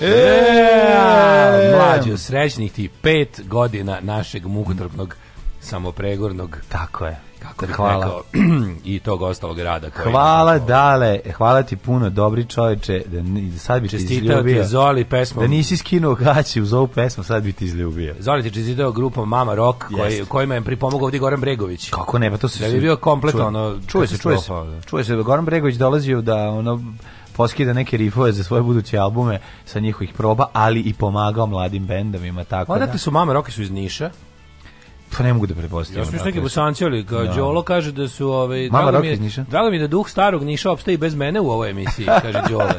E, e. mlađo, srećnih ti pet godina našeg mukotrpnog samopregornog. Tako je. Kako bih hvala. Rekao, i tog ostalog rada. Koji hvala, je dale, hvala ti puno, dobri čoveče, da, sad bi čestitao ti izljubio. Ti Zoli pesmu. Da nisi skinuo gaći uz ovu pesmu, sad bi ti izljubio. Zoli ti čestitao grupa Mama Rock, koji, kojima je pripomogao ovdje Goran Bregović. Kako ne, pa to da se... Da bi bio kompletno, ono... Čuje se, čuje se, čuje se, Goran Bregović dolazio da, ono, poskida neke rifove za svoje buduće albume sa njihovih proba, ali i pomagao mladim bendovima, tako Odakle da. su mame, roke su iz Niša. Pa ne mogu da pretpostavim. Ja sam neki bosanci, ali ga da. no. Đolo kaže da su... Ovaj, Mama drago, mi je, drago mi da duh starog Niša opstaje bez mene u ovoj emisiji, kaže Đole.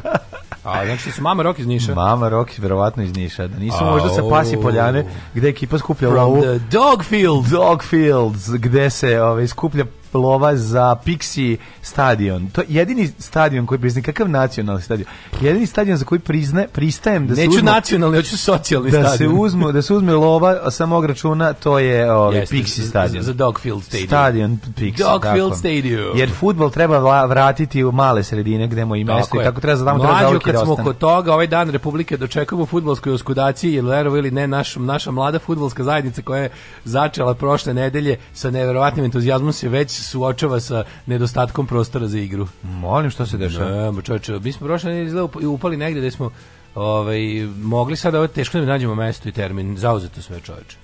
A znači su Mama Rock iz Niša. Mama Rock verovatno iz Niša, da nisu A, možda sa Pasi Poljane gde ekipa skuplja lovu. Dogfield, Dogfields, gde se ovaj skuplja lova za Pixi stadion. To je jedini stadion koji priznaje, kakav nacionalni stadion? Jedini stadion za koji prizne, pristajem da Neću se Neću nacionalni, hoću socijalni da stadion. Se uzmu, da se uzme lova samog računa, to je ovaj, Jeste, Pixi stadion. Za Dogfield Stadium. Stadion Pixi. Dogfield Stadium. Jer fudbal treba vratiti u male sredine gde mu i mesto i tako treba da zadamo treba da za kad smo kod toga, ovaj dan Republike dočekujemo fudbalskoj oskudaciji, jer verovo ili ne, naš, naša mlada fudbalska zajednica koja je začela prošle nedelje sa neverovatnim entuzijazmom se već se suočava sa nedostatkom prostora za igru. Molim što se dešava. Ne, da, čoveče, mi smo prošle nedelje upali negde da smo ovaj mogli sad ovo teško da nađemo mesto i termin, zauzeto sve čoveče.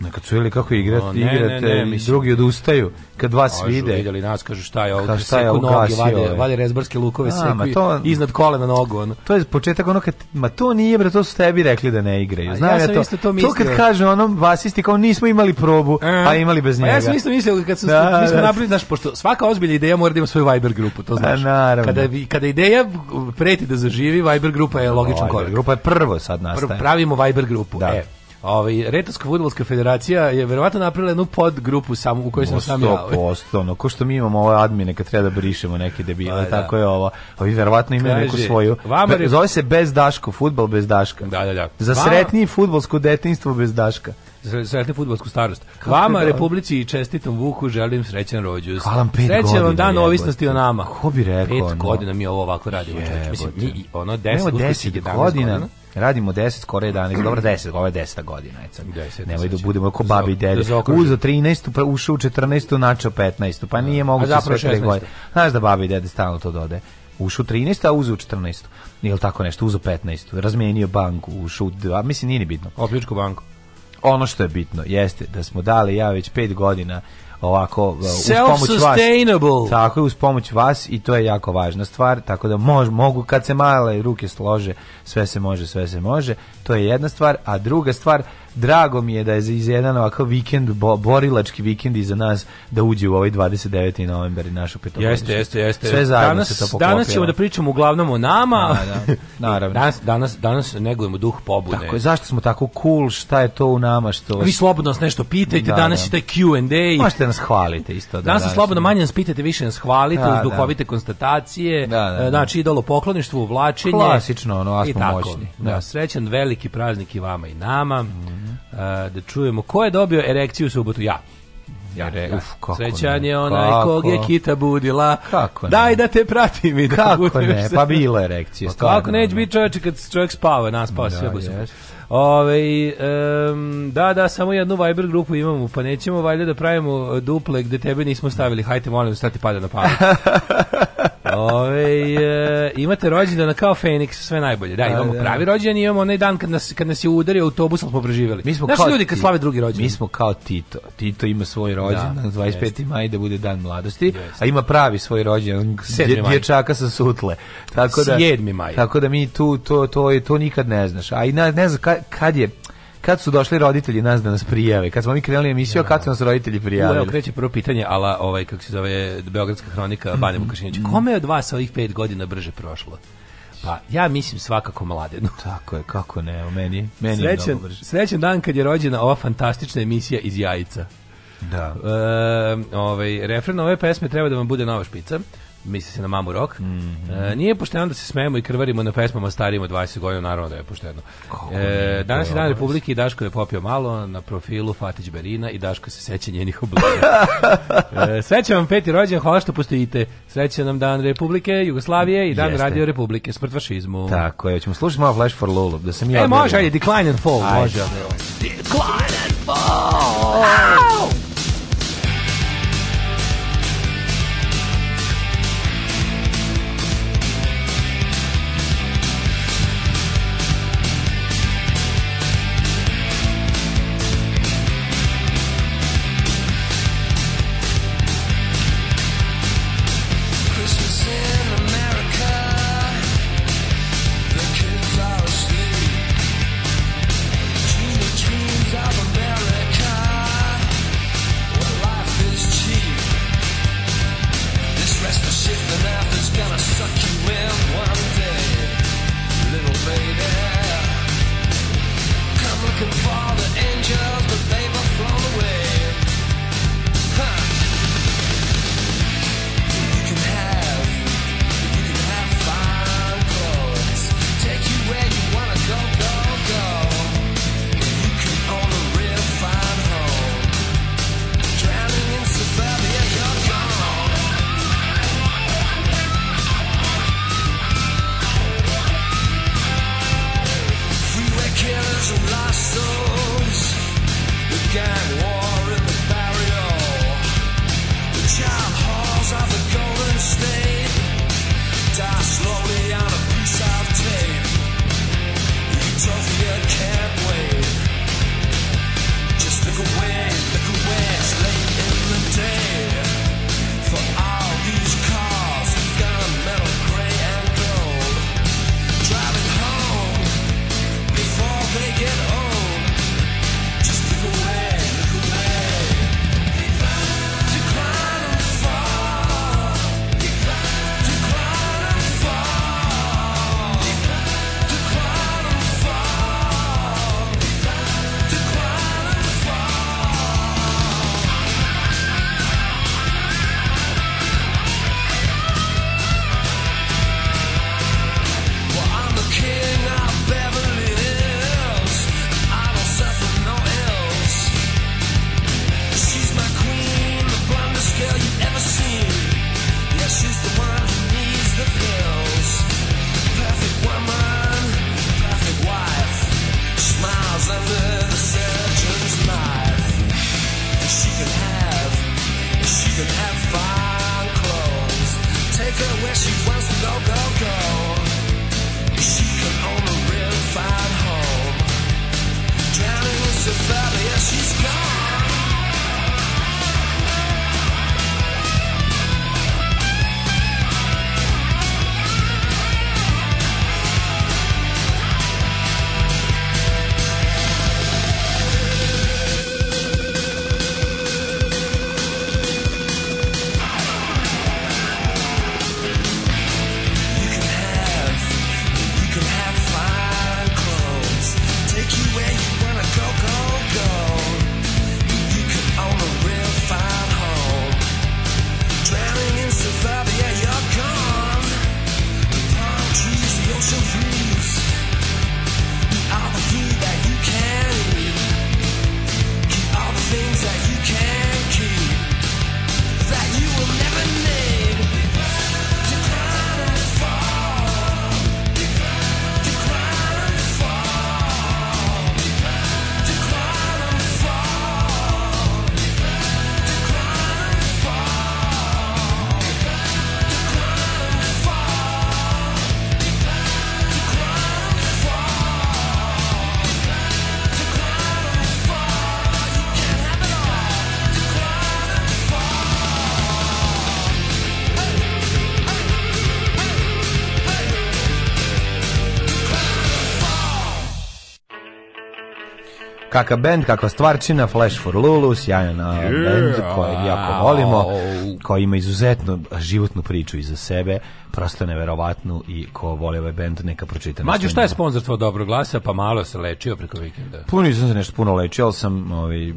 Na kad su vidjeli kako igrate, no, ne, igrate ne, ne, mislim, drugi odustaju kad vas Kažu, vide. Videli nas, kažu šta je ovo, Ka, šta je ovo noge, vade, vade rezbarske lukove, A, ma to, iznad kolena nogu. Ono. To je početak ono kad, ma to nije bre, to su tebi rekli da ne igraju. Znam ja, ja to, isto to, mislio. to kad kaže ono, vas isti kao nismo imali probu, e, a, imali bez njega. Pa ja sam isto mislio kad su, da, mi smo da. napravili, znaš, pošto svaka ozbilja ideja mora da ima svoju Viber grupu, to znaš. A, kada, kada ideja preti da zaživi, Viber grupa je logičan korak. Viber grupa je prvo sad nastaje. pravimo Viber grupu, da. e Ovaj Retarska fudbalska federacija je verovatno napravila jednu podgrupu samo u kojoj sam sam ja. 100%, no ko što mi imamo ove admine kad treba da brišemo neke debile, pa da. tako je ovo. Ovi verovatno imaju Kaži, neku svoju. Be, zove se bez Daško, fudbal bez Daška. Da, da, da. Za sretniji fudbalsko detinjstvo bez Daška sretnu futbolsku starost. Kako Vama, Republici i čestitom Vuku želim srećan rođus. Hvala vam pet Srećan godina, vam dan ovisnosti o nama. Ko bi rekao? Pet ono? godina mi ovo ovako radimo. Jebote. Mislim, mi ono deset, deset godina. godina radimo 10, skoro 11, dobro 10, ovo je 10 godina, eto. Nemoj da budemo kao babi i da dede. Uzo 13, pa ušao u 14, načo 15, pa nije da. moguće sve tre godine. Znaš da babi i dede stalno to dode. Ušao 13, a uzeo 14. Nije tako nešto, uzo 15. Razmenio banku, ušao, a mislim nije ni bitno. Opljučku banku ono što je bitno jeste da smo dali ja već 5 godina ovako e, uz pomoć vas. Tako je uz pomoć vas i to je jako važna stvar, tako da mož, mogu kad se male ruke slože, sve se može, sve se može. To je jedna stvar, a druga stvar, drago mi je da je iz jedan ovakav vikend, bo, borilački vikend iza nas, da uđe u ovaj 29. novembar i našu petogodišnju. Jeste, jeste, jeste. Sve zajedno danas, se to poklopilo. Danas ćemo da pričamo uglavnom o nama. Da, da, naravno. danas, danas, danas negujemo duh pobude. Tako je, zašto smo tako cool, šta je to u nama? Što... Vi slobodno nas nešto pitajte, da, danas da. taj Q&A. Možete nas hvalite isto. Da, danas da, slobodno da. manje nas pitajte, više nas hvalite, da, uz da. duhovite konstatacije, da, da, da. znači idolo pokloništvo, uvlačenje. Klasično, ono, asmo moćni. Da. da, srećan velik neki praznik i vama i nama. Mm -hmm. uh, da čujemo ko je dobio erekciju u subotu? Ja. Ja, Re, uf, kako Srećan je onaj kako? kog je kita budila. Kako ne? Daj da te pratim i da Kako ne, pa bila erekcija. Pa kako neće biti čovječe kad čovjek spava, nas spava da, sve bo Ove, um, da, da, samo jednu Viber grupu imamo, pa nećemo valjda da pravimo duple gde tebe nismo stavili. Hajte, molim, stati pada na pamet. Ove, e, imate rođendan kao Feniks, sve najbolje. Da, imamo da, pravi rođendan i imamo onaj dan kad nas, kad nas je udario autobus, ali smo preživjeli. Mi smo Naši kao ljudi kad slave drugi rođendan. Mi smo kao Tito. Tito ima svoj da, rođendan, da, 25. Jest. maj da bude dan mladosti, jest. a ima pravi svoj rođendan, dje, dječaka sa sutle. Tako da, 7. maj. Tako da mi tu, to, to, to, to nikad ne znaš. A i na, ne znaš, kad je, kad su došli roditelji nas da nas prijave, kad smo mi krenuli emisiju, ja. kad su nas roditelji prijavili. Evo kreće prvo pitanje, ala ovaj, kako se zove, Beogradska hronika, mhm. Bane Vukašinić. Kome je od vas ovih pet godina brže prošlo? Pa ja mislim svakako mladenu. Tako je, kako ne, o meni, meni srećen, je mnogo brže. Srećen dan kad je rođena ova fantastična emisija iz jajica. Da. E, ovaj, refren ove pesme treba da vam bude nova špica misli se na mamu rok. Mm -hmm. e, nije pošteno da se smejemo i krvarimo na pesmama starijim od 20 godina, naravno da je pošteno. E, danas je dan Republike i Daško je popio malo na profilu Fatić Berina i Daško se seća njenih oblika. e, sreća vam peti rođen, hvala što postojite. Sreća nam dan Republike Jugoslavije i dan Jeste. Radio Republike, smrt fašizmu. Tako je, ćemo slušati malo Flash for Lulu, da se mi E, može, ajde, Decline and Fall, Aj, može. Decline and Fall! Ow! kaka band, kakva stvarčina, Flash for Lulu, sjajan yeah. band kojeg jako volimo, koji ima izuzetnu životnu priču iza sebe, prosto neverovatnu i ko voli ovaj bend neka pročita. Mađo šta je sponsor tvoj dobro glasa, pa malo se lečio preko vikenda. Puno nisam se nešto puno lečio, ali sam ovaj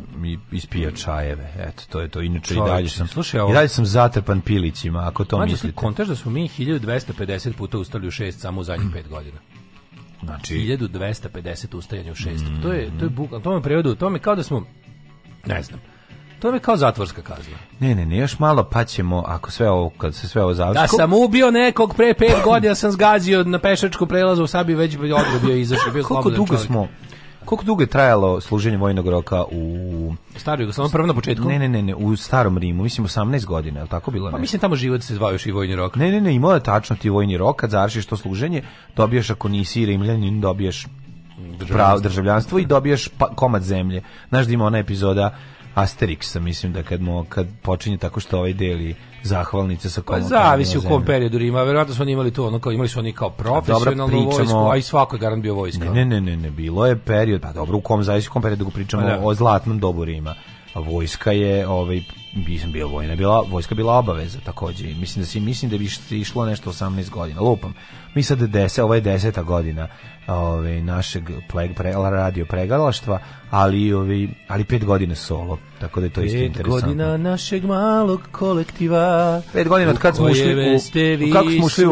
ispio čajeve. Eto, to je to. Inače Čovječi. i dalje sam slušaj, ovo... i dalje sam zatrpan pilićima, ako to Mađo, mislite. Mađo, da smo mi 1250 puta ustali u 6 samo u zadnjih 5 godina. Znači 1250 ustajanje u 6. Mm, to je to je mhm. buk, to me prevodi to me kao da smo ne znam. To mi kao zatvorska kazna. Ne, ne, ne, još malo pa ćemo, ako sve ovo, kad se sve ovo završi... Da sam ubio nekog pre 5 godina, sam zgazio na pešačku prelazu u Sabi, već bio odgo izašao, bio slobodan. Koliko dugo čovjek. smo, Koliko dugo je trajalo služenje vojnog roka u Staroj Jugoslaviji, prvo na početku? Ne, ne, ne, ne, u starom Rimu, mislim 18 godina, je tako bilo? Pa mislim tamo život se zvao još i vojni rok. Ne, ne, ne, imao je tačno ti vojni rok, kad završiš to služenje, dobiješ ako nisi Rimljanin, dobiješ pravo državljanstvo i dobiješ pa, komad zemlje. Znaš da ima ona epizoda Asterixa, mislim da kad, mu, kad počinje tako što ovaj deli zahvalnice sa kom. Pa zavisi u kom periodu ima, verovatno su oni imali to, ono kao imali su oni kao profesionalnu pričamo, vojsku, a i svako je bio vojska. Ne, ne, ne, ne, bilo je period, pa dobro, u kom zavisi u kom periodu pričamo pa da. o zlatnom dobu Rima. A vojska je ovaj mislim bio vojna bila vojska bila obaveza takođe mislim da se mislim da bi išlo nešto 18 godina lupam mi sad 10 ovo je 10. godina ovaj našeg pleg, pre, radio pregalaštva, ali, ovi ali pet godina solo, tako da je to isto interesantno. Pet godina našeg malog kolektiva, pet godina od kad smo ušli u, u, kako smo ušli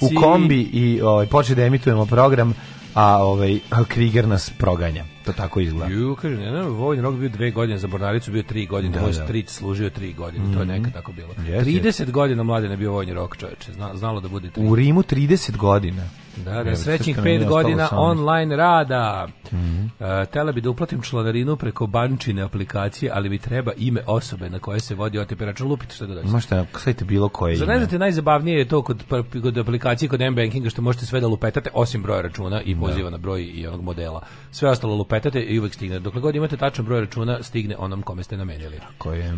u, u kombi i ovaj počeli da emitujemo program, a ovaj Kriger nas proganja. To tako izgleda. Ju, kaže, ne, ne, vojni rok bio dve godine, za Bornaricu bio tri godine, da, tvoj da. stric služio tri godine, mm -hmm. to je mhm. nekad tako bilo. Yes, 30 yes. godina mladine bio vojni rok, čoveče, zna, znalo da bude tri. U Rimu 30 godina. Da, da, srećnih pet godina online rada. Mm e, -hmm. uh, tela bi da uplatim članarinu preko bančine aplikacije, ali mi treba ime osobe na koje se vodi OTP račun. Lupite što da dođe. Možete, šta, sajte bilo koje Zna, ime. Znate, najzabavnije je to kod, kod aplikacije, kod M-bankinga, što možete sve da lupetate, osim broja računa i da. poziva da. na broj i onog modela. Sve ostalo lupetate i uvek stigne. Dokle god imate tačan broj računa, stigne onom kome ste namenili. Tako je.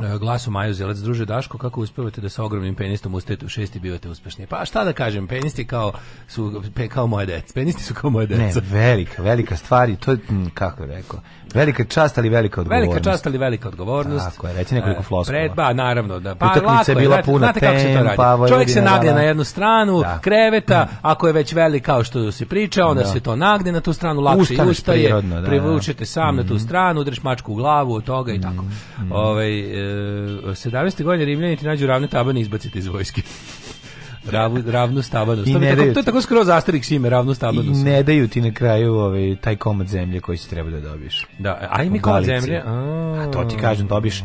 E, glasom Maju Zelec, druže Daško, kako uspevate da sa ogromnim penistom ustajete u šesti bivate uspešni? Pa šta da kažem, penisti kao su pe, kao moje deca. Penisti su kao moje deca. Ne, velika, velika stvar i to je, kako je rekao, velika čast, ali velika odgovornost. Velika čast, ali velika odgovornost. Tako je, reći nekoliko e, floskova. Pred, ba, naravno. Da, pa, Utakmica je bila lako, puna znate, kako se to radi. Čovjek se nagne da, da. na jednu stranu, da. kreveta, mm. ako je već velik kao što se priča, onda da. se to nagne na tu stranu, lakše Ustaneš ustaje, prirodno, da, da. privučete sam mm. na tu mm. stranu, udreš mačku u glavu od toga i tako. Mm. mm. Ove, ovaj, 17. godine Rimljani ti nađu ravne tabane i izbacite iz vojske. Ravu, ravnu stabanu. I ne tako, to je tako skroz Asterix ime, ravnu stabanu. I ne daju ti na kraju ovaj, taj komad zemlje koji si treba da dobiješ. Da, a i mi komad zemlje. A, a to ti kažem, dobiješ,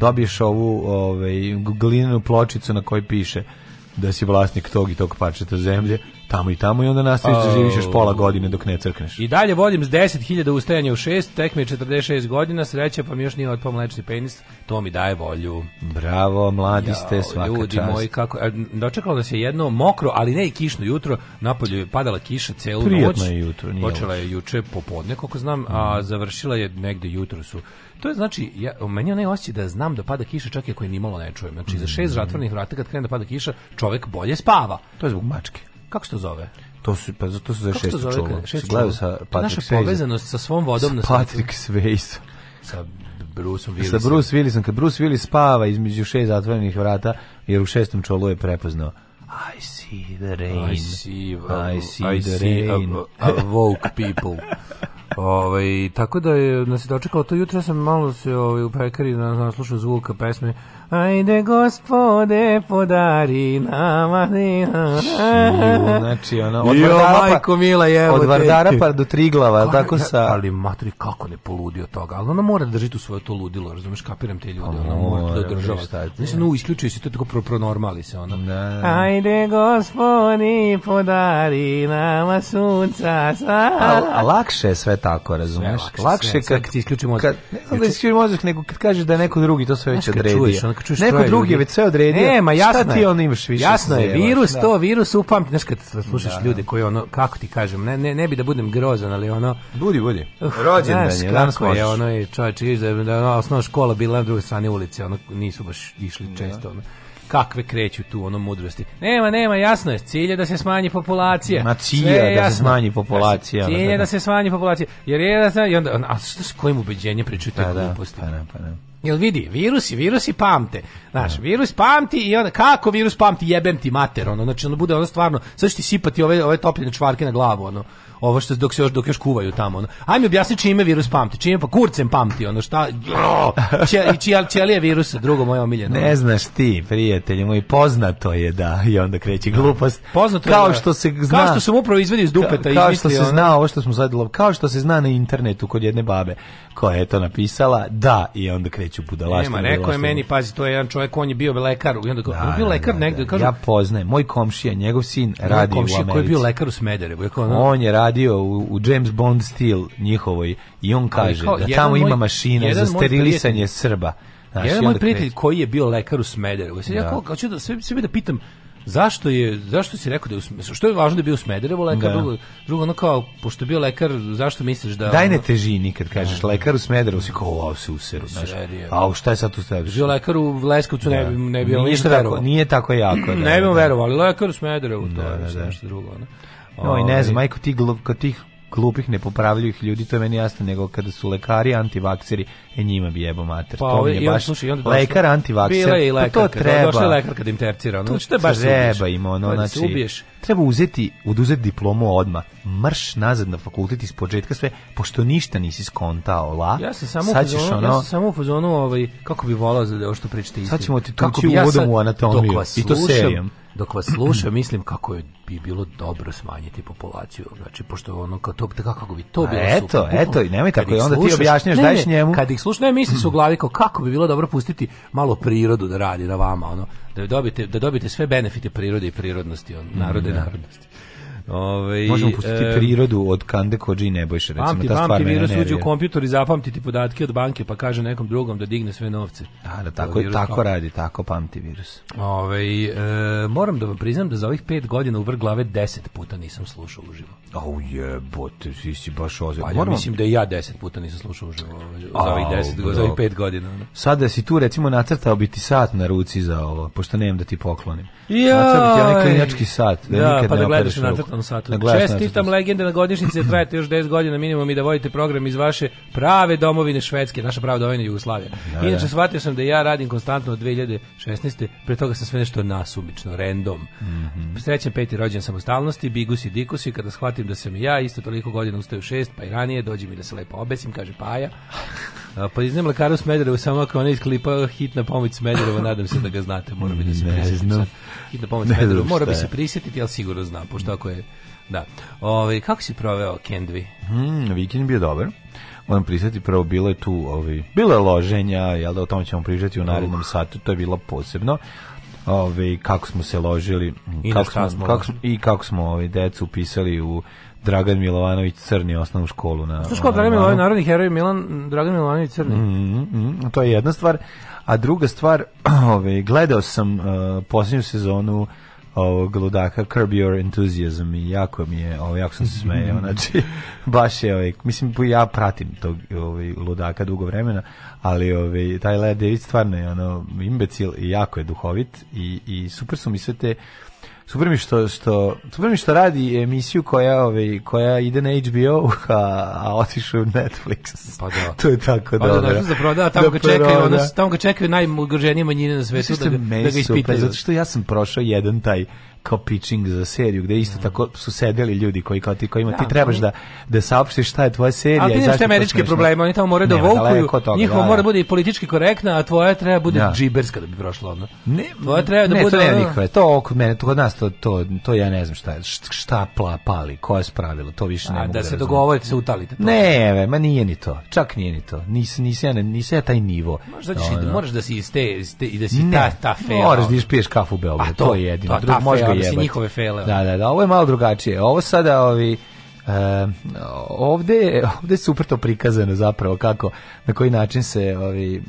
dobiješ ovu ovaj, glinenu pločicu na kojoj piše da si vlasnik tog i tog parčeta zemlje tamo i tamo i onda nastaviš da živiš još pola godine dok ne crkneš. I dalje vodim s 10.000 ustajanja u 6, tek mi je 46 godina, sreća pa mi još nije otpao mlečni penis, to mi daje volju. Bravo, mladi ja, ste, svaka ljudi čast. moji, kako, e, dočekalo nas je jedno mokro, ali ne i kišno jutro, napolju je padala kiša celu Prijatno noć. je jutro. Nije počela je juče popodne, koliko znam, a mhm. završila je negde jutro su. To je znači, ja, meni onaj osjećaj da znam da pada kiša čak i ako je nimalo ne čujem. Znači, za mhm. šest zatvornih vrata kad krene da pada kiša, čovek bolje spava. To je zbog mačke. Kako to zove? To su pa zato se za Kako šestu čulo. Gledao sa Patrick Naša povezanost sa svom vodom na Patrick Swayze. Sa Bruce Willisom. Sa Bruce Willisom, kad Bruce Willis spava između šest zatvorenih vrata, jer u šestom čolu je prepoznao I see the rain. I see, uh, I see I the see rain. Awoke people. Ove, ovaj, tako da je, nas je dočekalo to jutro, ja sam malo se ove, ovaj, u pekari na, na, slušao zvuka pesme Ajde gospode podari nama Znači ona od Vardara pa- majko mila je od Vardara pa do Triglava tako sa ali matri kako ne poludio toga al ona mora da drži tu svoje to ludilo razumeš kapiram te ljude pa ona mora da drži država mislim no isključuje se to tako pro, pro normali se ona Ajde gospodi podari nama sunca sa a, lakše je sve tako razumeš lakše, kad ti isključimo kad, ne, da isključimo mozak nego kad kažeš da neko drugi to sve već odredio kad čuješ Neko troje drugi ljudi. je već sve odredio. Ne, ma jasno Šta ti on imaš više? Jasno je, virus da. to, virus upamti. Znaš kad slušaš da. ljude koji ono, kako ti kažem, ne, ne, ne bi da budem grozan, ali ono... Budi, budi. Rođendan je, da, danas Je, ono, i čovječ, da, da, da, osnovna škola bila na drugoj strani ulice, ono, nisu baš išli da. često, ono kakve kreću tu ono mudrosti. Nema, nema, jasno je, cilj je da se smanji populacija. Ma cilj je da se smanji populacija. Cilj je da, se smanji populacija. Jer je da se, da, i onda, a što s kojim ubeđenjem pričaju te pa gluposti? Da, pa, da, pa, da. Jel vidi, virusi, virusi pamte. Znaš, da. virus pamti i onda, kako virus pamti, jebem ti mater, ono, znači, ono bude ono stvarno, sve ću ti sipati ove, ove topljene čvarke na glavu, ono ovo što dok se još dok još kuvaju tamo. Ajme objasni čime virus pamti, čime pa kurcem pamti, ono šta. Čija čija ćelije virus, drugo moje omiljeno. Ne znaš ti, prijatelju moj, poznato je da i onda kreće glupost. Poznato kao da- što se zna. Kao što sam upravo izvadio iz dupeta i Kao što se zna ovo što smo zadalo, kao što se zna na internetu kod jedne babe koja je to napisala, da i onda kreću budalaštine. Nema, rekao je meni, pazi, to je jedan čovjek, on je bio lekar, i onda kao, da, bio lekar da, da, da. negde, kažu, ja poznajem, moj komšija, njegov sin radi komšija u Americi. koji je bio lekar u Smederevu, on je radio u, u James Bond stil njihovoj i on kaže kao, da tamo moj, ima mašina za sterilisanje prijatelj, Srba. Znaš, jedan moj prijatelj koji je bio lekar u Smederevu. ja da. kao, ću da, sve, sve da pitam Zašto je zašto si rekao da je u, što je važno da je bio u Smederevu lekar da. drugo drugo ono kao pošto je bio lekar zašto misliš da Daj ne težini kad kažeš da. lekar u Smederevu si kao wow, se useru znaš a šta je sad tu staviš Bio lekar u Leskovcu da. ne bi ne bi ništa tako nije tako jako da, ne bi da. verovali lekar u Smederevu to da, je nešto drugo ne? Oj, ne znam, ovaj. majko ti glup, kod tih glupih nepopravljivih ljudi, to je meni jasno, nego kada su lekari antivakseri, e njima bi jebo mater. Pa, to mi je baš on, baš slušaj, onda lekar antivakser. Bila je i lekarka, pa to treba. Došla je lekarka da im tercira. Ono, to, znači, to je baš treba da im ono, da, da znači, ubiješ treba uzeti, oduzeti diplomu odma, mrš nazad na fakultet iz početka sve, pošto ništa nisi skontao, la. Ja sam samo sad u ono, ja sam samo u fazonu ovaj, kako bi volao za ovo da- što pričate istinu. Sad ćemo ti tući ja uvodom u anatomiju, i to slušam, serijom. Dok vas slušam, mislim kako je bi bilo dobro smanjiti populaciju. Znači, pošto ono, kao to, da kako bi to pa bilo eto, super. Eto, i nemoj tako, i onda slušaš, ti objašnjaš, ne, daješ njemu. Kad ih slušam, ne, misliš u glavi kao kako bi bilo dobro pustiti malo prirodu da radi na vama, ono da dobite, da dobite sve benefite prirode i prirodnosti, on, narode i da. narodnosti. Ove, ovaj, Možemo pustiti e, prirodu od Kande Koji Nebojše, recimo. Pamti, ta pamti, virus uđe u kompjuter i zapamti ti podatke od banke, pa kaže nekom drugom da digne sve novce. Da, da, tako, virus, tako radi, tako pamti virus. Ove, ovaj, e, moram da vam priznam da za ovih pet godina u vrh glave deset puta nisam slušao uživo. Au jebote, ti si baš ozir. Pa ja moram... mislim da i ja deset puta nisam slušao uživo ovaj, za ovih deset, za ovih pet godina. Ne? Sada da si tu recimo nacrtao bi ti sat na ruci za ovo, pošto nemam da ti poklonim. Ja, nacrtao bi ti onaj klinački sat. Da, da pa da gledaš nacrtao aktualnom satu. Čestitam legende na godišnjice, da trajete još 10 godina minimum i da vodite program iz vaše prave domovine Švedske, naša prava domovina Jugoslavija. Da, da, Inače, shvatio sam da ja radim konstantno od 2016. Pre toga sam sve nešto nasumično, random. Mm -hmm. Srećan peti rođen samostalnosti, bigus i dikus i kada shvatim da sam i ja isto toliko godina ustaju šest, pa i ranije, dođe mi da se lepo obesim, kaže Paja. Pa iz mlekara u Smederevu, samo ako ona iz klipa Hitna pomoć Smederevu, nadam se da ga znate, mora bi da se prisjetiti. Hitna pomoć Smederevu, mora bi se prisjetiti, ali sigurno znam, pošto ako je... Da. Ove, ovaj, kako si proveo Kendvi? Mm, vikend bio dobar moram priznati, prvo bilo je tu, ovi, ovaj, bilo je loženja, jel da o tome ćemo pričati u narednom satu, to je bilo posebno. Ove, ovaj, kako smo se ložili, I kako smo, kako, smo, i kako smo ovi, decu upisali u Dragan Milovanović Crni osnovnu školu na. Škola Dragan Milovanović narodni heroj Milan Dragan Milovanović Crni. Mm, mm, mm, mm to je jedna stvar, a druga stvar, ovaj gledao sam uh, posljednju sezonu ovog ludaka Curb Your Enthusiasm i jako mi je, ovaj, jako sam se smejao, znači, baš je, ovaj, mislim, ja pratim tog ovaj, ludaka dugo vremena, ali ovaj, taj Lea David stvarno je ono, imbecil i jako je duhovit i, i super su mi sve te super mi što što super mi što radi emisiju koja ove ovaj, koja ide na HBO a, a otišao u Netflix. Pa da. to je tako pa da, dobro. da. Pa da da tamo da ga čekaju, ono tamo ga čekaju najugroženije manjine na svetu da, ga, da ga ispitaju. zato što ja sam prošao jedan taj kao pitching za seriju gde isto mhm. tako su sedeli ljudi koji kao ti koji ima da, ti trebaš da da saopštiš šta je tvoja serija a i zašto američki da- problemi oni tamo moraju da vokuju njihovo da, mora da. da bude i politički korektna a tvoja treba bude da. džiberska da bi prošla ono ne tvoja treba da ne, bude to ne nikve, to kod mene to kod nas to, to to ja ne znam šta je šta pla, pali koje je spravilo to više ne a, mogu da, da se dogovorite se utalite to. ne ve ma nije ni to čak nije ni to nisi nisi ja nisi ja taj nivo možda ćeš da si iz te i da si ta ta fe možeš da ispiješ kafu u Beogradu pa to je jedino drugo možeš dobro si njihove fele. Da, da, da, ovo je malo drugačije. Ovo sada ovi Uh, ovde, ovde je super to prikazano zapravo kako, na koji način se ovi,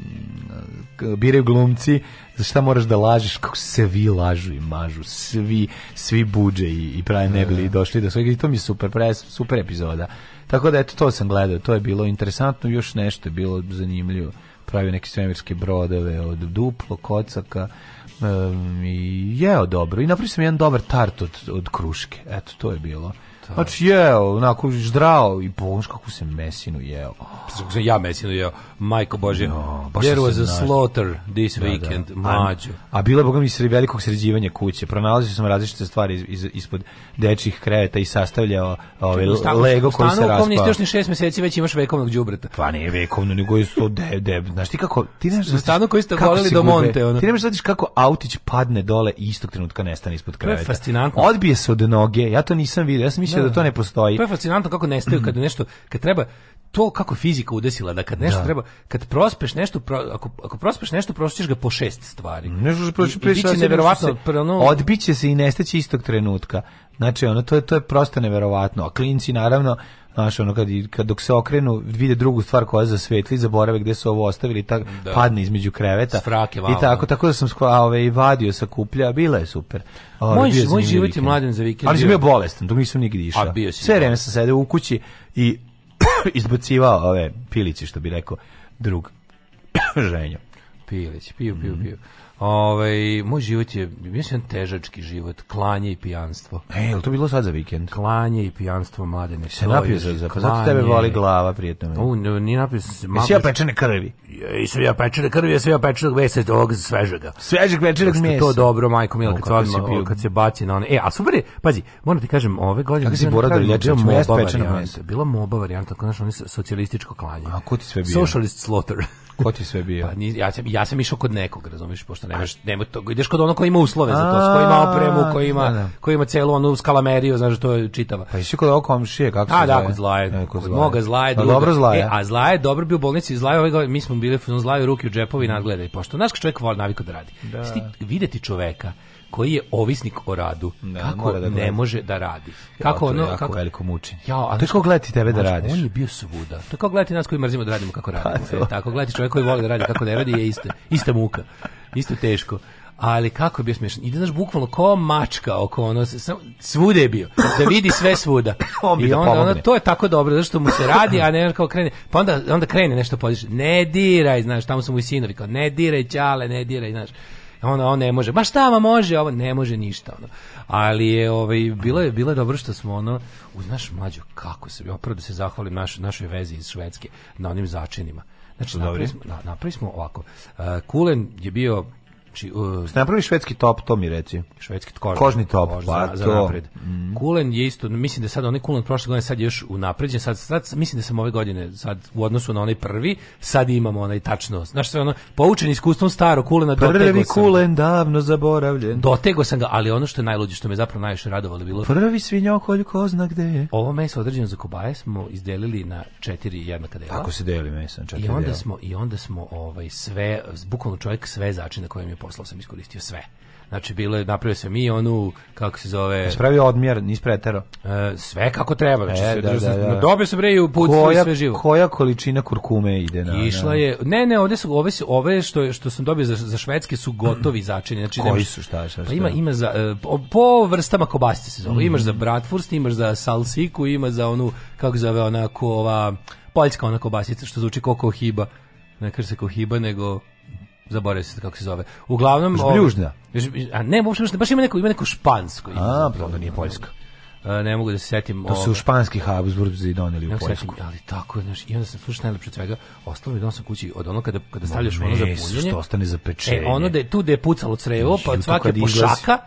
biraju glumci za šta moraš da lažeš kako se svi lažu i mažu svi, svi buđe i, i prave ne bili da, da. došli do svega i to mi je super, pre, super epizoda tako da eto to sam gledao to je bilo interesantno, još nešto je bilo zanimljivo pravio neke svemirske brodove od duplo, kocaka um, jeo dobro i napravio sam jedan dobar tart od, od kruške. Eto, to je bilo. Znači jeo, onako ždrao i boš kako se mesinu jeo. Oh. Ja mesinu jeo, majko bože. No, baš There was a slaughter this da, da. weekend, da. mađo. A, a bilo je bogom i sred velikog sređivanja kuće. Pronalazio sam različite stvari iz, iz, ispod dečjih kreveta i sastavljao ovaj lego koji se raspao. Stanu niste još ni šest meseci, već imaš vekovnog đubreta. Pa nije vekovno, nego je sto de, de. Znaš ti kako, ti znaš da stanu koji ste voleli do Monte. Ono. Ti nemaš znaš da kako autić padne dole i istog trenutka nestane ispod kreveta. To je fascinantno. Odbije se od noge, ja to nisam vidio, ja sam mislio se da to ne postoji. To je fascinantno kako nestaju kad nešto kad treba to kako fizika udesila da kad nešto da. treba kad prospeš nešto pro, ako ako prospeš nešto prošćeš ga po šest stvari. Nešto što proći neverovatno odbiće se i nestaće istog trenutka. Znači, ono, to je, to je prosto neverovatno. A klinci, naravno, znaš, ono, kad, kad dok se okrenu, vide drugu stvar koja zasvetli, zaborave gde su ovo ostavili, tak, da. padne između kreveta. Svrake, I tako, tako da sam skla, ove, vadio sa kuplja, bila je super. O, moj moj život je mladen za vikend. Ali sam bio bolestan, dok nisam nigdje išao. Sve vreme sam sedeo u kući i izbacivao ove piliće, što bi rekao drug ženjo. Pilić, piju, piju, mhm. piju. Ovaj moj život je mislim težački život, klanje i pijanstvo. E, jel to bilo sad za vikend? Klanje i pijanstvo mlade ne. Se napio za za pa zato tebe voli glava prijetno. U, ni napio se. Jesi ja pečene krvi. sam ja pečene krvi, jesam ja pečenog mesa ovog svežega. Svežeg pečenog mesa. To dobro, majko mila, kad se pio, kad se baci na one. E, a super je, pazi, moram ti kažem, ove godine Kako si bora da lječe pečenog mesa. Bila moba varijanta, znači oni socijalističko klanje. A ko ti sve bio? Socialist slaughter. Ko ti sve bio? Pa, ni, ja, sam, ja sam išao kod nekog, razumiješ, pošto nemaš, nema to, ideš kod onog koji ima uslove za to, s koji ima opremu, koji ima, da, da. koji ima celu onu skalameriju, znaš, to je čitava. Pa išao kod ovog komšije, kako se A, da, kod zlaje, e, kod, kod moga zlaje. A pa dobro zlaje. E, a zlaje, dobro bio u bolnici, zlaje, ovaj, mi smo bili u zlaju, ruke u džepovi, nadgledaj, pošto, znaš, čovjek voli naviko da radi. Da. Sti, videti čoveka, koji je ovisnik o radu. Da, kako da ne može da radi. Kako ja, ono jako kako veliko muči Ja, a to je kao gledati tebe da radiš. On je bio svuda. To je kao gledati nas koji mrzimo da radimo kako pa radimo. Pa, e, tako gledati čovjek koji voli da radi kako ne radi je isto ista muka. Isto teško ali kako je bio smiješan. Ide, da, znaš, bukvalno kao mačka oko ono, svude je bio, da vidi sve svuda. On I da onda, ono, to je tako dobro, zato što mu se radi, a ne kao krene. Pa onda, onda krene nešto podiže, ne diraj, znaš, tamo su mu i sinovi, kao ne diraj, čale, ne diraj, znaš. Ono, on ne može. Ma šta vam može? Ovo ne može ništa. Ono. Ali je, ovaj, bilo je, bilo je dobro što smo, ono, uz naš mlađu, kako se, ja da se zahvalim našoj našoj vezi iz Švedske na onim začinima. Znači, napravili smo, napravili smo ovako. Uh, Kulen je bio Znači, uh, Ste napravili švedski top, to mi reci. Švedski kožni, kožni top, kož, pa za, za napred. Mm. Kulen je isto, mislim da sad onaj kulen prošle godine sad je još unapređen, sad, sad mislim da sam ove godine sad u odnosu na onaj prvi, sad imamo onaj tačno. Znaš sve ono, poučen iskustvom staro kulena dotego sam. Prvi kulen davno zaboravljen. Dotego sam ga, ali ono što je najluđe, što me zapravo najviše radovalo bilo. Prvi svinjokolj ko zna gde je. Ovo meso određeno za kobaje smo izdelili na četiri jednaka dela. Tako se deli meso na četiri I onda dela. smo, i onda smo ovaj, sve, bukvalno čovjek sve začine koje mi je posla sam iskoristio sve. Znači bilo je napravio sam i onu kako se zove Ispravio odmjer, nisi pretero. E, sve kako treba, znači e, da da, da, da, da, dobio sam bre i koja, sve živo. Koja količina kurkume ide na? Išla je. Ne, ne, ovde su ove ove što što sam dobio za, za švedske su gotovi začini. Znači Koji su šta, šta, pa šta? Pa ima ima za e, po vrstama kobasice se zove. Mm. Imaš za bratwurst, imaš za salsiku, ima za onu kako zove onako ova poljska ona kobasica što zvuči kao kohiba. Ne kaže se kohiba nego zaboravio se kako se zove. Uglavnom Žbljužna. Ovaj, a ne, uopšte ne, da baš ima neko ime neko špansko ime. A, onda pa nije da. poljsko. E, ne mogu da se setim. To su španski Habsburgci doneli u Poljsku. Ali tako, znači, i onda sam slušao najlepše od svega, ostalo mi donosa da kući od onoga kada, kada stavljaš ono za punjenje. što ostane za pečenje. E, ono da je tu da je pucalo crevo, pa od svake pošaka,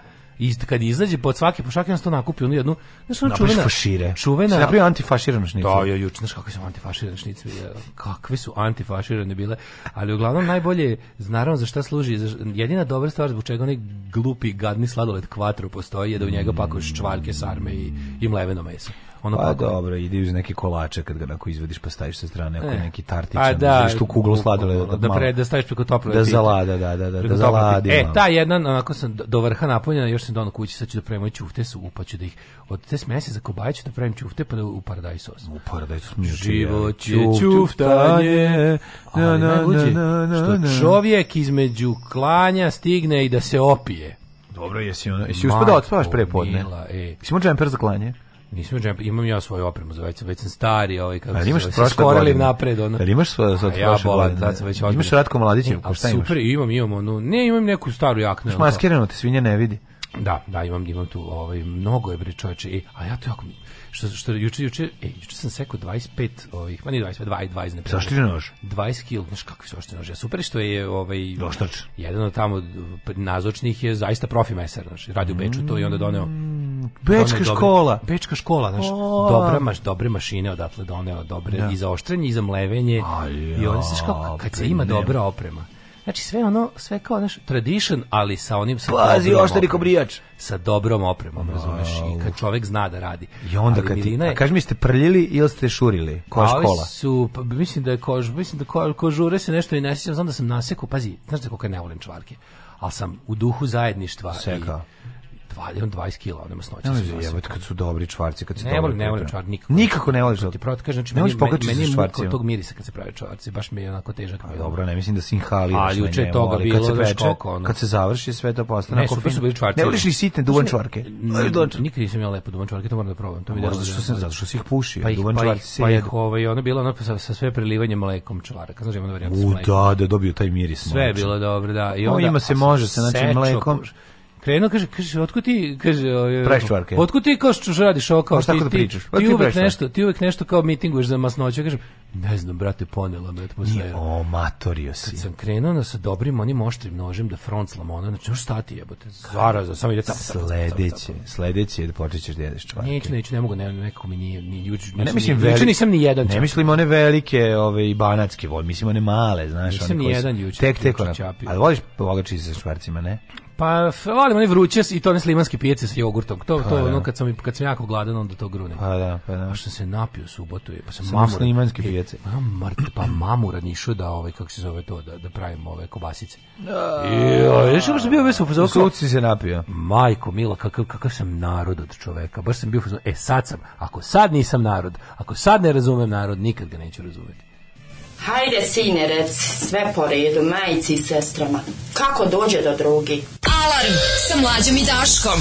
I kad izađe pod svake pošake jedan sto nakupi onu jednu, ne znam čuvena fašire. Čuvena. Se napravio antifaširanu šnicu. Da, ja juče znači kakve su antifaširane šnice bile. Kakve su antifaširane bile, ali uglavnom najbolje naravno za šta služi jedina dobra stvar zbog čega oni glupi gadni sladoled kvatro postoji je da u njega pakuješ čvarke sarme i i mleveno meso. Ono pa pakuje. dobro, ide uz neke kolače kad ga onako izvadiš pa staviš sa strane ako e. neki tartićan, A, da, tu kuglu sladole da, da, pre, da staviš preko toplo da zalada, da, da, da, da zaladi. E, ta jedna, onako sam do vrha napunjena, još sam dono kući, sad ću da pravim ćufte su, upaću da ih od te smese za kobaje da pravim ćufte pa da u paradajz sos. U paradajz sos mi život je ćuftanje. Na, na, na, na, što čovjek između klanja stigne i da se opije. Dobro, jesi, ono, jesi uspio da otvaraš prepodne? Mila, e. Jesi mu džemper za klanje? Nisam džemper, imam ja svoju opremu za već, već sam stari, ovaj kako se imaš zove, skorali napred ono. Ali imaš svoje za ja bolam, da sam već Imaš Ratko Mladićev, ko pa šta imaš? Super, imam, imam onu. Ne, imam neku staru jaknu. Maskirano te svinja ne vidi. Da, da, imam, imam tu, ovaj, mnogo je bre čoveče. a ja to jako što što juče juče ej juče sam sekao 25 ovih mani 25 2 20 ne Zašto ti nož? 20 kg, znači kakvi su oštri nož. Super što je ovaj Doštač. Jedan od tamo nazočnih je zaista profi mesar, znači radi u Beču to i onda doneo mm, Bečka dobre, škola. Bečka škola, znači dobra maš, dobre mašine odatle doneo, dobre ja. Da. i za oštrenje i za mlevenje. Ja, I on se kako kad se ima pa dobra oprema Znači sve ono, sve kao naš tradition, ali sa onim sa Pazi, oštari kobrijač. Sa dobrom opremom, no, razumeš, i kad čovek zna da radi. I onda ali kad ti, je, a kaži mi ste prljili ili ste šurili? Koja škola? su, pa, mislim da je kož, mislim da ko, kožure se nešto i ne sjećam, znam da sam nasekao, pazi, znaš da koliko ne volim čvarke, ali sam u duhu zajedništva Seka. i valja 20 kg one masnoće. Ne znam, jebote kad su dobri čvarci, kad se ne volim, ne volim čvar nikako. Nikako ne voliš. Ti da- protiv kažeš znači ne meni meni, meni muka tog mirisa kad se prave čvarci, baš mi je onako težak. A pa dobro, ne mislim da se inhaliraš. A juče toga bilo kad se peče, kad se završi sve to postane onako fino. bili čvarci. Ne voliš ni sitne duvan čvarke. Nikad nisam imao lepo duvan čvarke, to moram da probam. To mi deluje. Da zato što se zato što svih puši, pa duvan pa čvarci se. Pa je ovaj ono bilo ono sa sve prelivanje mlekom čvaraka, znači ima da, da mlekom. Da, da dobio taj miris. Sve bilo dobro, da. I onda ima se može se znači mlekom krenuo, kaže, kaže, otkud ti, kaže, ovaj, otkud ti kao što radiš ovo, kao, pa ti, da pa ti, ti, uvek nešto, ti uvek nešto kao mitinguješ za masnoću, kaže, Ne znam, brate, ponela me atmosfera. Nije, o, matorio si. Kad sam krenuo na sa dobrim, onim oštrim nožem da fronclam ono, znači, možeš stati jebote, zaraza, samo ide tako. Sledeće, sledeće je da počet ćeš da jedeš čvarke. Neću, neću, ne mogu, ne, nekako mi nije, ni juč, ne, ne mislim, ni, veli, nisam ni jedan. Ne mislim one velike, ove, i banatske, vol, mislim one male, znaš. Nisam ni jedan juč. Tek, tek, ona, ali voliš pogačići sa čvarcima, ne? Pa volim one vruće i to ne slimanske pijace sa jogurtom. To to pa da. ono kad sam kad sam jako gladan onda to grunem. Pa da, pa da. A što se napio subotu pa sam mamu slimanske pijace pijace. A, mrt, pa mamu radišu da ovaj, kako se zove to, da, da pravimo ove kobasice. Da. Jo, Joj, još sam bio vesel fuzon. Sud si se napio. Majko, mila, kakav, kakav sam narod od čoveka. Baš sam bio fuzon. E, sad sam. Ako sad nisam narod, ako sad ne razumem narod, nikad ga neću razumeti. Hajde, sine, rec, sve po redu, majici i sestrama. Kako dođe do drugi? Alarm sa mlađom i Daškom.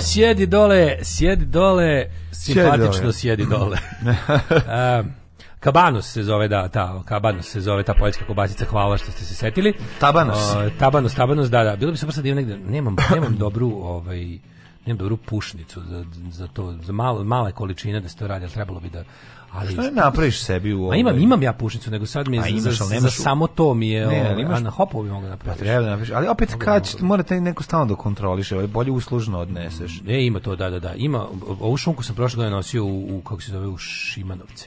sjedi dole, sjedi dole, simpatično sjedi dole. Kabanos se zove da ta Kabanos se zove ta poljska kobasica. Hvala što ste se setili. Tabanos. O, tabanos, Tabanos, da, da. Bilo bi super sad da negde. Nemam, nemam dobru ovaj nemam dobru pušnicu za, za to, za malo, male količine da se to radi, ali trebalo bi da ali Šta je napraviš sebi u ovaj? imam, imam ja pušnicu, nego sad mi je imaš, za, za, za samo to mi je, ne, ali ovaj, imaš, a na hopovi mogu da napraviti. Pa treba da napraviš, ali opet Mogu kad ćete, morate neko stalno da kontroliše, ovaj bolje uslužno odneseš. Ne, ima to, da, da, da. Ima, ovu šunku sam prošle godine nosio u, u kako se zove, u Šimanovce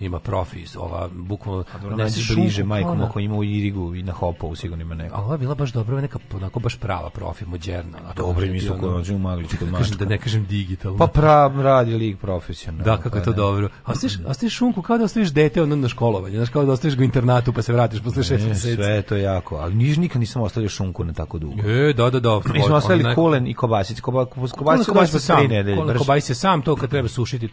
ima profi ova bukvalno ne se bliže majkom ako ima u Irigu i na Hopovu sigurno ima neko. A ova bila baš dobra, neka onako baš prava profi moderna. Dobro mi su konađe u Magličkoj mačku. Da, da ne kažem digitalno. Pa prav radi lig profesionalno. Da kako je pa to dobro. A stiš a stiš šunku kao da ostaviš dete onda na školovanje, znači kao da ostaviš ga internatu pa se vratiš posle šest meseci. Sve to jako, ali niš nikad nisam ostavio šunku na tako dugo. E, da da da. Mi smo ovaj, ostavili kolen i kobasić, kobasić, kobasić, sam kobasić, kobasić, kobasić, kobasić, kobasić, kobasić,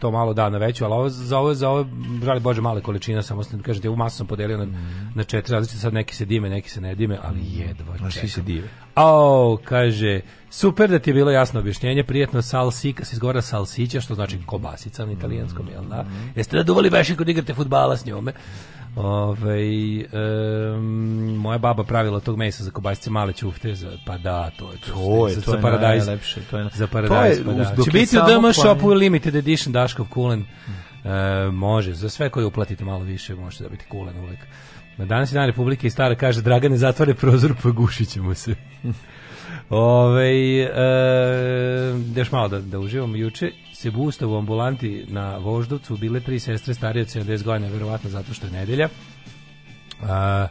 kobasić, kobasić, kobasić, kobasić, kobasić, kobasić, kobasić, kobasić, kobasić, kobasić, kobasić, žali Bože male količina, samo ste kažete da u masu sam podelio na, mm. na četiri različite, sad neki se dime, neki se ne dime, ali mm. jedva čekam. Svi se dive. Au, kaže, super da ti je bilo jasno objašnjenje, prijetno salsika, se izgovara salsića, što znači kobasica na italijanskom, jel da? Mm. Jeste da duvali veši kod igrate fudbala s njome? Ove, um, moja baba pravila tog mesa za kobasice male ćufte za pa da to je to, to je, za, to za je paradajz, najlepše to je za paradajz to je, pa da. će biti u DM pa- shopu limited edition Daškov Kulen mm. E, može, za sve koje uplatite malo više možete dobiti kulen uvek. Na danas je dan Republike i stara kaže Dragane zatvore prozor pa gušićemo se. Ove, e, još malo da, da uživamo juče se busta u ambulanti na Voždovcu bile tri sestre starije od 70 godina verovatno zato što je nedelja a,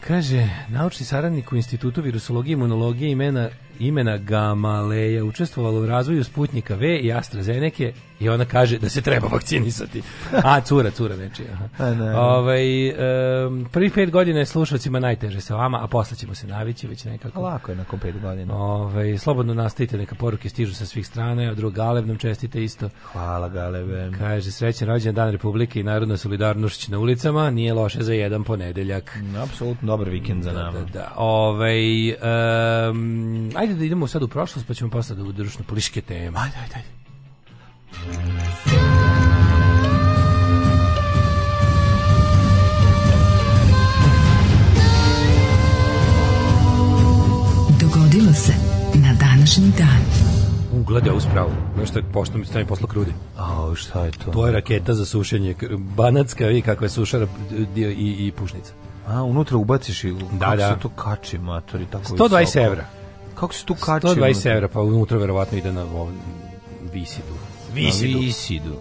kaže naučni saradnik u institutu virusologije i imunologije imena, imena Gamaleja učestvovalo u razvoju Sputnika V i AstraZeneca i ona kaže da se treba vakcinisati. A, cura, cura neči. Aha. Ne. Da, da. Ovaj, um, prvih pet godina je slušalcima najteže sa vama, a posle ćemo se navići već nekako. Lako je nakon pet godina. Ovaj, slobodno nastavite, neka poruke stižu sa svih strana, a druga Galeb nam čestite isto. Hvala Galebe. Kaže, srećan rođen dan Republike i narodna solidarnošć na ulicama, nije loše za jedan ponedeljak. No, apsolutno dobar vikend za da, nama. Da, da, da. Ovaj, um, ajde da idemo sad u prošlost, pa ćemo postati u društveno političke teme. Ajde, ajde, ajde. Dogodilo se na današnji dan. Ugledaj ovu spravu. Znaš šta, pošto mi stane posla krude. A, šta je to? To je raketa za sušenje. Banatska, vi kakva je sušara i, i pušnica. A, unutra ubaciš i da, kako da. se to kači, matori, tako 120 visoko. evra. Kako se tu kači? 120 evra, pa unutra verovatno ide na visi duh. Visidu. Visidu.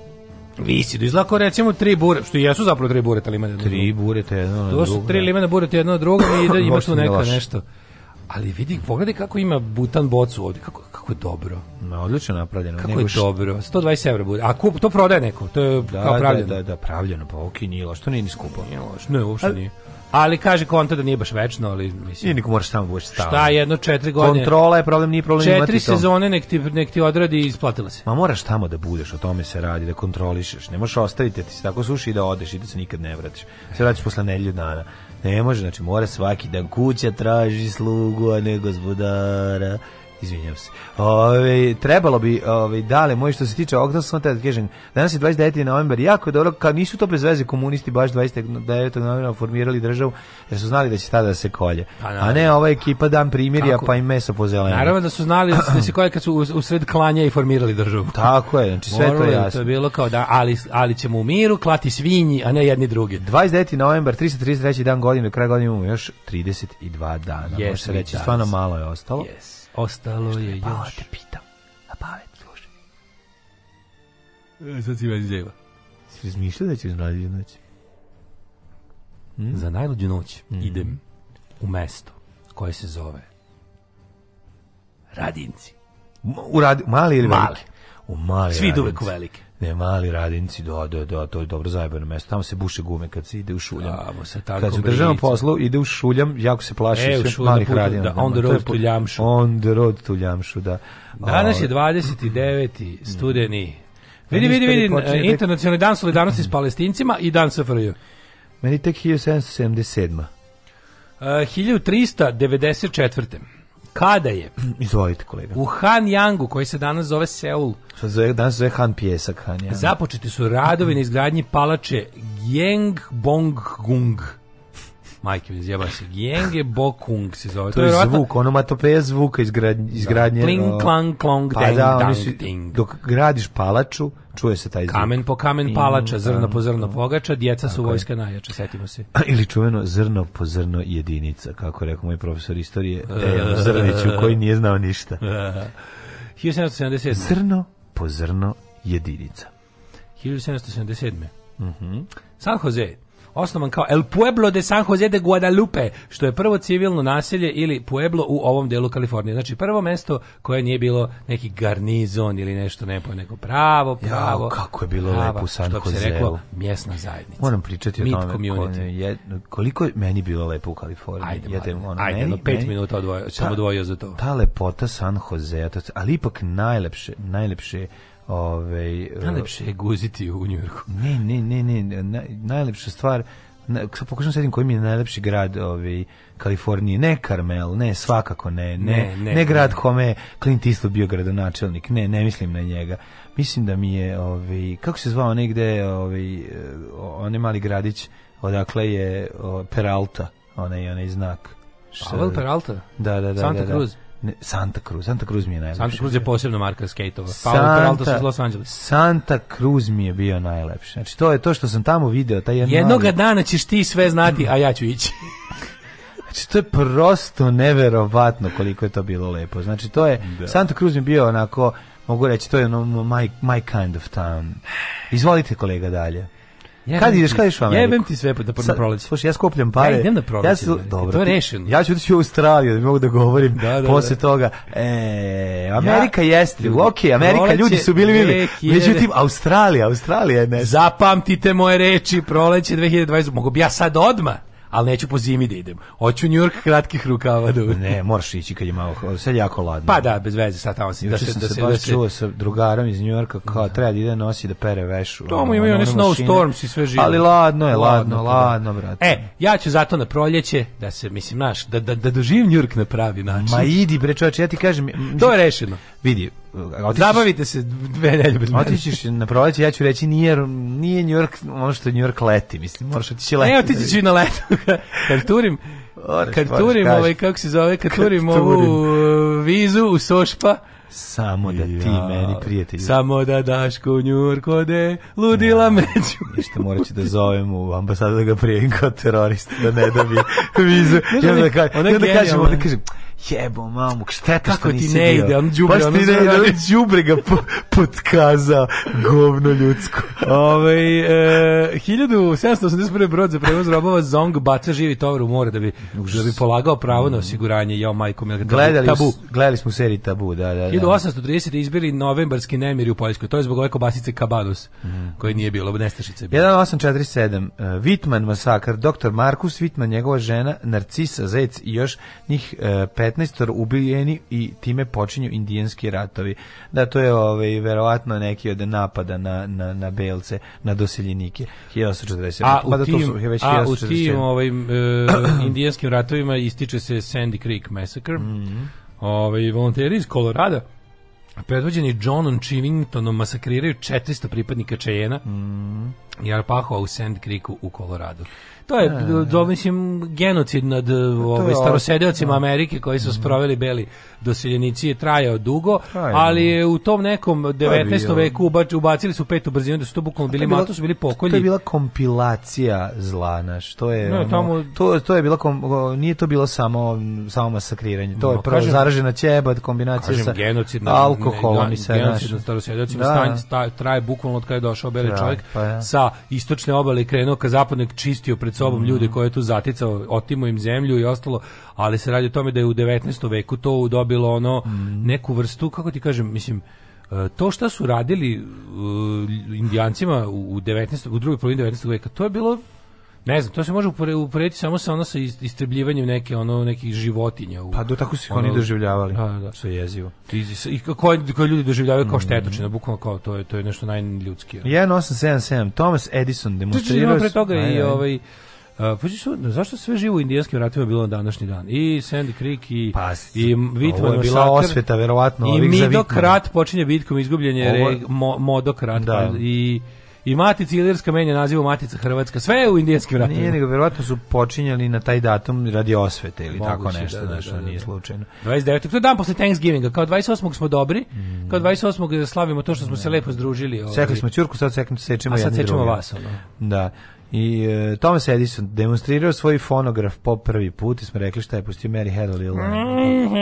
Visidu. Izlako recimo tri bure, što jesu zapravo tri bureta, ali ima jedno Tri bureta, jedno To su tri limena bureta, jedno drugo i da ima tu neka nešto. Ali vidi, pogledaj kako ima butan bocu ovdje, kako, kako je dobro. Na, odlično napravljeno. Kako Nego je dobro, 120 evra bude. A kup, to prodaje neko, to je da, kao da, pravljeno. Da, da, da, pravljeno, pa ok, nije loš, to nije ni skupo. Nije loš, ne, uopšte nije. Ali kaže konta da nije baš večno, ali mislim. I niko moraš tamo budeš stalno. Šta jedno četiri godine. Kontrola je problem, nije problem četiri imati Četiri sezone nek ti, nek ti odradi i isplatila se. Ma moraš tamo da budeš, o tome se radi, da kontrolišeš. Ne možeš ostaviti, da ti se tako suši i da odeš i da se nikad ne vratiš. Se vratiš posle nedelju dana. Ne može, znači mora svaki dan kuća traži slugu, a ne gospodara. Izvinjavam se. Ove, trebalo bi, ove, dale, moj što se tiče ovog, da sam te da kažem, danas je 29. novembar, jako je dobro, kao nisu to bez veze komunisti baš 29. novembra formirali državu, jer su znali da će tada da se kolje. Pa, A ne ova ekipa dan primirja, pa im meso po zelenu. Naravno da su znali da, da se kolje kad su u, u sred klanja i formirali državu. Tako je, znači sve Morali, to je jasno. To je bilo kao da, ali, ali ćemo u miru klati svinji, a ne jedni drugi. 29. novembar, 333. dan godine, kraj godine imamo još 32 dana. Yes, Može se reći, stvarno malo je ostalo. Yes. Ostalo je, je pao, još. te pitam. A pa, pavet, slušaj. E, sad si već djeva. Si razmišljao da ćeš najluđu noć? Hmm? Za najluđu noć mm idem u mesto koje se zove Radinci. U radi, mali ili veliki? U mali Svi idu uvek u velike. Ne, mali radinci, do, da, do, da, do, da, to je dobro zajebano mesto. Tamo se buše gume kad se ide u šuljam. Tamo se tako kad se u poslu ide u šuljam, jako se plaši e, svih malih radina. Da, on the road to Ljamšu. On the road to Ljamšu, da. Danas je 29. Mm. studeni. Vidi, vidi, vidi, internacionalni dan solidarnosti s palestincima i dan SFRJ. Meni tek 1777. Uh, 1394 kada je izvolite kolega u Han Yangu, koji se danas zove Seul što zove, danas zove Han Pjesak Hanjang započeti su radovi na izgradnji palače Gyeongbokgung Majke mi zjebala se. gjenge Bokung se zove. To, je verovatno... zvuk, onomatopeja zvuka izgradnje. Da. izgradnje da, pling, klang, klong, pa dang, da, dang, su, ding. Dok gradiš palaču, čuje se taj zvuk. Kamen po kamen palača, zrno po zrno da. pogača, djeca su vojska najjača, setimo se. Ili čuveno zrno po zrno jedinica, kako rekao moj profesor istorije, e, Zrniću, koji nije znao ništa. 1777. Zrno po zrno jedinica. 1777. Mm -hmm. San Jose, osnovan kao El Pueblo de San Jose de Guadalupe, što je prvo civilno naselje ili pueblo u ovom delu Kalifornije. Znači prvo mesto koje nije bilo neki garnizon ili nešto nepo, nego pravo, pravo. Ja, kako je bilo prava, lepo u San Jose. Što bi se reklo, mjesna zajednica. Moram pričati Meet o tome. Community. Je, koliko je meni bilo lepo u Kaliforniji. Ajde, Jedem, ono, ajde, meni, no, pet meni, minuta odvojio, sam odvojio za to. Ta lepota San Jose, ali ipak najlepše, najlepše Ove, ovaj, najlepše je guziti u Njujorku. Ne, ne, ne, ne, na, najlepša stvar, na, pokušam da sedim koji mi je najlepši grad ovaj, Kalifornije, ne Carmel, ne, svakako ne, ne, ne, ne, ne grad ne. kome Clint Eastwood bio gradonačelnik, ne, ne mislim na njega. Mislim da mi je, ovaj, kako se zvao negde, ovaj, eh, onaj mali gradić, odakle je o, Peralta, onaj, onaj znak. Pavel Peralta? Da, da, da. Santa da, da. Cruz? ne, Santa Cruz, Santa Cruz mi je najlepši. Santa Cruz je posebno marka skateova. Santa, Peralta sa Los Angeles. Santa Cruz mi je bio najlepši. Znači to je to što sam tamo video, taj jedan Jednoga mali... dana ćeš ti sve znati, a ja ću ići. znači to je prosto neverovatno koliko je to bilo lepo. Znači to je da. Santa Cruz mi je bio onako mogu reći to je ono my, my kind of town. Izvolite kolega dalje. Jebem kad ideš, kad ideš u Ameriku? Jebem ti sve da prvo proleće. Slušaj, ja skupljam pare. Da ja idem na proleće. Ja su, dobro, to je rešeno. Ja ću otići u Australiju, da mogu da govorim da, da, da. posle da. toga. E, Amerika ja, jeste, ljudi, ok, Amerika, ljudi su bili bili. Međutim, Australija, Australija je nešto. Zapamtite moje reči, proleće 2020. Mogu bi ja sad odmah ali neću po zimi da idem. Hoću New York kratkih rukava da Ne, moraš ići kad je malo, sad jako ladno. Pa da, bez veze, sad tamo si. Da se, sam da se, baš da se... čuo sa drugarom iz New Yorka kao da. treba da ide nosi da pere vešu. To imaju oni storms i sve živo. Ali ladno je, ladno, ladno, pa da. ladno brate. E, ja ću zato na proljeće da se, mislim, naš, da, da, da doživim New York na pravi način. Ma idi bre čoveče, ja ti kažem. To je rešeno. Vidi, otičiš, Zabavite se dve nedelje bez mene. Otićiš na proleće, ja ću reći nije, nije New York, ono što New York leti, mislim, moraš otići e, leti. Ne, otići ću i na letu. Kad turim, kad turim, ovaj, kako se zove, kad turim ovu e, vizu u Sošpa, Samo da ti ja, meni prijatelj. Samo da daš konjur kode, ludila ja, među. Ništa morat da zovem u ambasadu da ga prijevim kao terorist, da ne da mi vizu. Ja da, ka, onda, onda kažem, onda kažem, jebo mamu, šteta Kako što nisi ti ne ide, bio. on džubre, pa ono ne ide, on džubre ga po, potkaza, govno ljudsko. Ove, ovaj, e, 1781. brod za prevoz robova Zong baca živi tovar u more da bi, da bi polagao pravo na mm. osiguranje, jao majko, mil, gledali, tabu. gledali smo seriju tabu, da, da. da. 1830. Da. izbili novembarski nemiri u Poljskoj. To je zbog ove kobasice Kabanus, mm. koje nije bilo, nestašice. 1847. Vitman e, masakar, doktor Markus Vitman, njegova žena, Narcisa Zec i još njih 15 e, ubijeni i time počinju indijanski ratovi. Da, to je ovaj, verovatno neki od napada na, na, na belce, na doseljenike. 1847. A u pa da, to su već a, u tim ovaj, e, indijanskim ratovima ističe se Sandy Creek Massacre. Mm -hmm ovaj, volonteri iz Kolorada predvođeni Johnom Chivingtonom masakriraju 400 pripadnika Čejena mm. i Arpahoa u Sand Creeku u Koloradu. To je, da, do, da. genocid nad ovaj, starosedeocima da. Amerike koji su mhm. sproveli beli doseljenici je trajao dugo, ali je u tom nekom 19. veku ubacili su petu brzinu da su to bukvalno bili malo, su bili pokolji. To je bila kompilacija zla, naš, to je, no, tamo, to, to je bila, kom, nije to bilo samo, samo masakriranje, to no, je prvo kažem, zaražena ćeba, kombinacija kažem, sa genocid nad, alkoholom i sve, genocid nad starosedeocima, da. Stan, traje bukvalno od kada je došao beli čovjek, pa ja. sa istočne obale krenuo ka zapadnog čistio pred pred sobom mm. ljude koje je tu zaticao, otimo im zemlju i ostalo, ali se radi o tome da je u 19. veku to dobilo ono mm. neku vrstu, kako ti kažem, mislim, e, to što su radili uh, indijancima u 19. u drugoj polovini 19. veka, to je bilo Ne znam, to se može uporediti samo sa ono sa istrebljivanjem neke ono nekih životinja. U, pa do da, tako su ono, oni doživljavali. Da, da. Su jezivo. I, i koje, ljudi doživljavaju kao mm. štetočina, bukvalno kao to je to je nešto najljudskije. 1877 Thomas Edison demonstrirao. Pre toga aj, i ovaj Uh, su, zašto sve živo u indijanskim ratima bilo na današnji dan? I Sandy Creek i Pas, i Vitman je bila Masakar, osveta verovatno I Midok rat počinje bitkom izgubljen je Modok rat da. Pa, i I Matica Ilirska menja nazivu Matica Hrvatska. Sve je u indijskim ratovima. Nije, nego verovatno su počinjali na taj datum radi osvete ili Moguće, tako nešto, da, da, nešto da, da, nije da. slučajno. 29. To je dan posle Thanksgivinga. Kao 28. smo dobri, mm. kao 28. slavimo to što smo se da. lepo združili. Ovaj. Sekli smo Ćurku, sad sekli, sečemo A sad sečemo vas. Ono. Da. I uh, Thomas Edison demonstrirao svoj fonograf po prvi put i smo rekli šta je pustio Mary Had Harrell ili... Mm-hmm.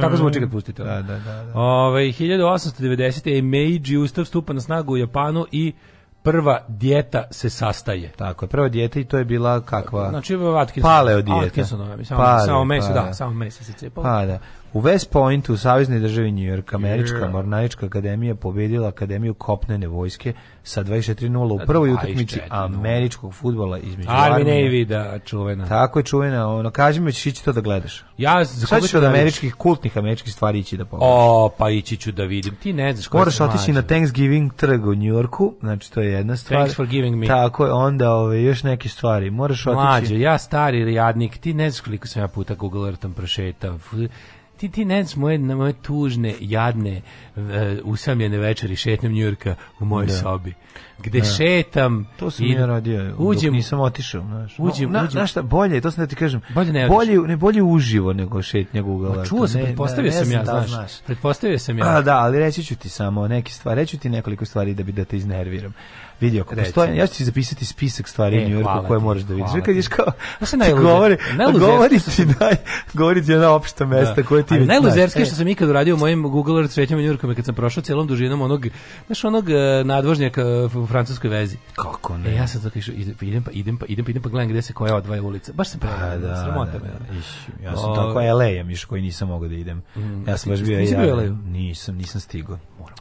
Tako zvuči kad pustite. Da, da, da. da. Ove, ovaj, 1890. je Meiji ustav stupa na snagu u Japanu i prva dijeta se sastaje. Tako je, prva dijeta i to je bila kakva? Znači, Atkinson. Paleo dijeta. Atkinson, mislim, samo, meso, pa da, da, samo meso se cepalo. Pa da. U West Point u Saveznoj državi New York, Američka yeah. Mornarička akademija pobedila Akademiju kopnene vojske sa 24-0 u prvoj utakmici američkog futbola između Army Navy, da, čuvena. Tako je čuvena, ono, kaži mi ćeš ići to da gledaš. Ja, za Sad ćeš od da američkih, kultnih američkih stvari ići da pogledaš. O, pa ići ću da vidim, ti ne znaš koja Moraš otići na Thanksgiving trg u New Yorku, znači to je jedna stvar. Thanks for giving me. Tako je, onda ove, još neke stvari. Moraš otići... Mlađe, ja stari jadnik, ti ne znaš koliko sam ja puta Google Earth-om prošetao ti ti ne moje, na moje tužne, jadne, uh, usamljene večeri šetnjem Njurka u mojoj da. sobi. Gde da. šetam to sam i ja radio, uđem, nisam otišao, znaš. Uđem, na, uđem. Na šta, bolje, to sam da ti kažem. Bolje ne, bolje, ne bolje uživo nego šetnja Google. Ma, čuo sam, pretpostavio sam, ne, ja, da znaš, znaš. Pretpostavio sam ja. A, da, ali reći ću ti samo neke stvari, reći ću ti nekoliko stvari da bi da te iznerviram. Vidio kako postoje. Ja ću ti zapisati spisak stvari e, u Njujorku koje ti, moraš da vidiš. Kad ješ kao, znaš najluze, govori, govori ti naj, govori ti na opšta mesta da. koje ti vidiš. Najluzerski e. što sam ikad uradio u mojim Google Earth srećama Njujorku je kad sam prošao celom dužinom onog, znaš onog e, nadvožnjaka u francuskoj vezi. Kako ne? E, ja sam tako išao, idem pa idem pa idem pa idem pa idem pa gledam gde se koja od dvaja ulica. Baš sam pa, da, sramota da, me. ja sam tako LA-em išao koji nisam mogao da idem. Mm, ja sam baš bio ja. Nisam, nisam stigao. Moram.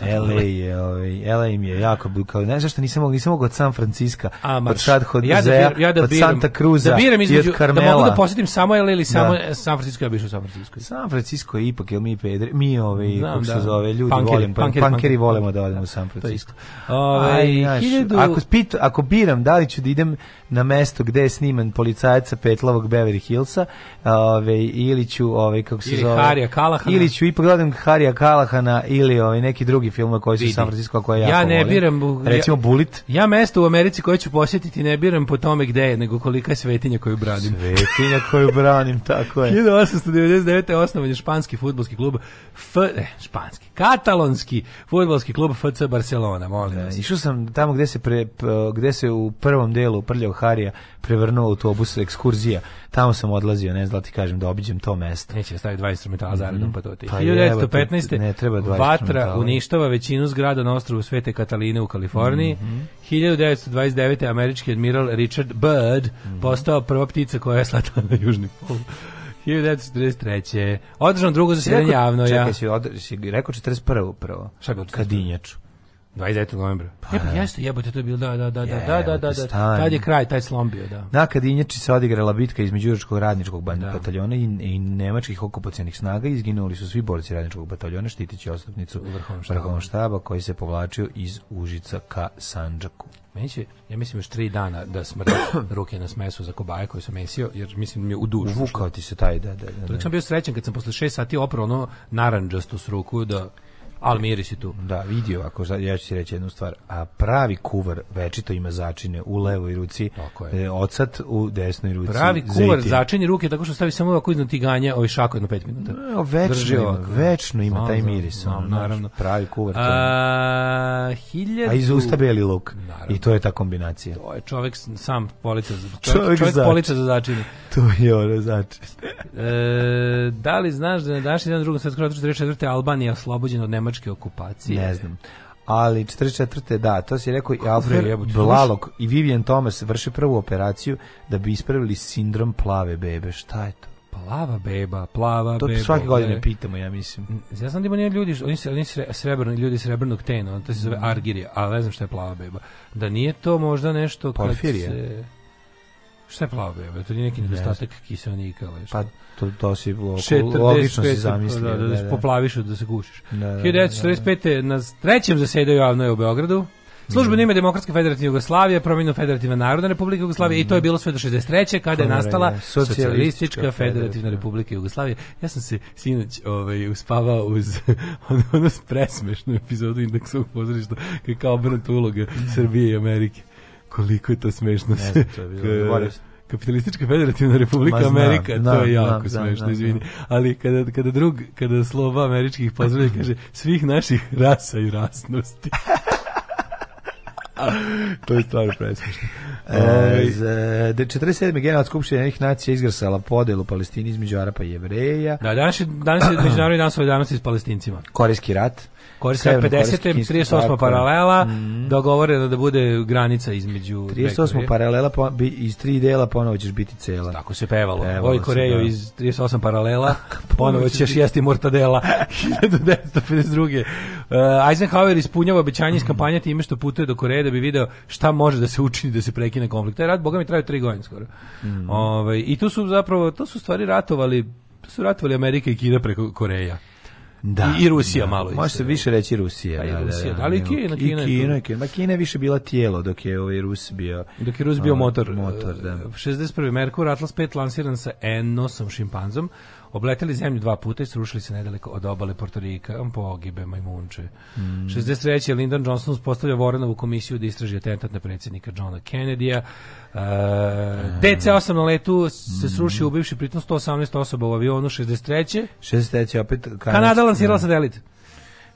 LA je, ovaj, LA im je jako kao ne zašto nisam mogao, nisam mogao od San Franciska, A, od Sad ja da, bir, ja da od Santa Cruza, da biram između, Da mogu da posetim samo LA ili samo da. San Francisco, ja bih u San Francisco. San Francisco je ipak, jel mi pedri, mi ove, ovaj, Znam, kako da. se zove, ljudi punkeri, volim, pa- punkeri, punkeri volimo da odemo u San Francisco. Ove, ovaj, Aj, naš, hiljadu... ako, pit, ako biram, da li ću da idem na mesto gde je sniman policajaca Petlovog Beverly Hillsa, ove, ovaj, ili ću, ove, kako se ili zove, Harija Kalahana. ili ću ipak gledam Harija Kalahana ili ove, neki drugi filmova koji su u San Francisco koje ja Ja ne volim. biram recimo ja, Bullet. Ja mesto u Americi koje ću posjetiti ne biram po tome gde je, nego kolika je svetinja koju branim. Svetinja koju branim, tako je. 1899. je osnovan je španski fudbalski klub F, eh, španski, katalonski fudbalski klub FC Barcelona, molim da, vas. Išao sam tamo gde se pre, gde se u prvom delu prljao Harija prevrnuo autobus ekskurzija. Tamo sam odlazio, ne znam da ti kažem da obiđem to mesto. Neće da staviti dva instrumentala zaredom mhm. mm -hmm. pa to ti. Pa 1915. Ne treba dva Vatra u uništava većinu zgrada na ostrvu Svete Kataline u Kaliforniji. Mm -hmm. 1929. američki admiral Richard Byrd mm -hmm. postao prva ptica koja je sletala na južni pol. 1933. Održano drugo zasedanje javno. Čekaj, si, od, si rekao 41. prvo. Šta je Kadinjaču. 29. novembra. Pa, e, pa jeste, jebote, to je bilo, da, da, da, jebote, da, da, da, da, tad je kraj, taj slom bio, da. Na Kadinjači se odigrala bitka između Juričkog radničkog da. bataljona i, i nemačkih okupacijanih snaga, izginuli su svi borci radničkog bataljona štitići ostupnicu vrhovnog štaba koji se povlačio iz Užica ka Sanđaku. Meni će, ja mislim, još tri dana da smrde ruke na smesu za kobaje koje sam mesio, jer mislim da mi je u dušu. ti se taj, da, da. da, da. sam bio srećan kad sam posle šest sati oprao ono naranđastu s ruku da... Ali miris je tu. Da, vidi ovako, ja ću ti reći jednu stvar. A pravi kuvar večito ima začine u levoj ruci, tako e, ocat u desnoj ruci. Pravi kuvar začinje ruke tako što stavi samo ovako iznad tiganja ovaj šako jedno pet minuta. No, e, večno, Drži ima, da. večno ima taj miris. Znam, on, naravno. Pravi kuvar. A, hiljadu... A iz usta beli luk. Naravno. I to je ta kombinacija. To je čovjek sam polica za, čovjek, čovjek, čovjek polica za začinje. To je ono začinje. e, da li znaš da na današnji dan drugom svetskom ratu 44. Albanija oslobođena od Nemačke nemačke okupacije. Ne znam ali 44. da, to se rekao i Alfred Blalog i Vivian Thomas vrše prvu operaciju da bi ispravili sindrom plave bebe. Šta je to? Plava beba, plava to beba. To svake godine bebe. pitamo, ja mislim. Ja znam da ima nije ljudi, oni su oni srebrni, ljudi srebrnog tena, on to se zove mm. Argirija, ali ne znam šta je plava beba. Da nije to možda nešto... Porfirija. Kad se... Šta je plavo jebote? To je neki nedostatak kiselnika ili šta? Pa to to si logično si zamislio. Da, da, da, da, poplaviš da se gušiš. Da, da, 1945. na trećem zasedaju javno je u Beogradu. Službeno ime Demokratske federativne Jugoslavije, promjenu Federativna narodna republika Jugoslavije mm. i to je bilo sve do 63. kada je nastala Socijalistička federativna republika Jugoslavije. Ja sam se sinoć ovaj, uspavao uz ono, ono presmešnu epizodu indeksa u pozorištu kao obrnuta uloga Srbije i Amerike koliko je to smešno. Ne znam, to je bilo. Kapitalistička federativna republika Ma, znam, Amerika, znam, to je jako znam, smešno, izvini. Ali kada, kada drug, kada slova američkih pozdravlja kaže svih naših rasa i rasnosti. to je stvarno presmešno. E, da 47. generalna skupština jednih nacija izgrsala podelu Palestini između Arapa i Jevreja. Da, danas je, danas je Međunarodni dan solidarnosti s Palestincima. Korejski rat. Koriste 50. 38. paralela, mm. dogovoreno da, da bude granica između... 38. paralela po, bi, iz tri dela ponovo ćeš biti cela. Tako se pevalo. pevalo Voj Korejo da. iz 38 paralela, ponovo ćeš jesti mortadela. 1952. Uh, Eisenhower ispunjava obećanje iz kampanje time što putuje do Koreje da bi video šta može da se učini da se prekine konflikt. Taj rat, bogami mi, traju tri godine skoro. Mm. Ove, ovaj, I tu su zapravo, to su stvari ratovali, su ratovali Amerika i Kina preko Koreja da, i, i Rusija da, malo. Može se da. više reći Rusija. Pa i da, da, Rusija, da, ali i Kina, Kina, Kina, Kina, Kina je više bila tijelo dok je ovaj Rus bio. Dok je Rus bio motor. Motor, da. 61. Merkur Atlas 5 lansiran sa Enosom šimpanzom obleteli zemlju dva puta i srušili se nedaleko od obale Portorika. Pogibe majmunče. Mm. 63. Lyndon Johnson uspostavlja Warrenovu komisiju da istraži atentat na predsjednika Johna Kennedy-a. E, e. DC-8 na letu se mm. srušio ubivši pritom 118 osoba u avionu 63. 63. opet Kanada, Kanada lansirala satelit.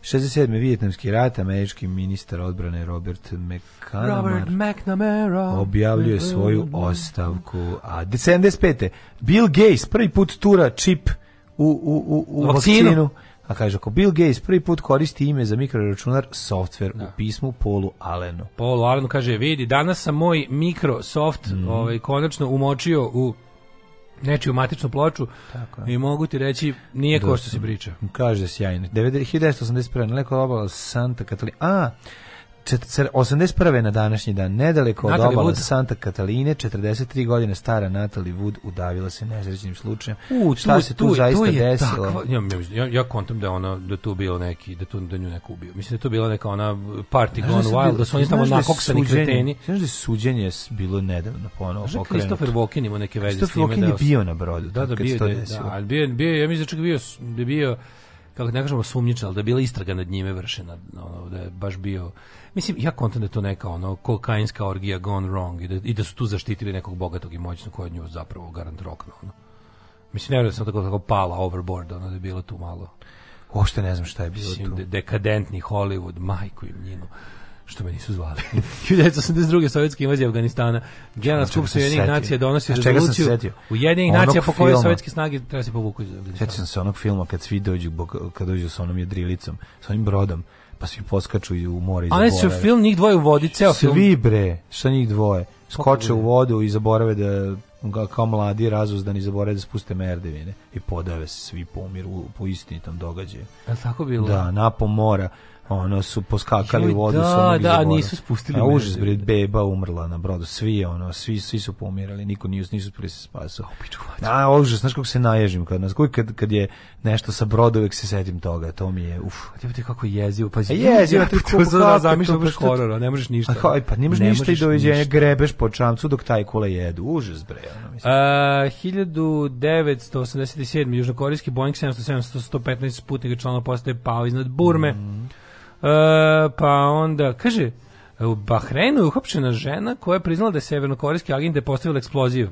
67. Vijetnamski rat, američki ministar odbrane Robert McNamara, Robert McNamara objavljuje svoju ostavku. A 75. Bill Gates prvi put tura čip u, u, u, u vakcinu. vakcinu. A kaže, ako Bill Gates prvi put koristi ime za mikroračunar softver da. u pismu Polu Alenu. Polu Alenu kaže, vidi, danas sam moj Microsoft mm. ovaj, konačno umočio u nečiju matičnu ploču Tako. i mogu ti reći nije Do, ko da. što se priča. Kaže sjajno. 1981. Lekova obala Santa Catalina. A, 81. na današnji dan, nedaleko Natalie od obala Wood. Santa Kataline, 43 godine stara Natalie Wood udavila se nezrećnim slučajem. U, Šta se tu, tu zaista je desilo? Takva, ja, ja, ja kontam da, ona, da tu bilo neki, da, tu, da nju neko ubio. Mislim da to bila neka ona party znaš gone da wild, bilo, da su oni tamo nakoksani kreteni. Znaš da je suđenje bilo nedavno ponovo znaš okrenuto? Christopher Walken ima neke veze s time. Christopher Walken je bio na brodu. Da, da, bio, da, da, bio, bio, ja mislim da čak bio, da bio kako ne kažemo sumnjičan, ali da je bila istraga nad njime vršena, ono, da je baš bio Mislim, ja kontam da je to neka ono, kokainska orgija gone wrong i da, i da su tu zaštitili nekog bogatog i moćnog koji nju zapravo garant rokno. Ono. Mislim, ne vjerujem da sam tako, tako pala overboard, ono da je bilo tu malo. Uopšte ne znam šta je bilo Mislim, tu. Dekadentni Hollywood, majku im njinu što me nisu zvali. 1982. sovjetska invazija Afganistana. General Generalna skupština Ujedinjenih nacija donosi A rezoluciju Ujedinjenih nacija po kojoj sovjetske snage treba se povuku iz Afganistana. Sjetio sam se onog filma kad svi dođu, kad dođu sa onom jedrilicom, sa onim brodom, pa svi poskaču i u more i zaborave. Ali su film njih dvoje u vodi, ceo film. Svi bre, šta njih dvoje? Skoče u vodu i zaborave da ga kao mladi razuzdani zaborave da spuste merdevine i podave se svi pomiru po istinitom događaju. A tako bilo? Da, napom mora ono su poskakali Joj, u vodu da, sa onog da, nisu spustili. A užas bre beba umrla na brodu, svi ono, svi svi su pomirali, niko nije nisu uspeli se spasiti. A užas, znaš kako se naježim kad nas kad kad je nešto sa broda uvek se setim toga, to mi je uf. a Ti vidite kako jezivo, pa e, je jezivo, ti da kako za zamišljaš baš horor, ne možeš ništa. a Aha, e, pa ne možeš ništa i doviđenja, grebeš po čamcu dok taj kule jedu. Užas bre, ono mislim. E, a, 1987. južnokorejski Boeing 777 115 putnika članova postaje pao iznad Burme. Mm. E, pa onda, kaže, u Bahreinu je uhopšena žena koja je priznala da je severnokorejski agent da postavila eksploziv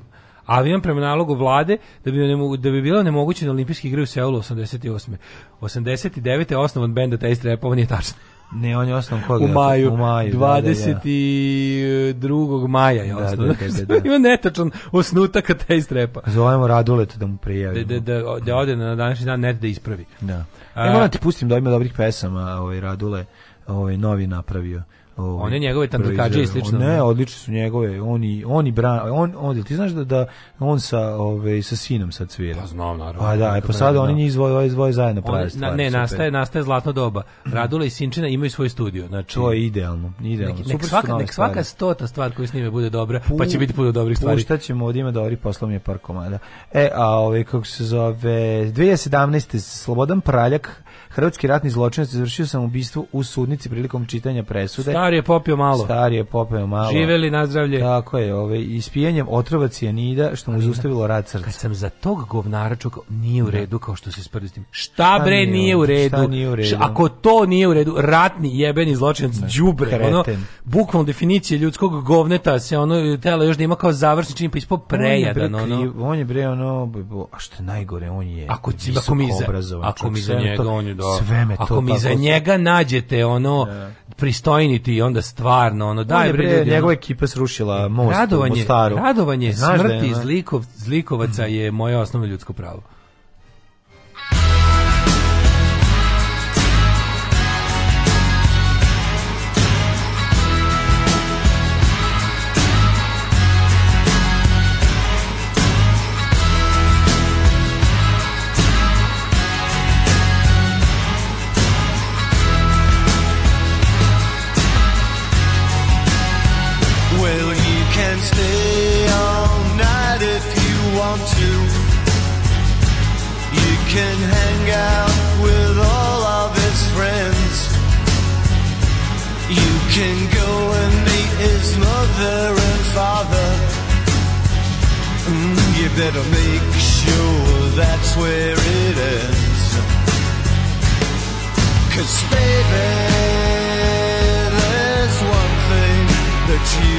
avion prema nalogu vlade da bi, da bi bilo nemoguće na da olimpijske igre u Seulu 88. 89. je osnovan benda Taste Rap, ovo nije tačno. Ne, on je osnovan kog? U maju. U maju. 22. Da, da, da. maja je da, da, osnovan. Da, ima netačan osnutak kad taj strepa. Zovemo Radulet da mu prijavimo. Da, da, da, da ode na današnji dan net da ispravi. Da. A, ja e, moram ti pustim da ima dobrih pesama, ovaj Radule ovaj novi napravio. Ovi, ovaj, one njegove tandokađe i slično. Ne, odlične su njegove. Oni oni bra, on on ti znaš da da on sa ove ovaj, sa sinom sad svira. Pa znam naravno. Pa da, e pa sad da. oni njih izvoje izvoje zajedno prave stvari. Ne, nastaje nastaje zlatna doba. Radula i Sinčina imaju svoj studio. Znači to je idealno, idealno. Nek, nek svaka nek svaka stota stvar koju snime bude dobra, pa Pu, pa će biti puno dobrih stvari. Šta ćemo od ima dobri da je par komada. E, a ove ovaj, kako se zove 2017 Slobodan Praljak Hrvatski ratni zločinac izvršio sam ubistvo u sudnici prilikom čitanja presude. Stari je popio malo. Stari je popio malo. Živeli na zdravlje. Tako je, ovaj ispijenjem otrova cijanida što mu zaustavilo rad srca. Kad sam za tog govnara čukao, nije u da. redu kao što se sprdistim. Šta bre nije, u redu? Šta nije u redu? Ako to nije u redu, ratni jebeni zločinac da. đubre, ono bukvalno definicije ljudskog govneta se ono tela još da ima kao završni čin pa ispo prejadan on je bre, ono. Kriv, on je bre ono, a što najgore on je. Ako, ako mi za, ako mi za njega on je do... Sve me to Ako mi pa za njega nađete ono da. pristojniti onda stvarno ono daj On bre ljudi, njegova ekipa srušila most radovanje, Mostaru. Radovanje radovanje smrti je, zlikov, zlikovaca je moje osnovno ljudsko pravo. better make sure that's where it ends. Cause baby, there's one thing that you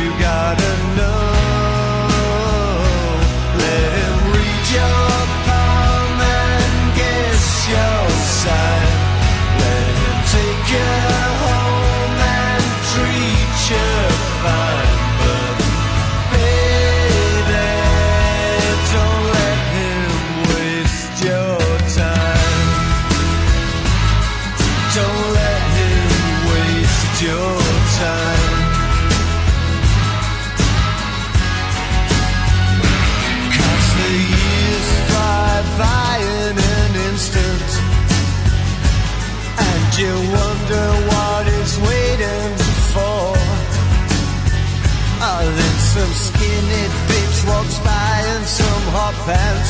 fast.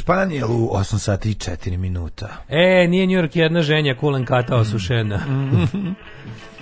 York, u 8 sati i 4 minuta. E, nije New York jedna ženja, kulen kata osušena. Mm.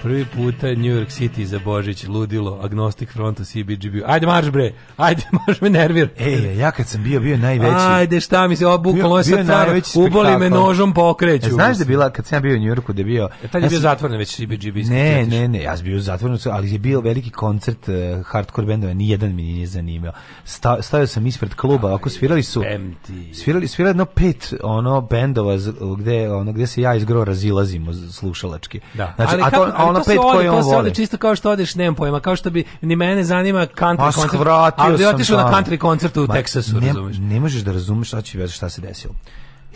Prvi puta New York City za Božić, ludilo, agnostik fronta, CBGB. Ajde marš bre, ajde marš me nervir. Ej, ja kad sam bio, bio najveći. Ajde šta mi se obukalo, sad car, uboli me nožom pokreću. E, znaš da bila, kad sam bio u New Yorku, da bio... E, tad je ja bio zatvoren već CBGB. Ne, ne, ne, ja sam bio zatvoren, ali je bio veliki koncert uh, hardcore bendova, nijedan mi nije zanimao. Sta, stavio sam ispred kluba, Aj, ako svirali su... Empty. Svirali, svirali jedno pet ono bendova gde, ono, gde se ja iz gro razilazimo slušalački. Da. Znači, ali a to, kako, ona pet koje on voli. čisto kao što odeš, nemam pojma, kao što bi, ni mene zanima country Mas, koncert, ali bi otišao na country koncert u Ma, Teksasu, ne, razumeš? Ne možeš da razumeš šta će, šta se desilo.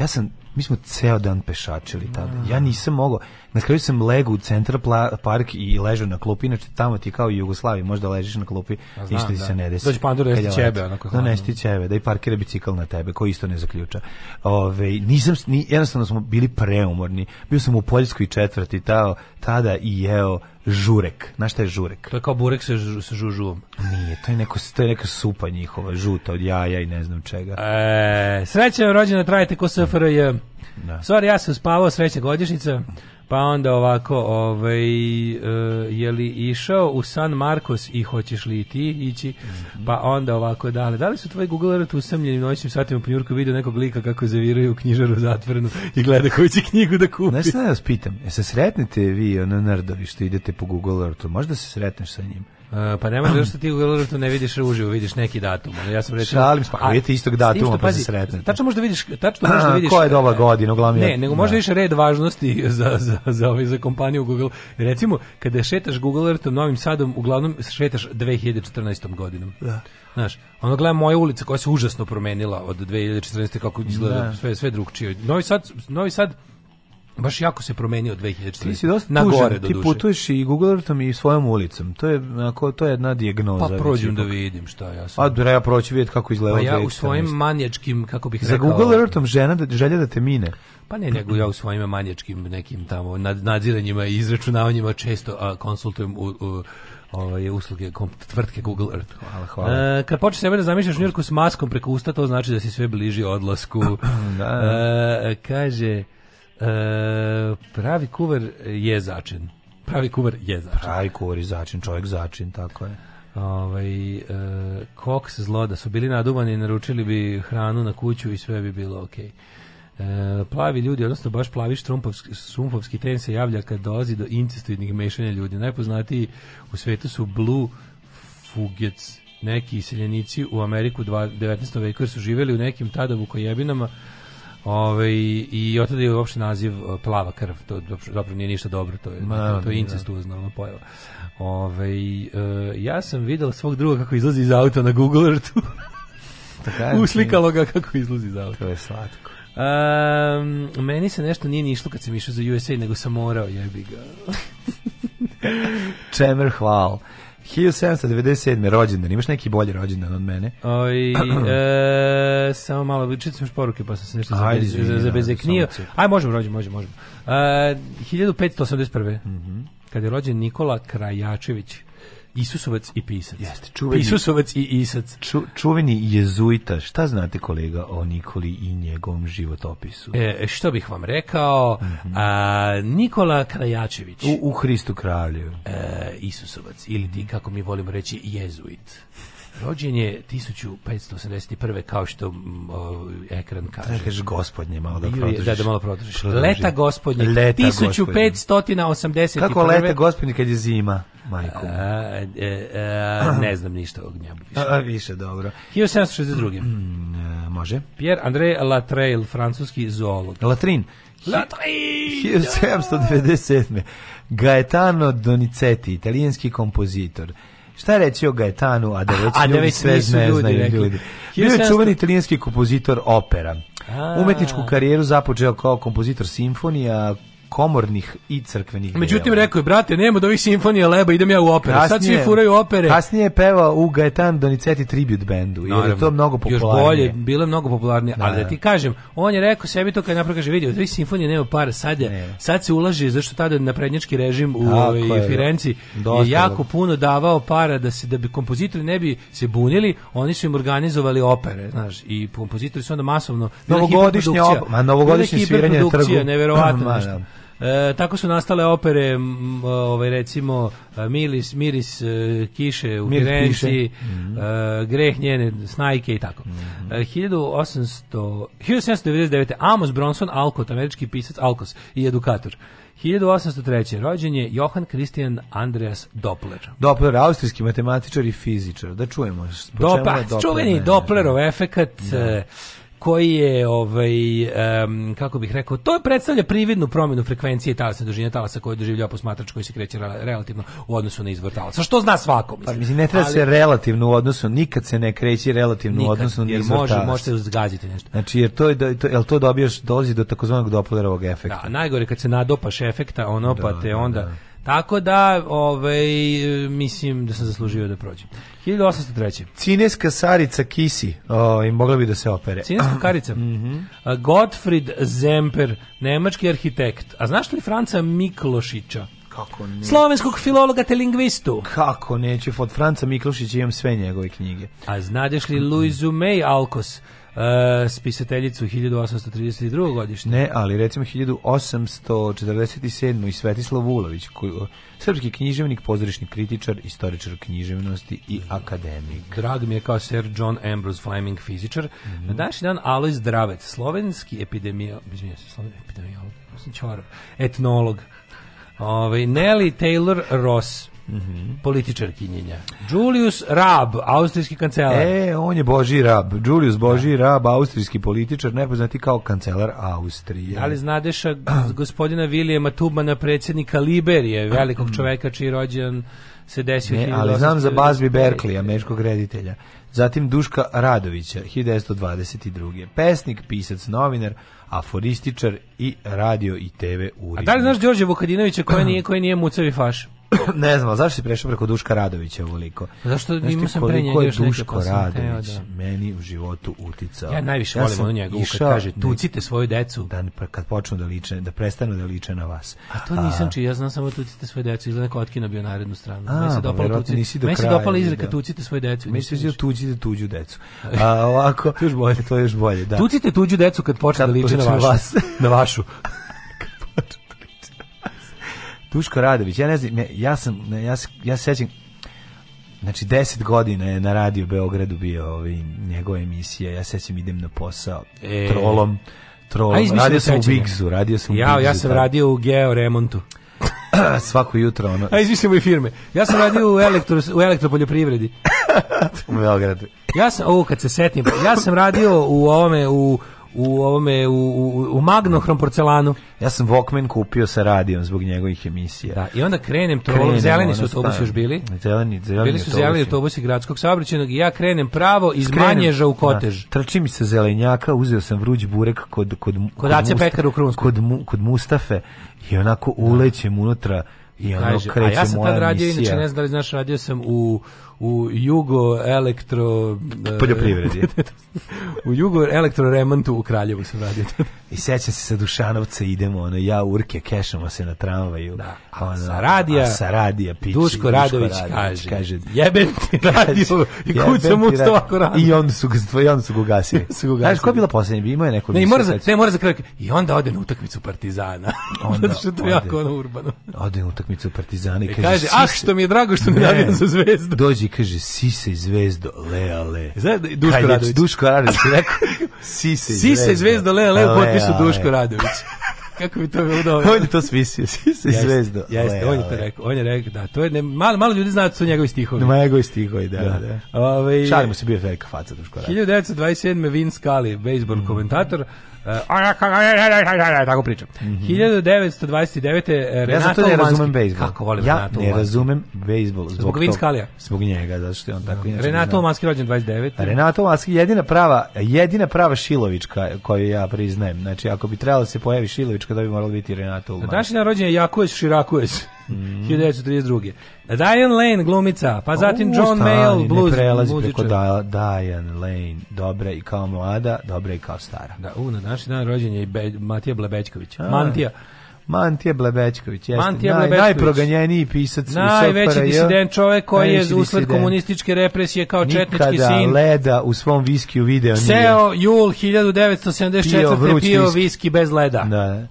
Ja sam mi smo ceo dan pešačili tada. Da. Ja nisam mogao. Na kraju sam legao u centar park i ležao na klupi, inače tamo ti kao i Jugoslaviji, možda ležiš na klupi, ja ništa ti da. se ne desi. Dođi pandur da ćebe, onako. Da nesti ćebe, da i parkira bicikl na tebe, koji isto ne zaključa. Ove, nisam, ni, jednostavno smo bili preumorni. Bio sam u Poljskoj četvrti tao, tada i jeo žurek. Znaš šta je žurek? To je kao burek sa, sa žužuvom. Nije, to je, neko, to je neka supa njihova, žuta od jaja i ne znam čega. E, sreća rođena, trajite ko SFRJ. Da. Sorry, ja sam spavao sreća godišnjica, pa onda ovako, ovaj, uh, je li išao u San Marcos i hoćeš li ti ići, mhm. pa onda ovako da li, Da li su tvoji Google Earth usamljeni noćnim satima po Njurku video nekog lika kako zaviraju u knjižaru zatvorenu i gleda koju će knjigu da kupi? Znaš šta ja da vas pitam, se sretnete vi na nerdovi što idete po Google Earthu, možda se sretneš sa njim? pa ne da što ti u Gellertu ne vidiš uživo, vidiš neki datum. Ja sam rekao, šalim se, pa vidite istog datuma pa se sretnete. Tačno možda vidiš, tačno možda vidiš. Koja je doba godina, uglavnom. Ne, nego da. možda više red važnosti za za za ovaj za kompaniju Google. Recimo, kada šetaš Google Earthom Novim Sadom, uglavnom šetaš 2014. godinom. Da. Znaš, ono gleda moja ulica koja se užasno promenila od 2014. kako izgleda da. sve sve drugčije. Novi Sad, Novi Sad baš jako se promenio od 2014. na gore do ti putuješ i Google Earthom i svojom ulicom. To je ako to je jedna dijagnoza. Pa prođem da vidim šta ja sam. A da ja proći vidjeti kako izgleda. Pa ja u svojim manjačkim kako bih rekao. Za Google Earthom žena da želja da te mine. Pa ne, nego ja u svojim manjačkim nekim tamo nadziranjima i izračunavanjima često a, konsultujem u, u ovaj usluge kom, tvrtke Google Earth. Hvala, hvala. E, kad počneš sebe da zamišljaš Njurku s maskom preko usta, to znači da si sve bliži odlasku. da. E, kaže E, pravi kuver je začin. Pravi kuver je začin. Pravi kuver je začin, čovjek začin, tako je. Ovaj, e, koks zlo da su bili naduvani, naručili bi hranu na kuću i sve bi bilo okej. Okay. E, plavi ljudi, odnosno baš plavi štrumpovski, sumpovski tren se javlja kad dolazi do incestuidnih mešanja ljudi. Najpoznatiji u svetu su Blue Fugets, neki iseljenici u Ameriku 19. veku su živeli u nekim tada vukojebinama Ove, I od tada je uopšte naziv e, plava krv, to dobro nije ništa dobro, to je, Ma, to je da, incestuozno da. pojava. Ove, e, ja sam video svog druga kako izlazi iz auta na Google Earthu. Uslikalo ga kako izlazi iz auta. To je slatko. Um, meni se nešto nije nišlo kad sam išao za USA, nego sam morao, jebi ga. Čemer hval. 1797. rođendan, imaš neki bolji rođendan od mene? Oj, e, samo malo, čitam još poruke, pa sam se nešto Ajde, za, za, da, za Aj, možemo, rođen, možemo, možemo. E, 1581. Mm -hmm. Kad je rođen Nikola Krajačević, Isusovac i pisac. Jeste, čuveni. Isusovac i isac. Ču, čuveni jezuita. Šta znate kolega o Nikoli i njegovom životopisu? E, što bih vam rekao? Mm -hmm. a, Nikola Krajačević. U, u Hristu kralju. E, Isusovac ili ti, mhm. kako mi volimo reći, jezuit. Rođen je 1581. kao što mm, o, ekran kaže. Treba kažeš gospodnje, malo da prodržiš. Da, da malo prodržiš. Leta gospodnje, 1581. Kako leta gospodnje kad je zima, majko? A, e, e, ne znam ništa o njemu više. A, više, dobro. 1762. Mm, e, može. Pierre André Latrail, francuski zoolog. Latrin. Latrin! 1797. Gaetano Donizetti, italijanski kompozitor. Šta reći o Gaetanu, a da već, a, da ljudi, a već sve znaju ljudi. ljudi. Bio je čuveni italijanski kompozitor opera. A. Umetničku karijeru započeo kao kompozitor simfonija, komornih i crkvenih. Međutim rekao je brate, nema do ovih simfonija leba, idem ja u operu. Sad svi furaju opere. Kasnije je pevao u Gaetan Donizetti tribute bandu i je to mnogo popularnije. Još bolje, bilo je mnogo popularnije, da, ali da, da ti kažem, on je rekao sebi to kad napravo kaže, vidi, od ovih simfonija nema para, sad, je, ne. sad se ulaže, zašto tada na naprednjački režim u Tako je, da. Firenci je jako puno davao para da se da bi kompozitori ne bi se bunili, oni su im organizovali opere, znaš, i kompozitori su onda masovno novogodišnje, ma novogodišnje sviranje na trgu. Neverovatno, ma, da. E, tako su nastale opere, m, ovaj, recimo, e, Milis, Miris e, kiše u Miris Firenci, mm. e, mhm. Greh njene snajke i tako. Mm. E, 1800, 1799. Amos Bronson Alcott, američki pisac Alkos i edukator. 1803. rođen je Johan Christian Andreas Doppler. Doppler, austrijski matematičar i fizičar. Da čujemo. Dopa, čuveni Dopplerov efekat. Da. E, koji je ovaj um, kako bih rekao to predstavlja prividnu promjenu frekvencije talasa dužine talasa koju doživljava posmatrač koji se kreće relativno u odnosu na izvor talasa što zna svako pa, mislim, pa, mislim ne treba ali, se relativno u odnosu nikad se ne kreće relativno nikad, u odnosu na izvor može, talasa može se zgaziti nešto znači jer to je to jel to dobiješ dozi do takozvanog doplerovog efekta da najgore kad se nadopaš efekta ono pa da, pa te da, onda da Tako da, ovaj, mislim da sam zaslužio da prođem. 1803. Cineska sarica Kisi, i ovaj, mogla bi da se opere. Cineska karica. Mm -hmm. Gottfried Zemper, nemački arhitekt. A znaš li Franca Miklošića? Kako ne? Slovenskog filologa te lingvistu. Kako neću, od Franca Miklošića imam sve njegove knjige. A znadeš li Luizu May Alkos, uh, spisateljicu 1832. godišnje. Ne, ali recimo 1847. i Svetislav Vulović, koji, srpski književnik, pozorišni kritičar, istoričar književnosti i akademik. Drag mi je kao Sir John Ambrose Fleming, fizičar. Mm -hmm. Na današnji dan Alois Dravec, slovenski epidemijal, izvinjam se, slovenski epidemijal, etnolog. Ove, ovaj, Nelly Taylor Ross, Mm političar političarkinjenja. Julius Rab, austrijski kancelar. E, on je Boži Rab. Julius Boži da. Rab, austrijski političar, nepoznati kao kancelar Austrije. Ali da znadeš gospodina Vilijema Tubmana, predsjednika Liberije, velikog mm. čoveka čiji rođen se desio... Ne, ali znam za Bazbi Berklija, meškog reditelja. Zatim Duška Radovića, 1922. Pesnik, pisac, novinar, aforističar i radio i TV urednik. A da li znaš Đorđe Vukadinovića koji nije, koji nije mucavi faš? ne znam, zašto si prešao preko Duška Radovića ovoliko? Zašto imao sam pre njega još Duško pa Radović teo, da. meni u životu uticao. Ja najviše ja volim onu njegovu kad kaže tucite svoju decu. Da, pa kad počnu da liče, da prestanu da liče na vas. A to nisam čiji, ja znam samo tucite svoju decu, izgleda kao otkino bio narednu stranu. A, se pa dopalo, pa, tuci, nisi do meni se dopala izreka tucite svoju decu. Meni se tuđite tuđu decu. A ovako, to je još bolje, to je još bolje, da. Tucite tuđu decu kad počne da liče na vas. Na vašu. Duško Radović, ja ne znam, ja sam, ne, ja, se sećam, znači 10 godina je na Radio Beogradu bio ovi, ovaj, njegova emisija, ja se sećam idem na posao, e. trolom, trolom, radio sam u Bigzu, radio sam u ja, Bigzu. Ja sam da. radio u Geo Remontu. svako jutro ono. A izmislimo i firme. Ja sam radio u elektro u elektropoljoprivredi. u Beogradu. ja sam o, kad se setim, ja sam radio u ovome u u ovome u, u, u magnohrom porcelanu. Ja sam Walkman kupio sa radijom zbog njegovih emisija. Da, i onda krenem to zeleni su autobusi još bili. Zeleni, zeleni bili su autobusi. zeleni autobusi gradskog saobraćajnog i ja krenem pravo iz krenem, Manježa u da, Kotež. Da, trči mi se zelenjaka, uzeo sam vruć burek kod kod kod, kod Ace pekaru Pekar Krunsku. Kod mu, kod Mustafe i onako da. ulećem unutra i ono Kaže, kreće moja emisija. A ja sam tad radio, inače ne znam da li znaš, radio sam u u jugo elektro e, poljoprivredi. u jugo elektro remontu u Kraljevu se radi I sećam se sa Dušanovca idemo, ono ja Urke kešamo se na tramvaju. Da. A ono, sa radija, a sa radija piči, Duško Radović, Duško Radović kaže, kaže jebem ti radio i kucam mu sto ako radi. I onda su ga i onda su ga gasili. su ga Znaš ko je bila poslednja? Ima je neko. Ne, mora za, ne, mora za kraj. I onda ode na utakmicu Partizana. onda što to jako ono urbano. Ode na utakmicu Partizana i e, kaže, kaže ah što mi je drago što ne, ne navijam da za Zvezdu. Dođe mlađi kaže sise zvezdo leale. Znaš da Duško Radović. Duško Radović rekao sise zvezdo. zvezdo le u potpisu Duško Radović. Kako bi to bilo dobro? On je to svisio, svisio jeste, zvezdo. Jeste, le, on je to rekao, on je rekao, da, to je, ne, malo, malo ljudi zna da su njegovi stihovi. No, njegovi stihovi, da, da. da. Ove, Šalimo se, bio velika faca Duško Radović. 1927. Vin Scully, bejsbol mm. komentator, tako pričam. Mm -hmm. 1929. Renato Ja sam ne razumem bejsbol. Kako volim ja Renato ne razumem bejsbol. Zbog, zbog Vinskalija. Zbog njega, zato što je on tako inače. Renato Maski rođen 29. Renato Maski jedina prava, jedina prava Šilovička koju ja priznajem. Znači, ako bi trebalo se pojavi Šilović politička da bi moralo biti Renata Ulman. Danas je rođen Jakues Širakues. Mm. 1932. Diane Lane glumica, pa zatim U, John Mayall blues ne prelazi muzičar. preko da, Diane Lane, dobra i kao mlada, dobra i kao stara. Da, u, na današnji dan rođen je i Be, Matija Blebećković. Mantija. Mantije Blebečković, jeste Mantija naj, Blebečković. najproganjeniji pisac Najveći disident čovek koji je usled disident. komunističke represije kao Nikada četnički sin. Nikada leda u svom viskiju video nije. Seo jul 1974. pio, pio viski. viski bez leda. Da, Da,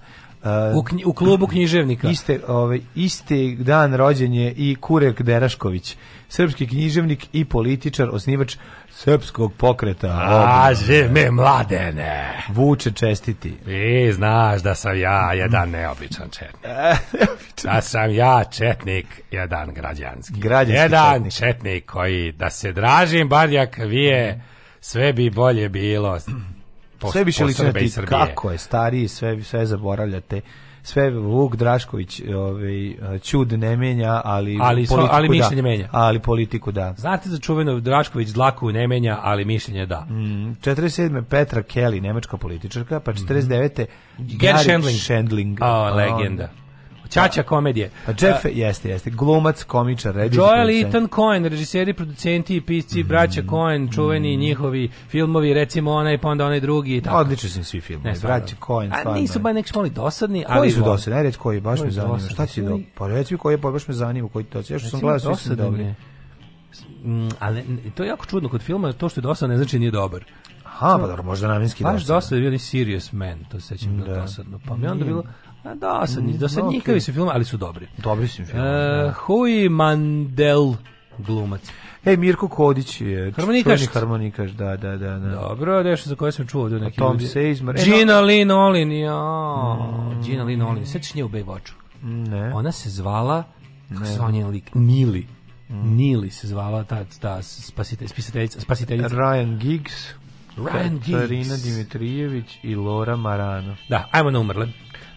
u, knji, u klubu književnika. Iste, ovaj, isti dan rođenje i Kurek Derašković, srpski književnik i političar, osnivač srpskog pokreta. A, živ me mladene. Vuče čestiti. I e, znaš da sam ja jedan neobičan četnik. da sam ja četnik, jedan građanski. građanski jedan četnik. četnik koji, da se dražim barjak vije, sve bi bolje bilo Post, sve više liči na Kako je, stariji, sve, sve zaboravljate sve Vuk Drašković ovaj čud ne menja, ali ali politiku, ali da. mišljenje da. menja. Ali politiku da. Znate za čuveno Drašković dlaku ne menja, ali mišljenje da. Mm, 47. Petra Kelly, nemačka političarka, pa 49. Mm. Gary Schendling. Schendling. Oh, legenda. Čača pa, komedije. A pa Jeff uh, jeste, jeste. Glumac, komičar, reditelj. Joel Ethan Cohen, režiseri, producenti i pisci, mm. braća Cohen, čuveni mm. njihovi filmovi, recimo onaj, pa onda onaj drugi i pa tako. Odlični su svi filmovi. Braća Cohen, stvarno. A nisu baš neki mali dosadni, koji ali... Koji su dosadni? Aj reći koji, baš koji me zanima. Šta ti do... Pa reci koji je, baš me zanima. Koji to... Ja što sam gledao, svi su dobri. Mm, ali to je jako čudno kod filma, to što je dosadno ne znači nije dobar. Aha, pa dobro, možda namenski dosadno. Baš dosadno je bio ni Serious Man, to se sećam da. da. dosadno. Pa mi onda bilo... A dosadni, da, mm, dosadnjikavi da okay. su film, ali su dobri. Dobri su film. E, da. Hui Mandel glumac. E, Mirko Kodić je harmonikaš. Čuveni harmonikaš, da, da, da. da. Dobro, nešto za koje sam čuo do neki Tom Seizmar. E, Gina Lynn Olin, ja. Mm. Gina Lynn Olin, sećaš nje u Baywatchu? Ne. Ona se zvala, kako se zvala njen lik? Nili. Mm. Nili se zvala ta, ta spasite, spisateljica, Ryan Giggs. Ryan Giggs. Karina Dimitrijević i Laura Marano. Da, ajmo na umrle.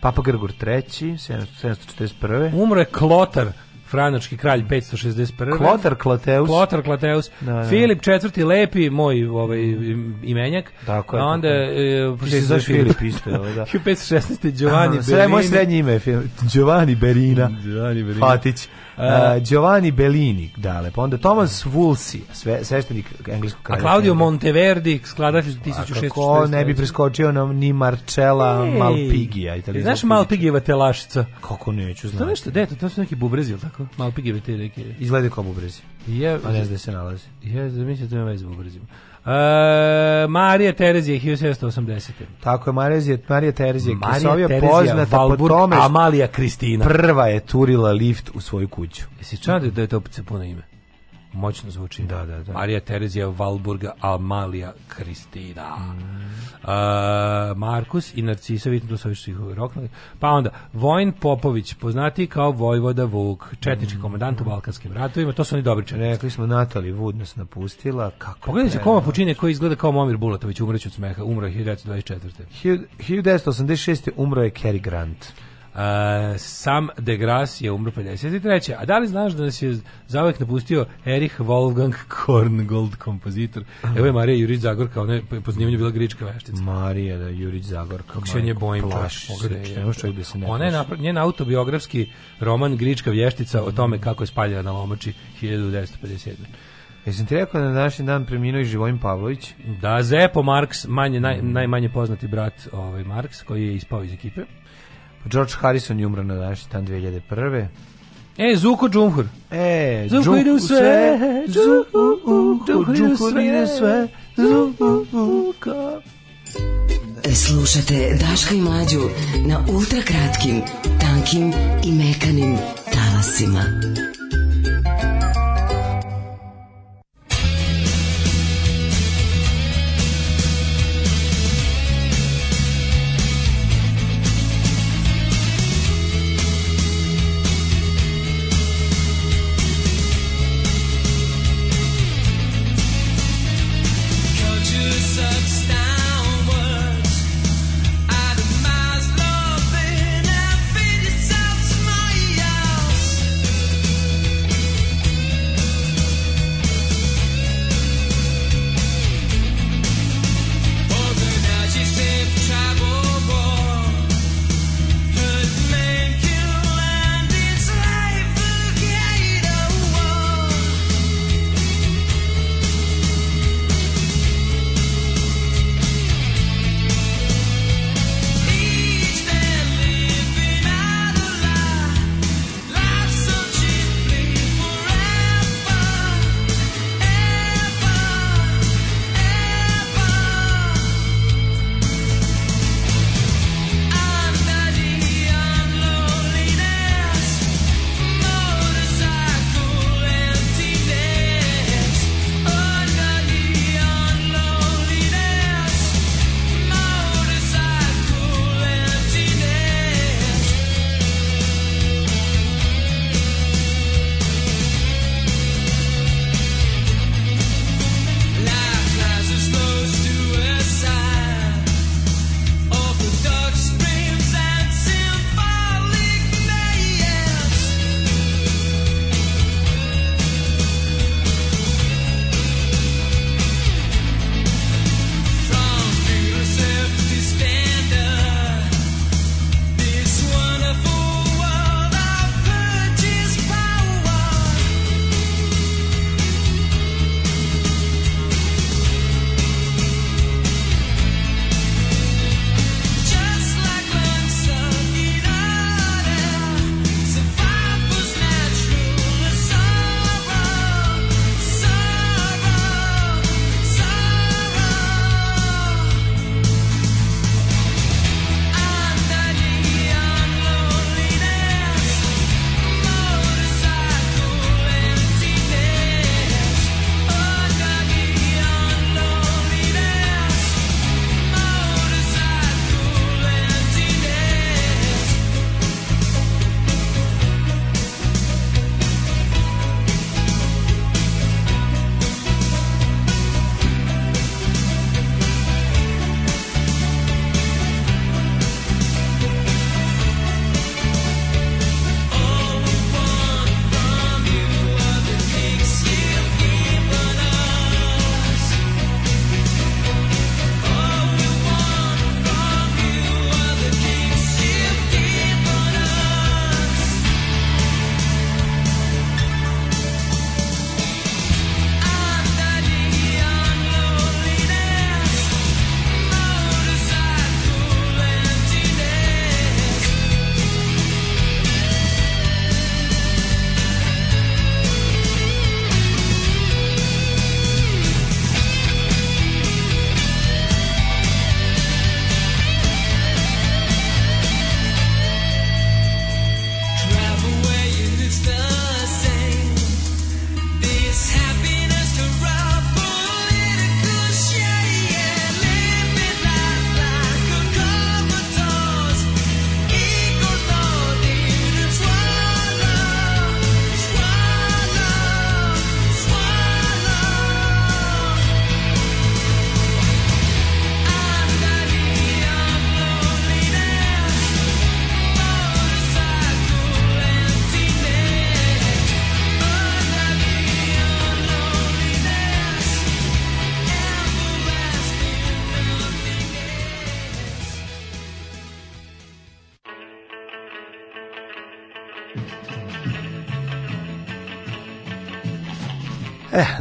Papa Grgur III, 741. Umre Klotar, Franački kralj 561. Klotar Klateus. Klotar Klateus. Da, da. da. Filip IV. Lepi, moj ovaj, imenjak. Tako je. A Onda, e, Ti se Filip isto. Da. 516. Giovanni Berina. Sve moje srednje ime je Giovanni Berina. Giovanni Berina. Fatić. Uh, Giovanni Bellini, dale, pa onda Thomas Woolsey, sve, sveštenik engleskog kralja. A Claudio Monteverdi, skladatelj 1600. Ko ne bi preskočio nam ni Marcella hey. Malpigija, italijanskog. Znaš Malpigijeva telašica? Kako neću znati. To nešto, dete, to su neki bubrezi, ili tako? Malpigijeve te neke. Izgleda kao bubrezi. Je, a pa ne znam da se nalazi. Ja, zamislite da me vez bubrezima. E, Marija Terezija 1780. Tako je, Marija, Marija Terezija Marija je poznata Valburg, po tome. Amalija Kristina. Prva je turila lift u svoju kuću. Jesi čao da je to puno ime? moćno zvuči. Da, da, da. Marija Terezija Valburga Amalija Kristina. Mm. Uh, Markus i Narcisa tu su svih roknuli. Pa onda, Vojn Popović, poznati kao Vojvoda Vuk, četnički mm. komandant u Balkanskim ratovima, to su oni dobri četnici. Rekli smo, Natali Vud nas napustila. Kako Pogledajte se koma pučine koji izgleda kao Momir Bulatović, umreću od smeha, umro je 1924. 1986. umro je Cary Grant. Sam de Gras je umro 53. A da li znaš da nas je zavek napustio Erich Wolfgang Korngold, kompozitor? Evo je Marija Jurić Zagorka, ona je po znimanju bila grička veštica. Marija da Jurić Zagorka. Kako se nje bojim, plaši Ona je napra njen autobiografski roman Grička vještica o tome mm. kako je spaljena na lomači 1957. Jesam ti rekao da na današnji dan preminuo i Živojin Pavlović? Da, Zepo Marks, manje, naj, najmanje poznati brat ovaj, Marks, koji je ispao iz ekipe. George Harrison je umro na današnji 2001. E, Zuko Džumhur. E, Zuko ide u sve, Zuko ide u sve, Zuko. Slušate Daška i Mlađu na ultrakratkim, tankim i mekanim talasima.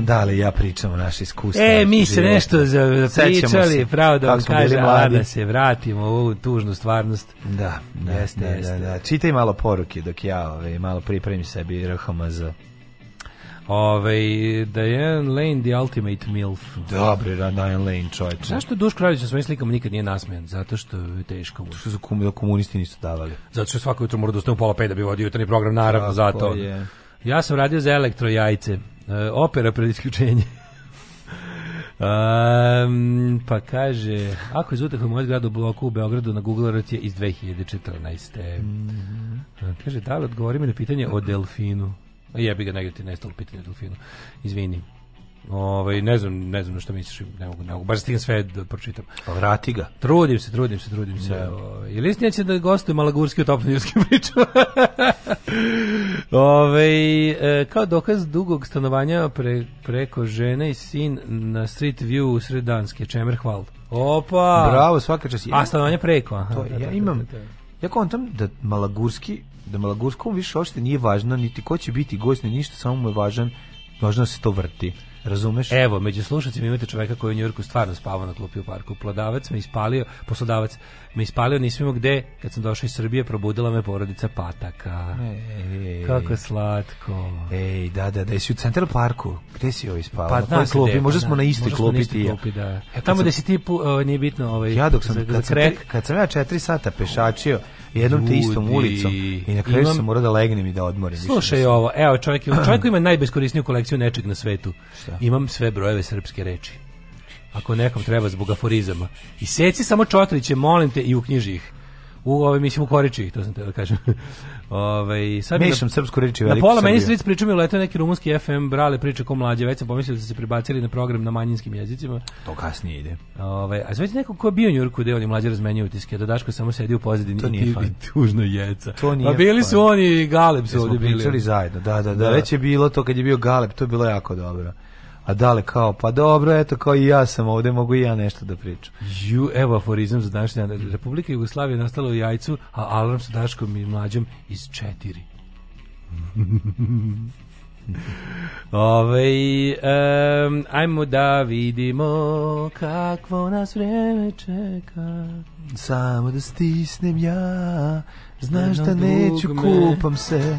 Da, ali ja pričam o naše iskustva. E, mi se života. nešto pričali, pravo da vam kaže, a da se vratimo u ovu tužnu stvarnost. Da, da, jeste, da, jeste. da, da. Čitaj malo poruke dok ja ove, ovaj, malo pripremim sebi RHMZ. Ove, Diane Lane, The Ultimate MILF. Dobre, da, Diane Lane, čovječe. Zašto Duš Kraljić na svojim slikama nikad nije nasmijan? Zato što je teško. Zato što su komunisti nisu davali. Zato što svako jutro mora da ustane u pola pet da bi vodio jutarnji program, naravno, Tako zato. Je. Ja sam radio za elektro jajce. E, opera pred isključenje. Um, pa kaže, ako je zutak u moj zgradu u bloku u Beogradu na Google je iz 2014. Mm -hmm. Kaže, da li odgovori mi na pitanje o delfinu? Jebi ga negativno nestalo pitanje o delfinu. Izvini. Ovaj ne znam, ne znam šta misliš, ne mogu, ne mogu. bar da stigam sve da pročitam. Pa vrati ga. Trudim se, trudim se, trudim se. Da. Ovaj ili neće da gostuje Malagurski u topnirskim pričama. Ove, ovaj, e, kao dokaz dugog stanovanja pre, preko žene i sin na Street View u sred čemer hval. Opa! Bravo, svaka čast. A stanovanje preko, aha. To, da, ja imam, ja kontam da Malagurski, da Malagurskom više uopšte nije važno niti ko će biti gost, ni ništa, samo mu je važan, važno se to vrti. Razumeš? Evo, među slušacima imate čoveka koji u Njujorku stvarno spavao na klupi u parku. Plodavac me ispalio, poslodavac me ispalio, nisam imao gde, kad sam došao iz Srbije, probudila me porodica Pataka. Ej, Kako slatko. Ej, da, da, da, jesi u Central Parku. Gde si joj ovaj ispavao? Pa, na kojoj klupi? Da, možda smo na istoj klupi ti ja. da. E, tamo sam, da si ti, ovaj, nije bitno, ovaj, ja dok sam, za, kad, za Sam, kad sam ja četiri sata pešačio, jednom te istom ulicom i na kraju imam... sam morao da legnem i da odmorim. Slušaj više ovo, evo čovjek, ima, čovjek ima najbeskorisniju kolekciju nečeg na svetu. Šta? Imam sve brojeve srpske reči. Ako nekom treba zbog aforizama. I seci samo čotriće, molim te, i u knjižih u ovaj mislim u Koriči, to sam teo da kažem. Ovaj sad mešam srpsku reči veliku. Na pola meni stric priča mi leto neki rumunski FM brale priče ko mlađe, već sam pomislio da se prebacili na program na manjinskim jezicima. To kasnije ide. Ovaj a zveć neko ko je bio u Njurku, gde oni mlađi razmenjuju utiske, da Daško samo sedi u pozadini to nije i, i tužno jeca. To nije. A pa bili fan. su oni Galeb su ovde bili. Pričali zajedno. Da, da, da, da. Već je bilo to kad je bio Galeb, to je bilo jako dobro. A dale kao, pa dobro, eto, kao i ja sam ovde, mogu i ja nešto da pričam. Ju, evo aforizam za današnje dan. Republika Jugoslavije je nastala u jajcu, a alarm sa Daškom i mlađom iz četiri. Ove, um, ajmo da vidimo kakvo nas vreme čeka. Samo da stisnem ja, znaš da neću, kupam se.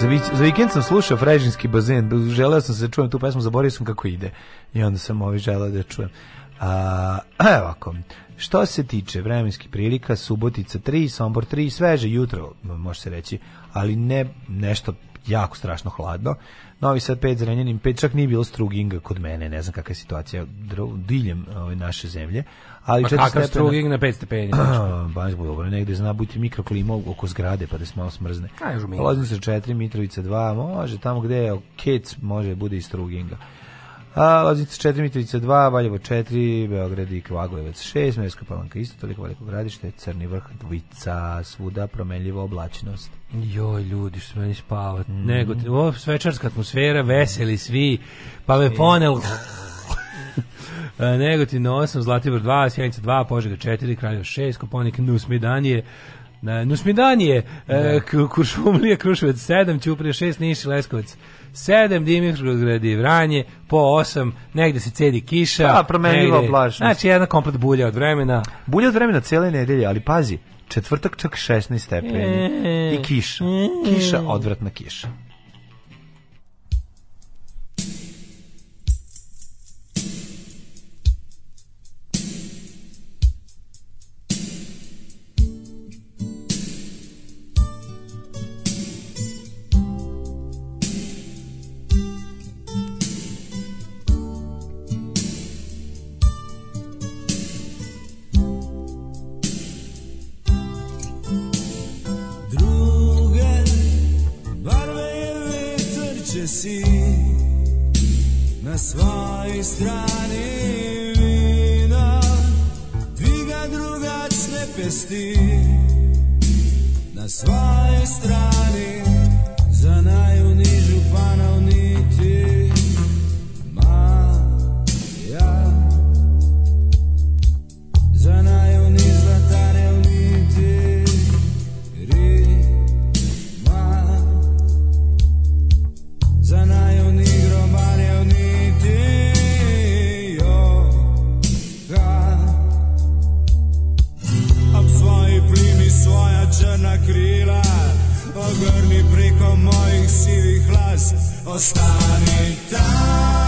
Za, za vikend sam slušao Frežinski bazen, želeo sam da se čujem tu pesmu, zaboravio sam kako ide. I onda sam ovi ovaj želeo da čujem. A, evo ovako, što se tiče vremenskih prilika, Subotica 3, Sombor 3, sveže jutro, može se reći, ali ne nešto jako strašno hladno. Novi Sad 5, Zrenjanin 5, čak nije bilo Struginga kod mene, ne znam kakva je situacija diljem ove ovaj, naše zemlje. Ali pa kakav Struging na 5 stepeni? Baš bude dobro, negde zna biti mikroklima oko zgrade pa da se malo smrzne. se 4, Mitrovica 2, može tamo gde je Kec, može da bude i Struginga. A, Loznica 4, Mitrovica 2, Valjevo 4, Beograd i Kvagojevac 6, Merska palanka isto, toliko veliko gradište, Crni vrh, Dvica, svuda promenljiva oblačnost. Joj, ljudi, što meni spava. Mm -hmm. Nego, o, svečarska atmosfera, veseli svi, pa me ponel... E, Negotin 8, Zlatibor 2, Sjenica 2, Požega 4, Kraljevo 6, Koponik Nus Medanije, Na Nusmidanije, e, da. Kuršumlija, Kruševac 7, Ćuprija 6, Niš i Leskovac 7, Dimitrovgrad i Vranje po 8, negde se cedi kiša. Da, pa, promenljiva oblačnost. Znači jedna komplet bulja od vremena. Bulja od vremena cele nedelje, ali pazi, četvrtak čak 16 stepeni e. i kiša. Kiša, odvratna kiša. si na svoj strani vida dviga ga drugač pesti na svoj strani Za najunižu panovni ostani tam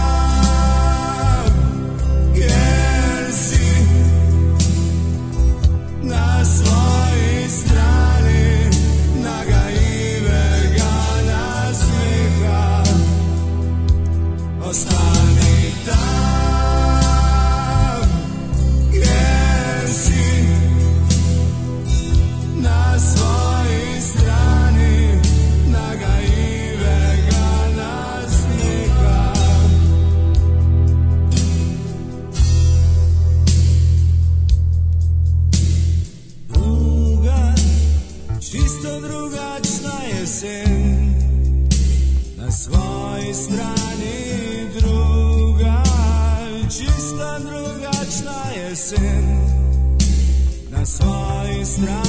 right.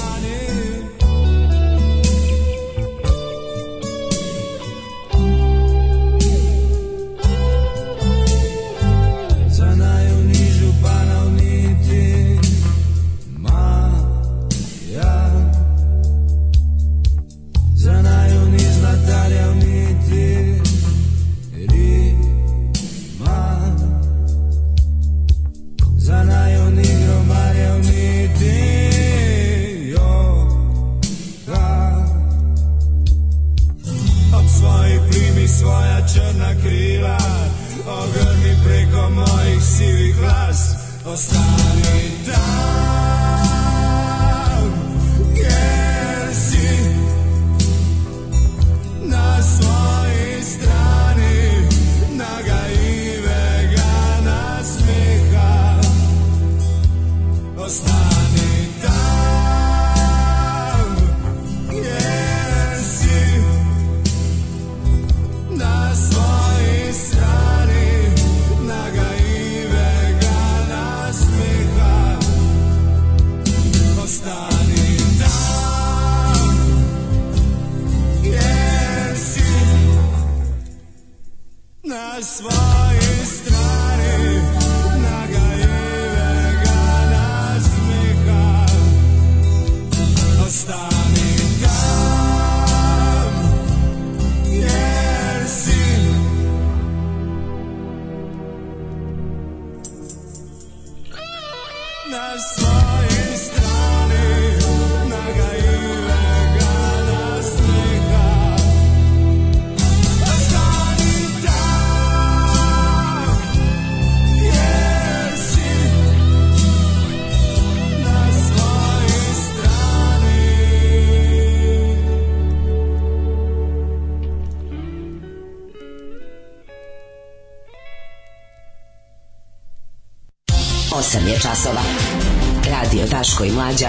Daško i Mlađa.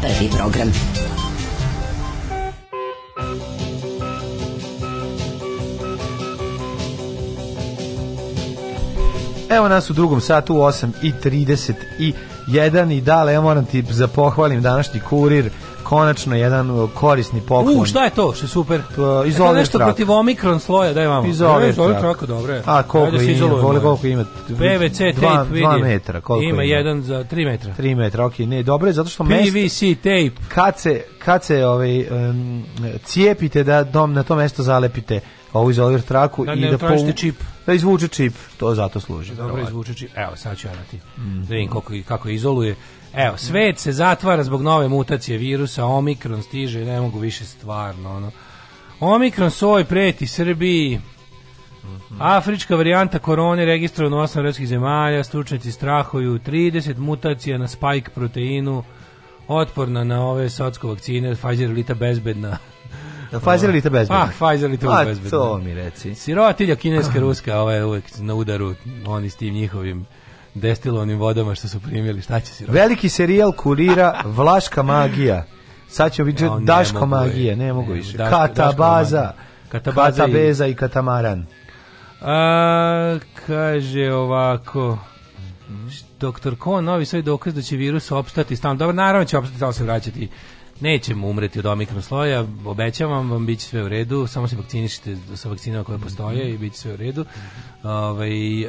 Prvi program. Evo nas u drugom satu u 8.31 i, i dale, ja moram ti za pohvalim današnji kurir konačno jedan uh, korisni poklon. U, šta je to? Što je super. To, izolirani nešto protiv omikron sloja, daj vamo. Izolirani trak. trak, dobro je. A koliko Ajde, ima? Vole koliko ima? PVC tape, vidi. 2 metra, koliko ima? Ima jedan za 3 metra. 3 metra, okej. Okay. Ne, dobro je, zato što mesto... PVC tape. Kad se, kad se ovaj, um, cijepite da dom, na to mesto zalepite ovu izolir traku da, i ne da povuče čip. Da izvuče čip, to zato služi. Dobro, izvuče čip. Evo, sad ću ja da ti. Mm. Da vidim kako, kako izoluje. Evo, svet se zatvara zbog nove mutacije virusa, Omikron stiže, ne mogu više stvarno, ono. Omikron soj preti Srbiji. Afrička varijanta korone registrovana u osam evropskih zemalja, stručnjaci strahuju 30 mutacija na spike proteinu, otporna na ove socko vakcine, Pfizer lita bezbedna. Da Pfizer lita bezbedna. Pa, Pfizer lita pa, bezbedna. to mi reci. Sirotilja kineska, ruska, ova uvek na udaru, oni s tim njihovim destilovanim vodama što su primili. Šta će si roći? Veliki serijal kurira Vlaška magija. Sad ćemo vidjeti ja, Daško magije, ne mogu više. Katabaza, Katabaza Katabeza i, i Katamaran. A, kaže ovako... Mm -hmm. Doktor Ko, novi svoj dokaz da će virus opstati stalno. Dobro, naravno će opstati, stalno se vraćati nećemo umreti od omikron sloja, obećavam vam, bit će sve u redu, samo se vakcinišite sa vakcinama koje postoje i bit će sve u redu. Ove, ovaj, e,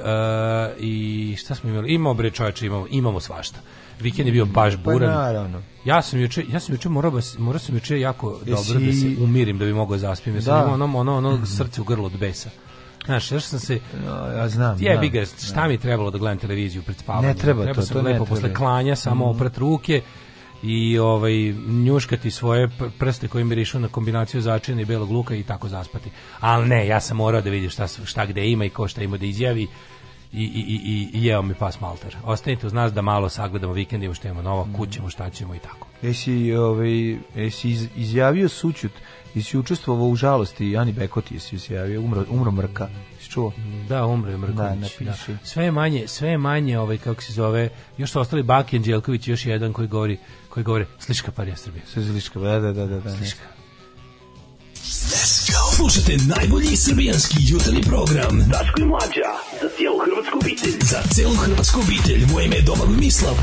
eh, I šta smo imali? Imamo bre čovječe, imamo, imamo svašta. Vikend je bio baš pa buran. Pa naravno. Ja sam juče, ja sam juče morao, morao sam juče jako Jesi... dobro da se umirim da bi mogao da zaspim. Ja sam da. imao ono, ono, ono srce u grlu od besa. Znaš, ja sam se... ja znam. Jebi ga, šta mi je trebalo da gledam televiziju pred spavanjem? Ne treba, treba to, sam to da lepo posle klanja, samo mm. oprat ruke, i ovaj njuškati svoje prste koji mirišu na kombinaciju začina i belog luka i tako zaspati. Ali ne, ja sam morao da vidim šta, šta gde ima i ko šta ima da izjavi i, i, i, i jeo mi pas malter. Ostanite uz nas da malo sagledamo vikend, vikendima što imamo novo, mhm. kućemo, šta ćemo i tako. Jesi, ovaj, jesi iz, izjavio sućut, i jesi učestvovao u žalosti Ani Bekoti, jesi izjavio, umro, umro mrka, jesi čuo? Da, umro je Mrković. Da, da. Sve manje, sve manje, ovaj, kako se zove, još su ostali Bakijan Đelković, još jedan koji govori, koji govore Sliška parija Srbije. Sve Sliška, da, da, da, da. da Sliška. Slušajte najbolji srbijanski jutarnji program Daško i Mlađa za cijelu hrvatsku obitelj. Za cijelu hrvatsku obitelj. Moje ime je Domagoj Mislav.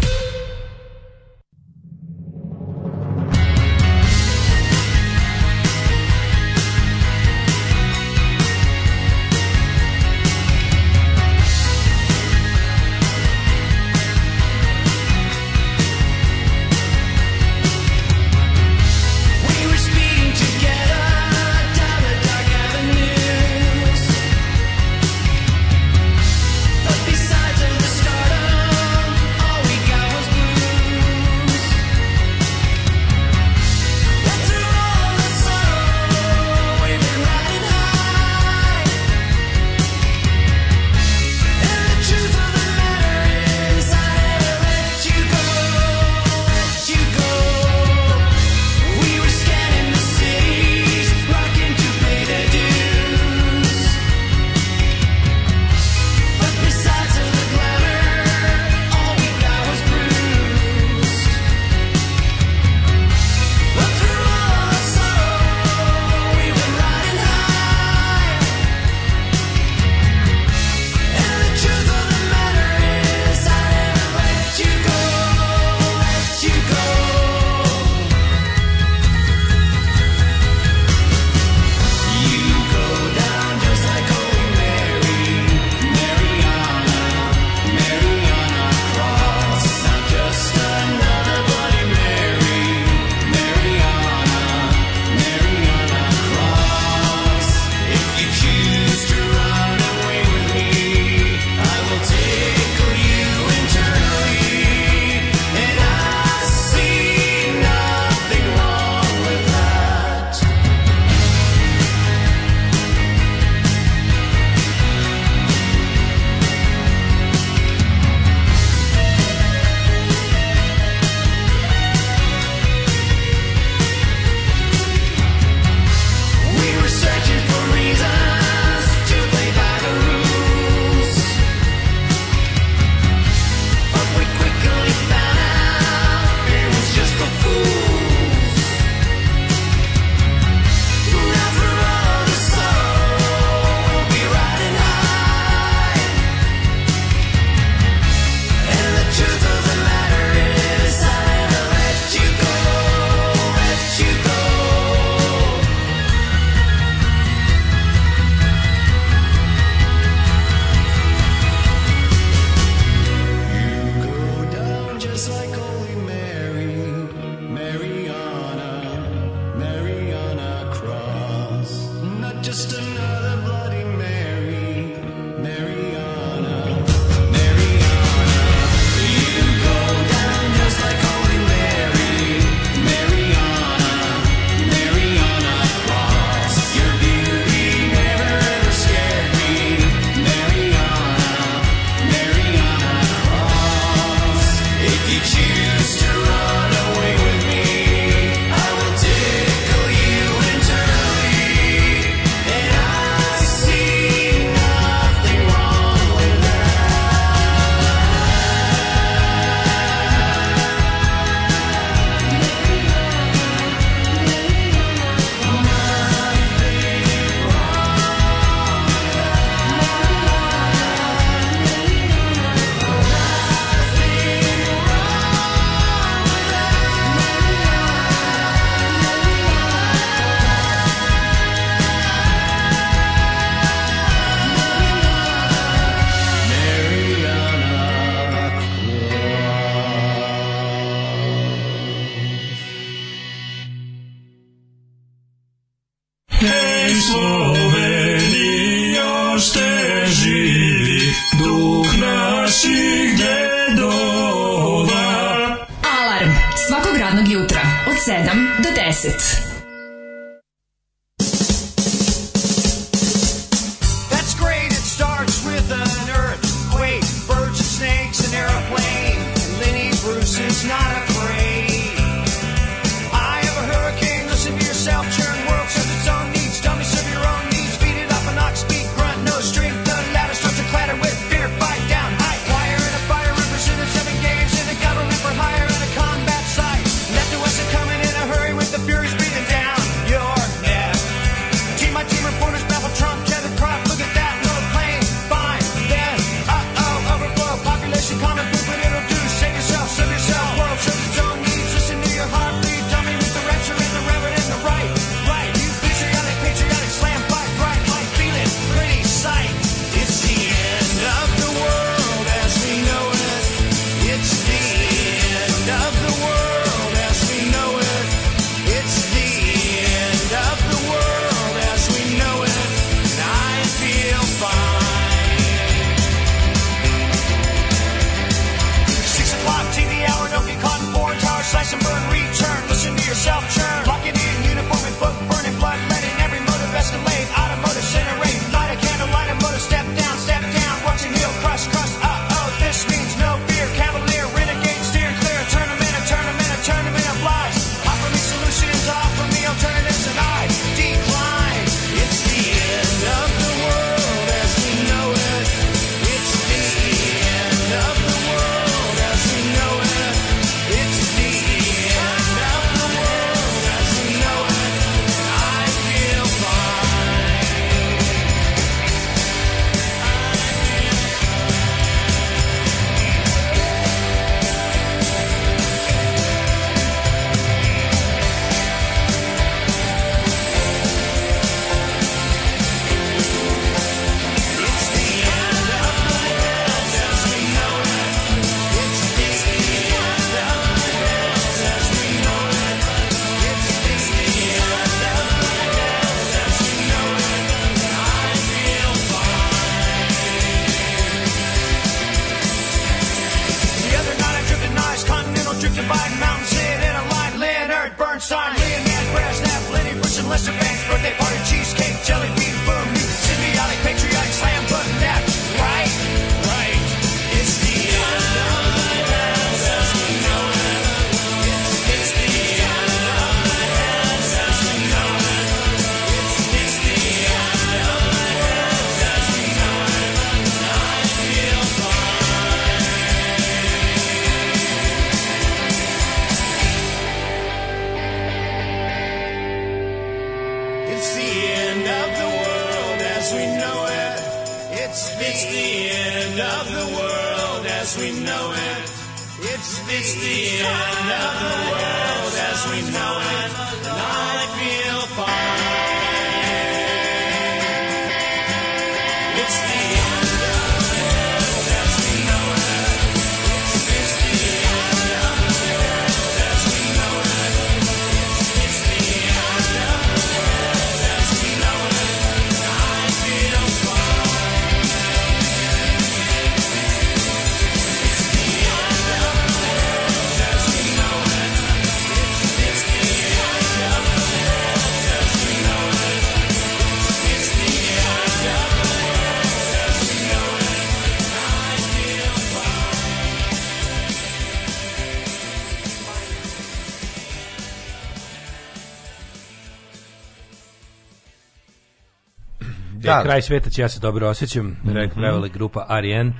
kraj sveta će ja se dobro osjećam, mm -hmm. prevele grupa Arijen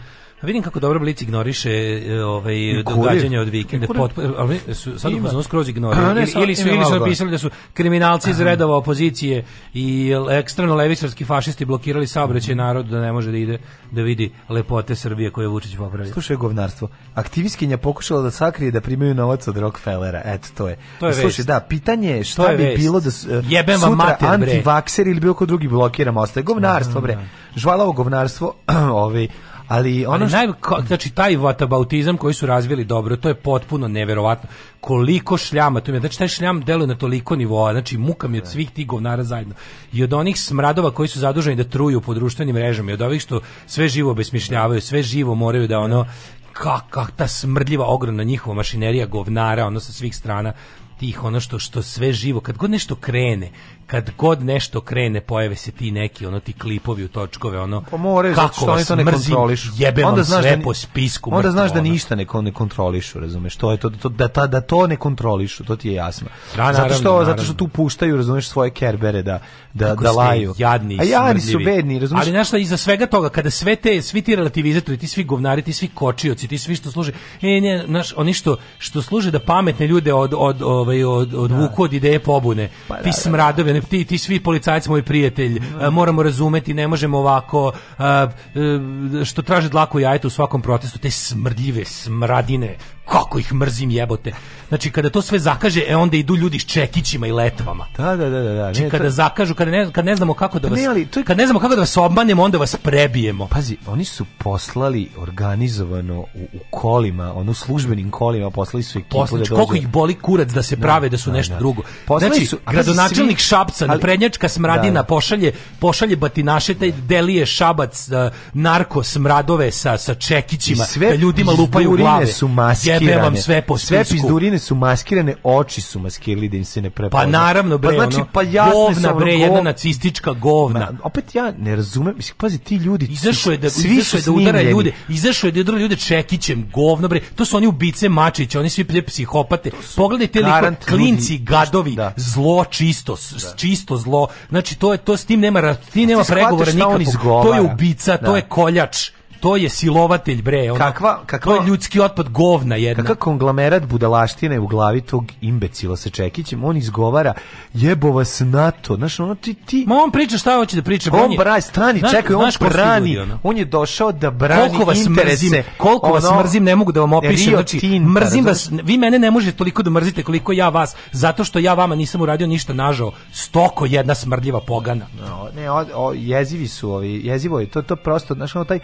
vidim kako dobro Blic ignoriše e, ovaj događanje od vikenda potpuno ali su sad u skroz ignorirali ili su ili su napisali da su kriminalci iz redova opozicije i ekstremno levičarski fašisti blokirali saobraćaj mhm. narod da ne može da ide da vidi lepote Srbije koje Vučić popravio. Slušaj govnarstvo. Aktivistkinja pokušala da sakrije da primaju novac od Rockefellera. Eto to je. To je Slušaj, da, pitanje je šta je bi vest. bilo da Jebem sutra mater, antivakser ili bilo ko drugi blokiramo ostaje govnarstvo da, da, bre. Da. Žvalavo govnarstvo, ovaj ali ono ali naj, ko, znači taj whataboutizam koji su razvili dobro, to je potpuno neverovatno. Koliko šljama, to je, znači taj šljam deluje na toliko nivoa, znači muka mi od da. svih tih govnara zajedno. I od onih smradova koji su zaduženi da truju po društvenim mrežama i od ovih što sve živo besmišljavaju, sve živo moraju da ono kak, kak ta smrdljiva ogromna njihova mašinerija govnara ono sa svih strana tih ono što što sve živo kad god nešto krene kad god nešto krene pojave se ti neki ono ti klipovi u točkove ono pa more, kako što vas oni to ne mrzim, kontrolišu jebe onda znaš sve da po spisku onda znaš da ništa ne, ne kontrolišu razumeš to je to, to da, da, da to ne kontrolišu to ti je jasno da, naravno, zato što naravno. zato što tu puštaju razumeš svoje kerbere da da da laju jadni a jadni su bedni razumeš ali znaš šta iza svega toga kada sve te svi ti relativizatori ti svi govnari ti svi kočioci ti svi što služe e ne naš oni što što služe da pametne ljude od od ovaj od od, od, od, od ideje pobune pa, ti da, da. smradovi mene ti ti svi policajci moj prijatelj, da. moramo razumeti, ne možemo ovako e, što traže dlaku jajeta u svakom protestu, te smrdljive smradine kako ih mrzim jebote. Znači kada to sve zakaže, e onda idu ljudi s čekićima i letvama. Da, da, da, da. da. Znači ne, kada to... zakažu, kada ne, kad ne znamo kako da pa vas ne, ali, to je... kad ne znamo kako da vas obmanjemo, onda vas prebijemo. Pazi, oni su poslali organizovano u, u kolima, onu službenim kolima, poslali su ekipu Poslali, da znači, dođe. Koliko ih boli kurac da se da, prave da su da, nešto drugo. Poslali znači, su, gradonačelnik svi... Šapca, ali... prednjačka smradina pošalje pošalje batinaše taj delije Šabac e, narko smradove sa sa čekićima, da ljudima lupaju u glave. Su maske jebe sve po Sve spisku. pizdurine su maskirane, oči su maskirali da im se ne prepozna. Pa naravno pa bre, pa, znači, pa jasne govna bre, gov... jedna nacistička govna. Ma, opet ja ne razumem, mislim, pazi ti ljudi, izašao je da svi je da udara ljude, izašao je da udara ljude čekićem, govno bre. To su oni ubice Mačić, oni svi psihopate. Pogledajte li klinci, ljudi. gadovi, da. zlo čisto, da. čisto zlo. Znači to je to s tim nema, ti nema pregovora nikakvog. To je ubica, to da. je koljač to je silovatelj bre, ono, kakva, kakva, je ljudski otpad govna jedna. Kakav konglomerat budalaštine u glavi tog imbecila sa Čekićem, on izgovara jebo vas NATO, znaš, ono ti ti... Ma on priča šta hoće da priča. On, on brani, strani, znaš, čekaj, znaš on brani, ljudi, on je došao da brani koliko vas interese. Mrzim, koliko ono, vas mrzim, ne mogu da vam opišem, znači, tinta, mrzim vas, vi mene ne možete toliko da mrzite koliko ja vas, zato što ja vama nisam uradio ništa nažao, stoko jedna smrdljiva pogana. No, ne, o, o, jezivi su ovi, jezivo je, to, to prosto, znaš, ono taj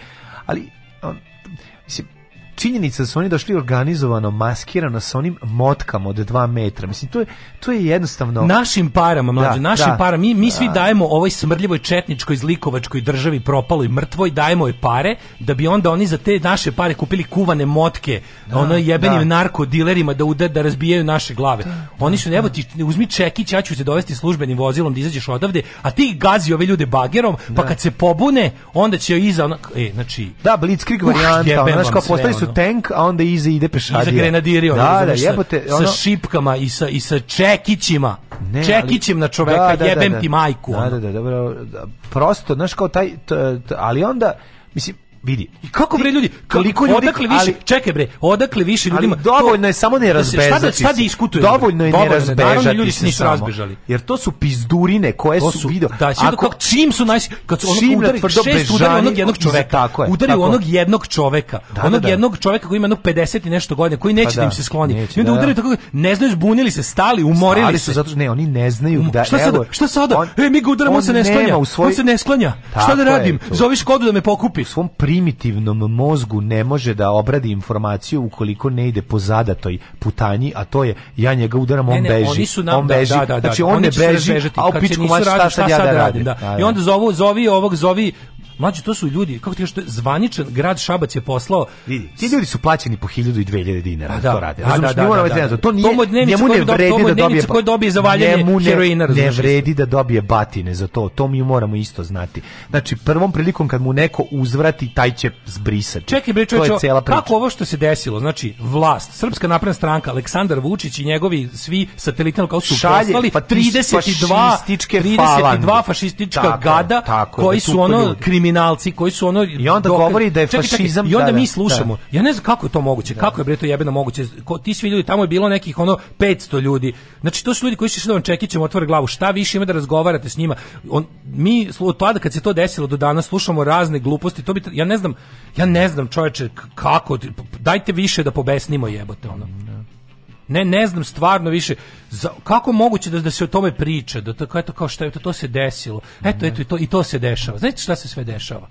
ali on, mislim, činjenica da su oni došli organizovano, maskirano sa onim motkama od 2 metra. Mislim, to je, to je jednostavno... Našim parama, mlađe, da, našim da, parama. Mi, mi svi da. dajemo ovoj smrljivoj četničkoj, zlikovačkoj državi propaloj mrtvoj, dajemo je pare, da bi onda oni za te naše pare kupili kuvane motke, da, ono jebenim da. narkodilerima da uda, da razbijaju naše glave. Da, da, oni su, evo ti, uzmi čekić, ja ću se dovesti službenim vozilom da izađeš odavde, a ti gazi ove ljude bagerom, pa kad se pobune, onda će iza... Ona, e, znači... Da, blitzkrieg varijanta, znaš kao, postali su su tank, a onda iza ide pešadija. Iza grenadiri. Ono, da, da, jebote. Ono... Sa šipkama i sa, i sa čekićima. Ne, Čekićem ali, na čoveka, da, da, da jebem da, da, ti majku. Da, da, da, dobro. Da, prosto, znaš, kao taj, t, t, ali onda, mislim, vidi. I kako bre ljudi, koliko ljudi odakle više, ali, čekaj bre, odakle više ljudima. Ali dovoljno to, je samo ne da da- razbežati. Šta da šta diskutuje? Dovoljno je ne razbežati. ljudi se nisu razbežali. Jer to su pizdurine koje to su video. Da, ako kako, čim su naj kad su ono udari šest udari onog jednog čoveka, tako je. Udari onog jednog čoveka, da, onog jednog čoveka koji ima jednog 50 i nešto godina, koji neće pa da, im se skloni. Neće, I onda udari tako, ne znaju zbunili se, stali, umorili stali su se. zato ne, oni ne znaju um, da Šta sada? Šta sada? E mi ga udaramo se ne sklanja. On se ne sklanja. Šta da radim? Zoviš kodu da me pokupi. Svom pri primitivnom mozgu ne može da obradi informaciju ukoliko ne ide po zadatoj putanji, a to je ja njega udaram, on ne, ne, beži. Oni su nam, on da, beži. Da, da, da, znači on ne beži, a u pičku mač šta sad ja da radim. Da. da. I da. onda zovu, zovi ovog, zovi Mlađi, to su ljudi, kako ti kažeš, zvaničan grad Šabac je poslao. Vidi, ti ljudi su plaćeni po 1000 i 2000 dinara, da, da, to rade. Da, da, da, da, to nije njemu ne vredi da dobije. Ko dobije za valjanje heroina, Ne vredi da dobije batine za to. To mi moramo isto znati. Znači, prvom prilikom kad mu neko uzvrati, taj će zbrisati. Čekaj, bre, kako ovo što se desilo? Znači, vlast, Srpska napredna stranka, Aleksandar Vučić i njegovi svi satelitni kao su Šalje, poslali 32 32 fašistička gada koji da su ono kriminalci koji su ono i onda dok... govori da je čekaj, fašizam čekaj, i onda da, mi da. slušamo. Da. Ja ne znam kako je to moguće, da. kako je bre to jebeno moguće. Ko, ti svi ljudi tamo je bilo nekih ono 500 ljudi. Znači to su ljudi koji su išli da čekićem otvore glavu. Šta više ima da razgovarate s njima? On mi od tada kad se to desilo do danas slušamo razne gluposti. To bi ja ne znam, ja ne znam čoveče kako dajte više da pobesnimo jebote ono. Ne, ne znam stvarno više za, kako moguće da da se o tome priča, da to eto kao što je to, to se desilo. Eto eto i to i to se dešava. Znate šta se sve dešava?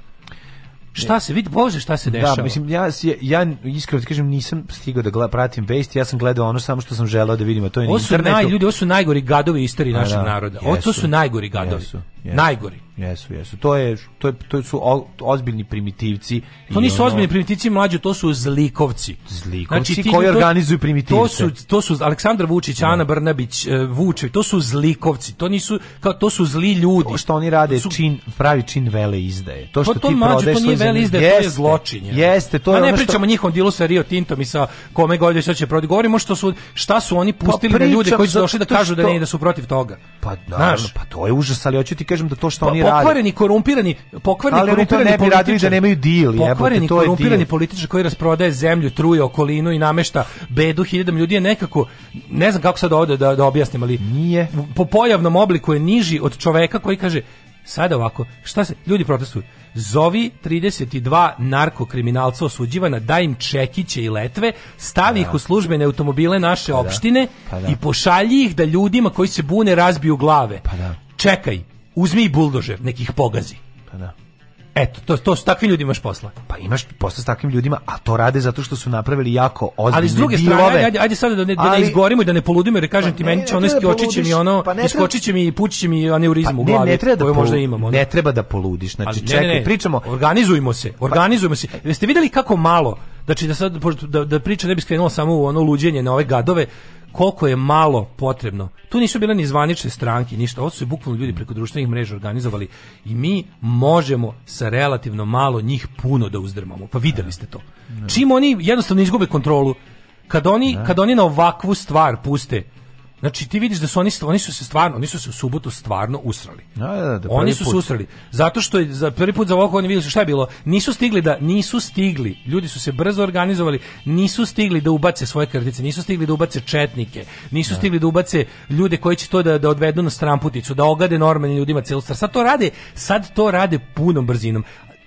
Šta se vidi bože šta se da, dešava? Da, mislim ja ja iskreno ti kažem nisam stigao da gleda, pratim vesti, ja sam gledao ono samo što sam želeo da vidim, a to je na internetu. su naj ljudi, ovo su najgori gadovi istorije našeg da, naroda. Ovo to su najgori gadovi. Jesu. Yes. Najgori. Jesu, jesu. To je to je to su ozbiljni primitivci. To nisu ono... ozbiljni primitivci, mlađi, to su zlikovci. Zlikovci znači, koji to, organizuju primitivce. To su to su Aleksandar Vučić, no. Da. Ana Brnabić, e, Vučić, to su zlikovci. To nisu kao to su zli ljudi. To što oni rade su... čin pravi čin vele izdaje. To pa što to, to ti mlađu, prodeš to nije vele izdaje, jeste, to je zločin. Je. Jeste, to je A ne pričamo što... njihovom dilu sa Rio Tintom i sa kome god hoće će protiv. Govorimo što su šta su oni pa pustili pa, ljude koji su došli da kažu da ne da su protiv toga. Pa da, pa to je užas, ali hoću ti kažem da to što pa oni rade. Pokvareni, korumpirani, pokvareni, ali korumpirani ne bi radili da nemaju deal, Pokvareni, to korumpirani političar koji rasprodaje zemlju, truje okolinu i namešta bedu hiljadam ljudi je nekako ne znam kako sad ovde da da objasnim, ali nije po pojavnom obliku je niži od čoveka koji kaže sada ovako, šta se, ljudi protestuju, zovi 32 narkokriminalca osuđivana, daj im čekiće i letve, stavi da. ih u službene automobile naše pa da. opštine da. Pa da. i pošalji ih da ljudima koji se bune razbiju glave. Pa da. Čekaj, uzmi i buldožer, nekih pogazi. Pa da. Eto, to, to s takvim ljudima imaš posla. Pa imaš posla s takvim ljudima, a to rade zato što su napravili jako ozbiljne Ali s druge strane, ajde, ajde sada da ne, da ne izgorimo i da ne poludimo, jer kažem pa ti, ne, meni će ono skočiće mi ono, pa iskočiće mi i pućiće mi aneurizmu pa, u glavi, ne, ne treba da koju možda imamo. Ne treba da poludiš, znači ali, čekaj, ne, ne, pričamo. Organizujmo se, pa- organizujmo se. Jeste videli kako malo, znači da sad, da, da priča ne bi skrenula samo u ono luđenje na ove gadove, koliko je malo potrebno. Tu nisu bile ni zvanične stranke, ništa. Ovo su bukvalno ljudi preko društvenih mreža organizovali i mi možemo sa relativno malo njih puno da uzdrmamo. Pa videli ste to. Da. Čim oni jednostavno izgube kontrolu, kad oni, da. kad oni na ovakvu stvar puste Znači ti vidiš da su oni oni su se stvarno, oni su se u subotu stvarno usrali. Da, da, da, oni su put. se usrali zato što je za prvi put za ovako oni vidjeli šta je bilo. Nisu stigli da nisu stigli. Ljudi su se brzo organizovali, nisu stigli da ubace svoje kartice, nisu stigli da ubace četnike, nisu da. stigli da ubace ljude koji će to da da odvedu na stramputicu, da ogade normalnim ljudima celu stvar. Sad to rade, sad to rade punom brzinom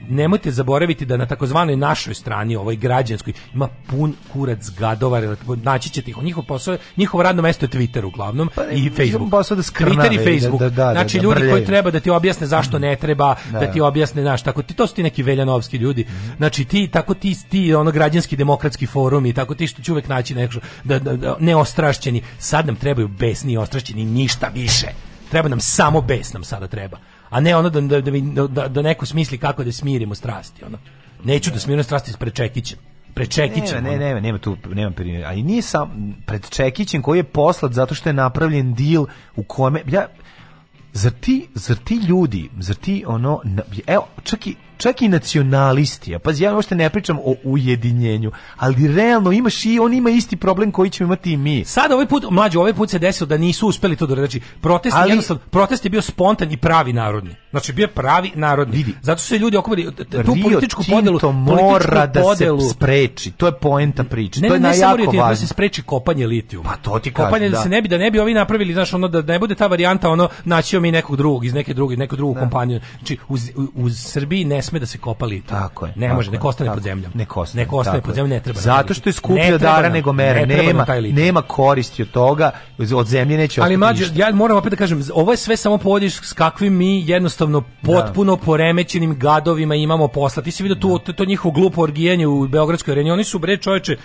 nemojte zaboraviti da na takozvanoj našoj strani, ovoj građanskoj, ima pun kurac gadova, naći ćete ih, njihov posao, njihovo radno mesto je Twitter uglavnom pa, i Facebook. Posao da skrnave, Twitter i da- Facebook. Da-, da, da, znači ljudi brljaju. koji treba da ti objasne zašto ne treba, da, da, ti objasne, znaš, tako ti to su ti neki veljanovski ljudi. Znači ti tako ti ti ono građanski demokratski forum i tako ti što će uvek naći nešto da, da, neostrašćeni. Sad nam trebaju besni i ostrašćeni ništa više. Treba nam samo bes nam sada treba a ne ono da, da da, da, da, da neko smisli kako da smirimo strasti. Ono. Neću da smirimo strasti pred Čekićem pred Čekićem. Ne, ne, ne, nema tu, nema primjera. Ali nije sam pred Čekićem koji je poslat zato što je napravljen deal u kome ja zar ti, zar ti ljudi, zar ti ono, evo, čak i čak i nacionalisti, a pazi, ja uopšte ne pričam o ujedinjenju, ali realno imaš i on ima isti problem koji ćemo imati i mi. Sada ovaj put, mlađi, ovaj put se desilo da nisu uspeli to da znači protest ali, jednostavno protest je bio spontan i pravi narodni. Znači bio je pravi narodni. Vidi, Zato su se ljudi okupili tu Rio političku podelu, mora da podelu, se spreči. To je poenta priče. Ne, to je ne, ne samo da se spreči kopanje litijuma. Pa to ti kažem, da. da. se ne bi da ne bi ovi napravili, znaš, ono da ne bude ta varijanta ono naćio mi nekog drugog iz neke druge, neku drugu da. kompaniju. Znači uz, uz Srbiji ne sme da se kopali litijum. Tako je. Ne tako može, nek ostane pod zemljom. Nek ostane, nek ostane pod zemljom, ne treba. Zato što je skuplja dara nego mere, ne nema, nema koristi od toga, od zemlje neće Ali mađo, ja moram opet da kažem, ovo je sve samo povodiš s kakvim mi jednostavno da. potpuno poremećenim gadovima imamo posla. Ti si vidio tu da. to, to njihovo glupo orgijanje u beogradskoj areni, oni su bre čoveče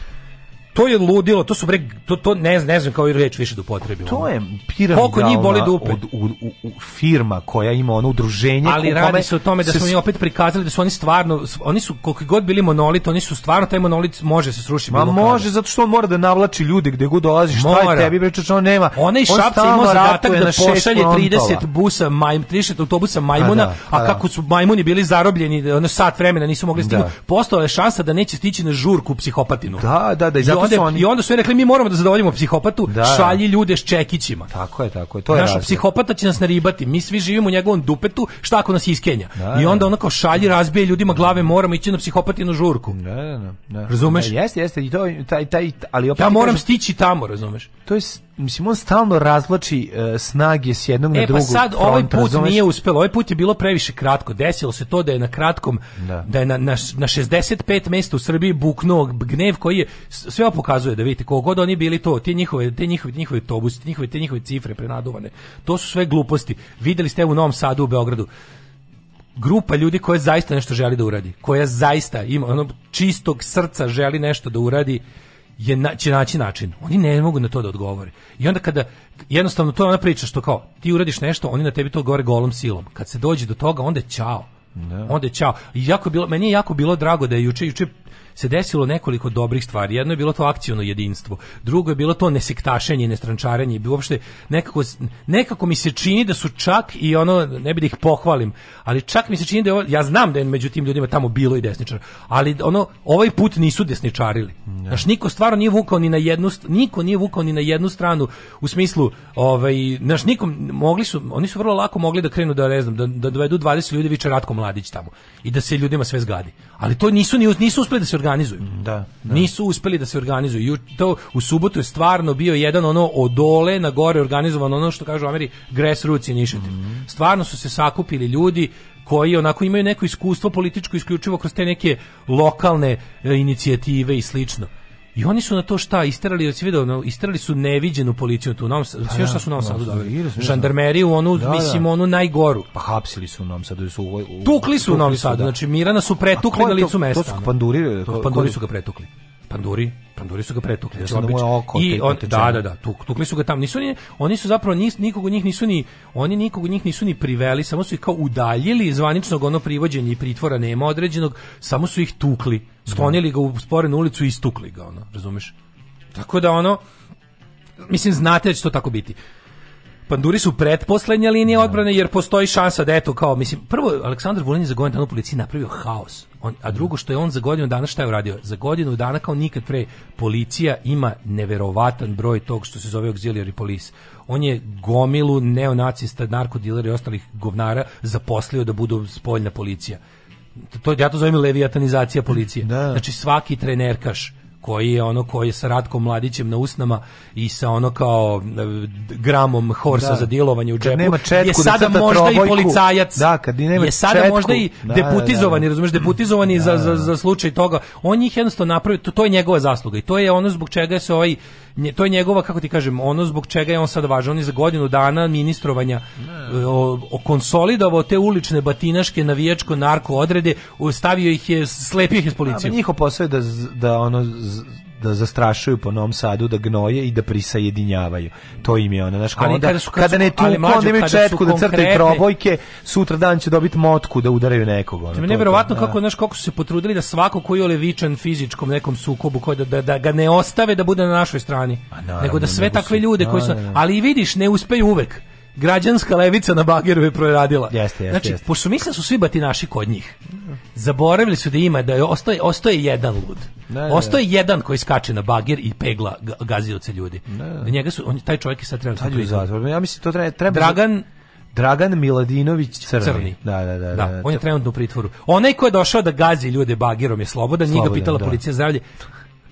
To je ludilo, to su bre to to ne znam, ne znam kao i reč više do da upotrebim. To je piramida. Koliko njih boli dupe? Da od, u, u, firma koja ima ono udruženje Ali radi se o tome da smo mi opet prikazali da su oni stvarno oni su koliko god bili monolit, oni su stvarno taj monolit može se srušiti. Ma može kada. zato što on mora da navlači ljude gde god dolazi, šta je tebi bre on nema. Ona i Šapca ima zadatak da pošalje 30 busa, majm 30 autobusa majmuna, a, da, a, a da. kako su majmuni bili zarobljeni, ono sat vremena nisu mogli stignuti. Postala je šansa da neće stići na žurku psihopatinu. Da, da, da, onda, oni... I onda su rekli, mi moramo da zadovoljimo psihopatu, da, šalji ljude s čekićima. Tako je, tako je. To je Naš psihopata će nas naribati, mi svi živimo u njegovom dupetu, šta ako nas iskenja? Da, I onda da. onako šalji, razbije ljudima glave, moramo ići na psihopatinu žurku. Da, da, da, da. Razumeš? Da, jeste, jeste. I to, taj, taj, ali opet ja moram kažem, stići tamo, razumeš? To je mislim on stalno razvlači uh, snage s jednog e, na drugu. E pa sad front, ovaj put razumeš? nije uspelo. Ovaj put je bilo previše kratko. Desilo se to da je na kratkom da, da je na, na, na 65 mesta u Srbiji buknuo gnev koji je sve pokazuje da vidite koliko god oni bili to, ti njihove te njihovi, njihovi autobusi, njihove te njihove cifre prenaduvane. To su sve gluposti. Videli ste u Novom Sadu u Beogradu grupa ljudi koja zaista nešto želi da uradi, koja zaista ima ono čistog srca želi nešto da uradi je na, će naći način. Oni ne mogu na to da odgovore. I onda kada jednostavno to je ona priča što kao ti uradiš nešto, oni na tebi to govore golom silom. Kad se dođe do toga, onda je čao. Da. Onda je čao. I jako bilo, meni je jako bilo drago da je juče, juče se desilo nekoliko dobrih stvari. Jedno je bilo to akciono jedinstvo, drugo je bilo to nesektašenje, nestrančarenje, bi uopšte nekako, nekako mi se čini da su čak i ono, ne bih da ih pohvalim, ali čak mi se čini da je ovo, ja znam da je među tim ljudima tamo bilo i desničar, ali ono, ovaj put nisu desničarili. Ne. Znaš, niko stvarno nije vukao ni na jednu, niko nije vukao ni na jednu stranu, u smislu, ovaj, znaš, nikom, mogli su, oni su vrlo lako mogli da krenu da, ne znam, da, da dovedu 20 ljudi, viče Ratko Mladić tamo, i da se ljudima sve zgadi. Ali to nisu, nisu uspeli da se organizuju. Mm, da, da. Nisu uspeli da se organizuju. To u subotu je stvarno bio jedan ono odole na gore organizovan ono što kažu u Ameri grassroots initiative. Mm -hmm. Stvarno su se sakupili ljudi koji onako imaju neko iskustvo političko isključivo kroz te neke lokalne e, inicijative i slično. I oni su na to šta isterali, da video, isterali su neviđenu policiju tu, nam sve da, šta da. su nam sad dali. Žandarmeriju onu, da, da. mislim, da. onu najgoru. Pa hapsili su nam sad, su u, u, tukli su nam sad, znači Mirana su pretukli na licu mesta. To su pandurirali, panduri su ga pretukli panduri panduri su ga pretukli znači, da mu oko i on, da, da da da tuk, tukli su ga tam nisu oni oni su zapravo nis, nikog od njih nisu ni oni nikog od njih nisu ni priveli samo su ih kao udaljili zvaničnog ono privođenja i pritvora nema određenog samo su ih tukli sklonili da. ga u sporenu ulicu i istukli ga ono razumeš tako da ono mislim znate da će to tako biti Panduri su pretposlednja linija da. odbrane jer postoji šansa da eto kao mislim prvo Aleksandar Vulin za godinu dana u policiji napravio haos. On, a drugo što je on za godinu dana šta je uradio? Za godinu dana kao nikad pre policija ima neverovatan broj tog što se zove auxiliary police. On je gomilu neonacista, narkodilera i ostalih govnara zaposlio da budu spoljna policija. To, ja to zovem levijatanizacija policije. Da. Znači svaki trenerkaš koji je ono koji je sa Ratkom Mladićem na usnama i sa ono kao e, gramom horsa da. za djelovanje u džepu nema četku, je da sada da možda trobojku. i policajac da, kad nema je sada četku. možda i deputizovani da, da, da. razumeš deputizovani za, da, za, za, slučaj toga on njih jednostavno napravi to, to je njegova zasluga i to je ono zbog čega se ovaj nje, to je njegova kako ti kažem, ono zbog čega je on sad važan, on je za godinu dana ministrovanja o, o konsolidovao te ulične batinaške navijačko narko odrede, stavio ih je slepih ih je A, njihov posao je da da ono z, da zastrašuju po Novom Sadu, da gnoje i da prisajedinjavaju. To im je ono, znaš, kada, kada, kada, ne tu, onda imaju četku da crtaju probojke, sutra dan će dobiti motku da udaraju nekog. Ono, to neverovatno kako, da. znaš, kako su se potrudili da svako koji je levičan fizičkom nekom sukobu, koji da, da, da, ga ne ostave da bude na našoj strani, naravno, nego da sve takve ljude koji su... Da, da, ali vidiš, ne uspeju uvek građanska levica na Bageru proradila. Jeste, jeste. Znači, jeste. pošto mislim da su svi batinaši kod njih. Zaboravili su da ima da je ostaje ostaje jedan lud. Ne, ostaje ne. jedan koji skače na bager i pegla gazioce ljudi. Ne, da njega su on taj čovjek je sad trebao... Sad zatvor. Ja mislim to treba, treba Dragan Dragan Miladinović Crni. Crni. Da, da, da, da, da On je da. trenutno u pritvoru. Onaj ko je došao da gazi ljude bagirom je slobodan, slobodan njega pitala da. policija zdravlje.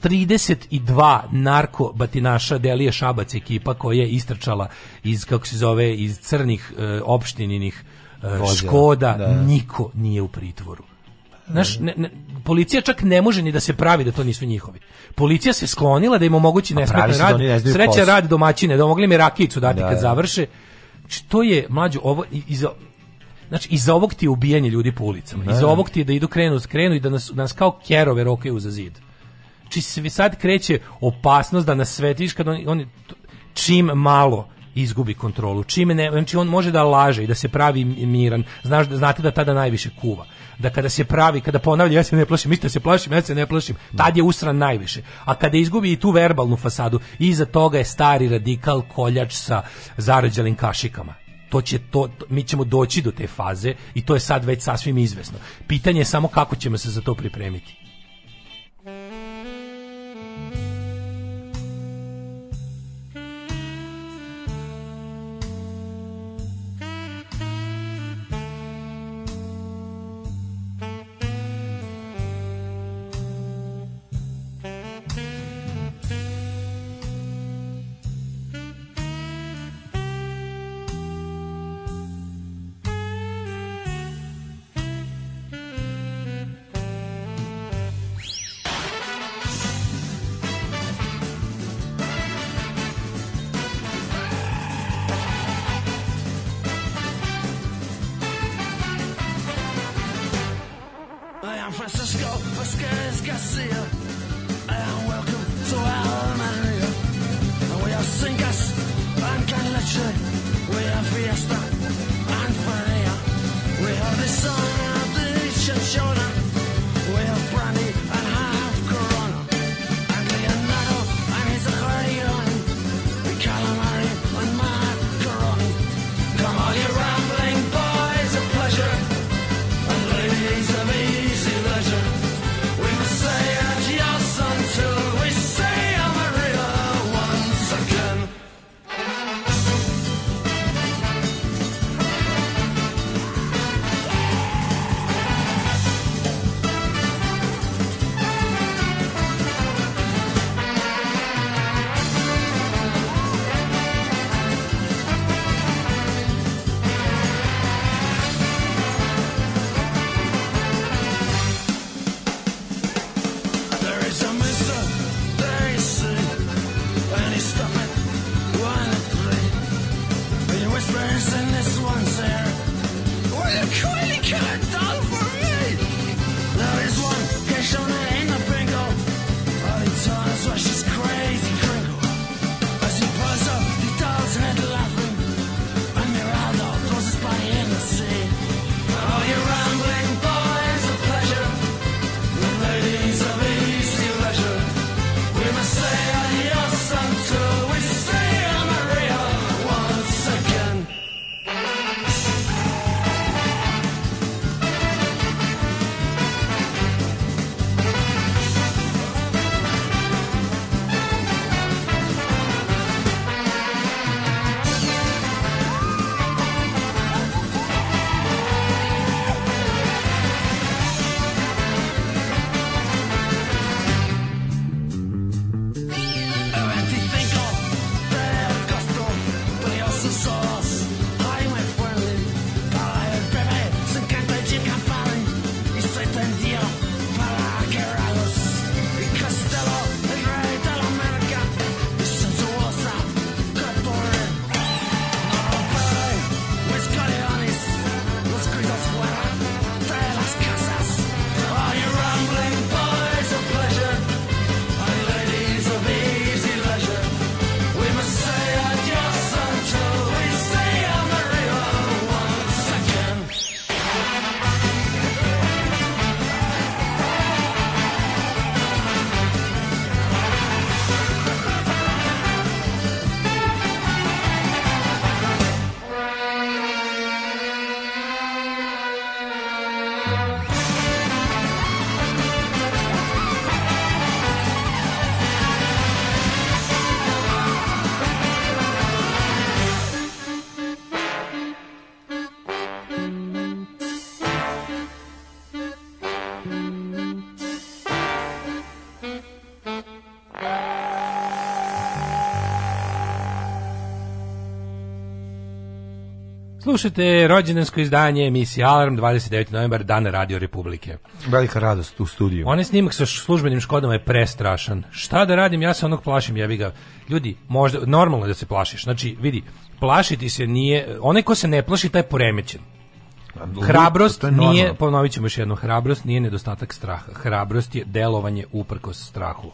32 narko batinaša Delije Šabac ekipa koja je istračala iz kako se zove iz crnih e, opštininih e, Škoda da. niko nije u pritvoru. Znaš, ne, ne, policija čak ne može ni da se pravi da to nisu njihovi. Policija se sklonila da im omogući pa nesmetan da rad. Da Sreća posao. rad domaćine, da mogli mi rakicu dati da, kad da. završe. Znači, to je, mlađo, ovo, iz, znači iz ovog ti je ubijanje ljudi po ulicama. Iz da, ovog ti je da idu krenu, krenu i da nas, nas kao kerove roke u za zid. Znači sve sad kreće opasnost da nas svetiš kad on, on čim malo izgubi kontrolu. Čime ne, znači on može da laže i da se pravi miran. Znaš, znate da tada najviše kuva. Da kada se pravi, kada ponavlja ja se ne plašim, isto se plašim, ja se ne plašim, tad je usran najviše. A kada izgubi i tu verbalnu fasadu, iza toga je stari radikal koljač sa zarađelim kašikama to će to, mi ćemo doći do te faze i to je sad već sasvim izvesno. Pitanje je samo kako ćemo se za to pripremiti. Slušate rođendansko izdanje emisije Alarm 29. novembar Dan Radio Republike. Velika radost u studiju. Onaj snimak sa službenim škodama je prestrašan. Šta da radim, ja se onog plašim, jebi ga. Ljudi, možda normalno je da se plašiš. Znači, vidi, plašiti se nije, onaj ko se ne plaši taj poremećen. Da, hrabrost nije, ponovit ćemo još jednom, hrabrost nije nedostatak straha. Hrabrost je delovanje uprkos strahu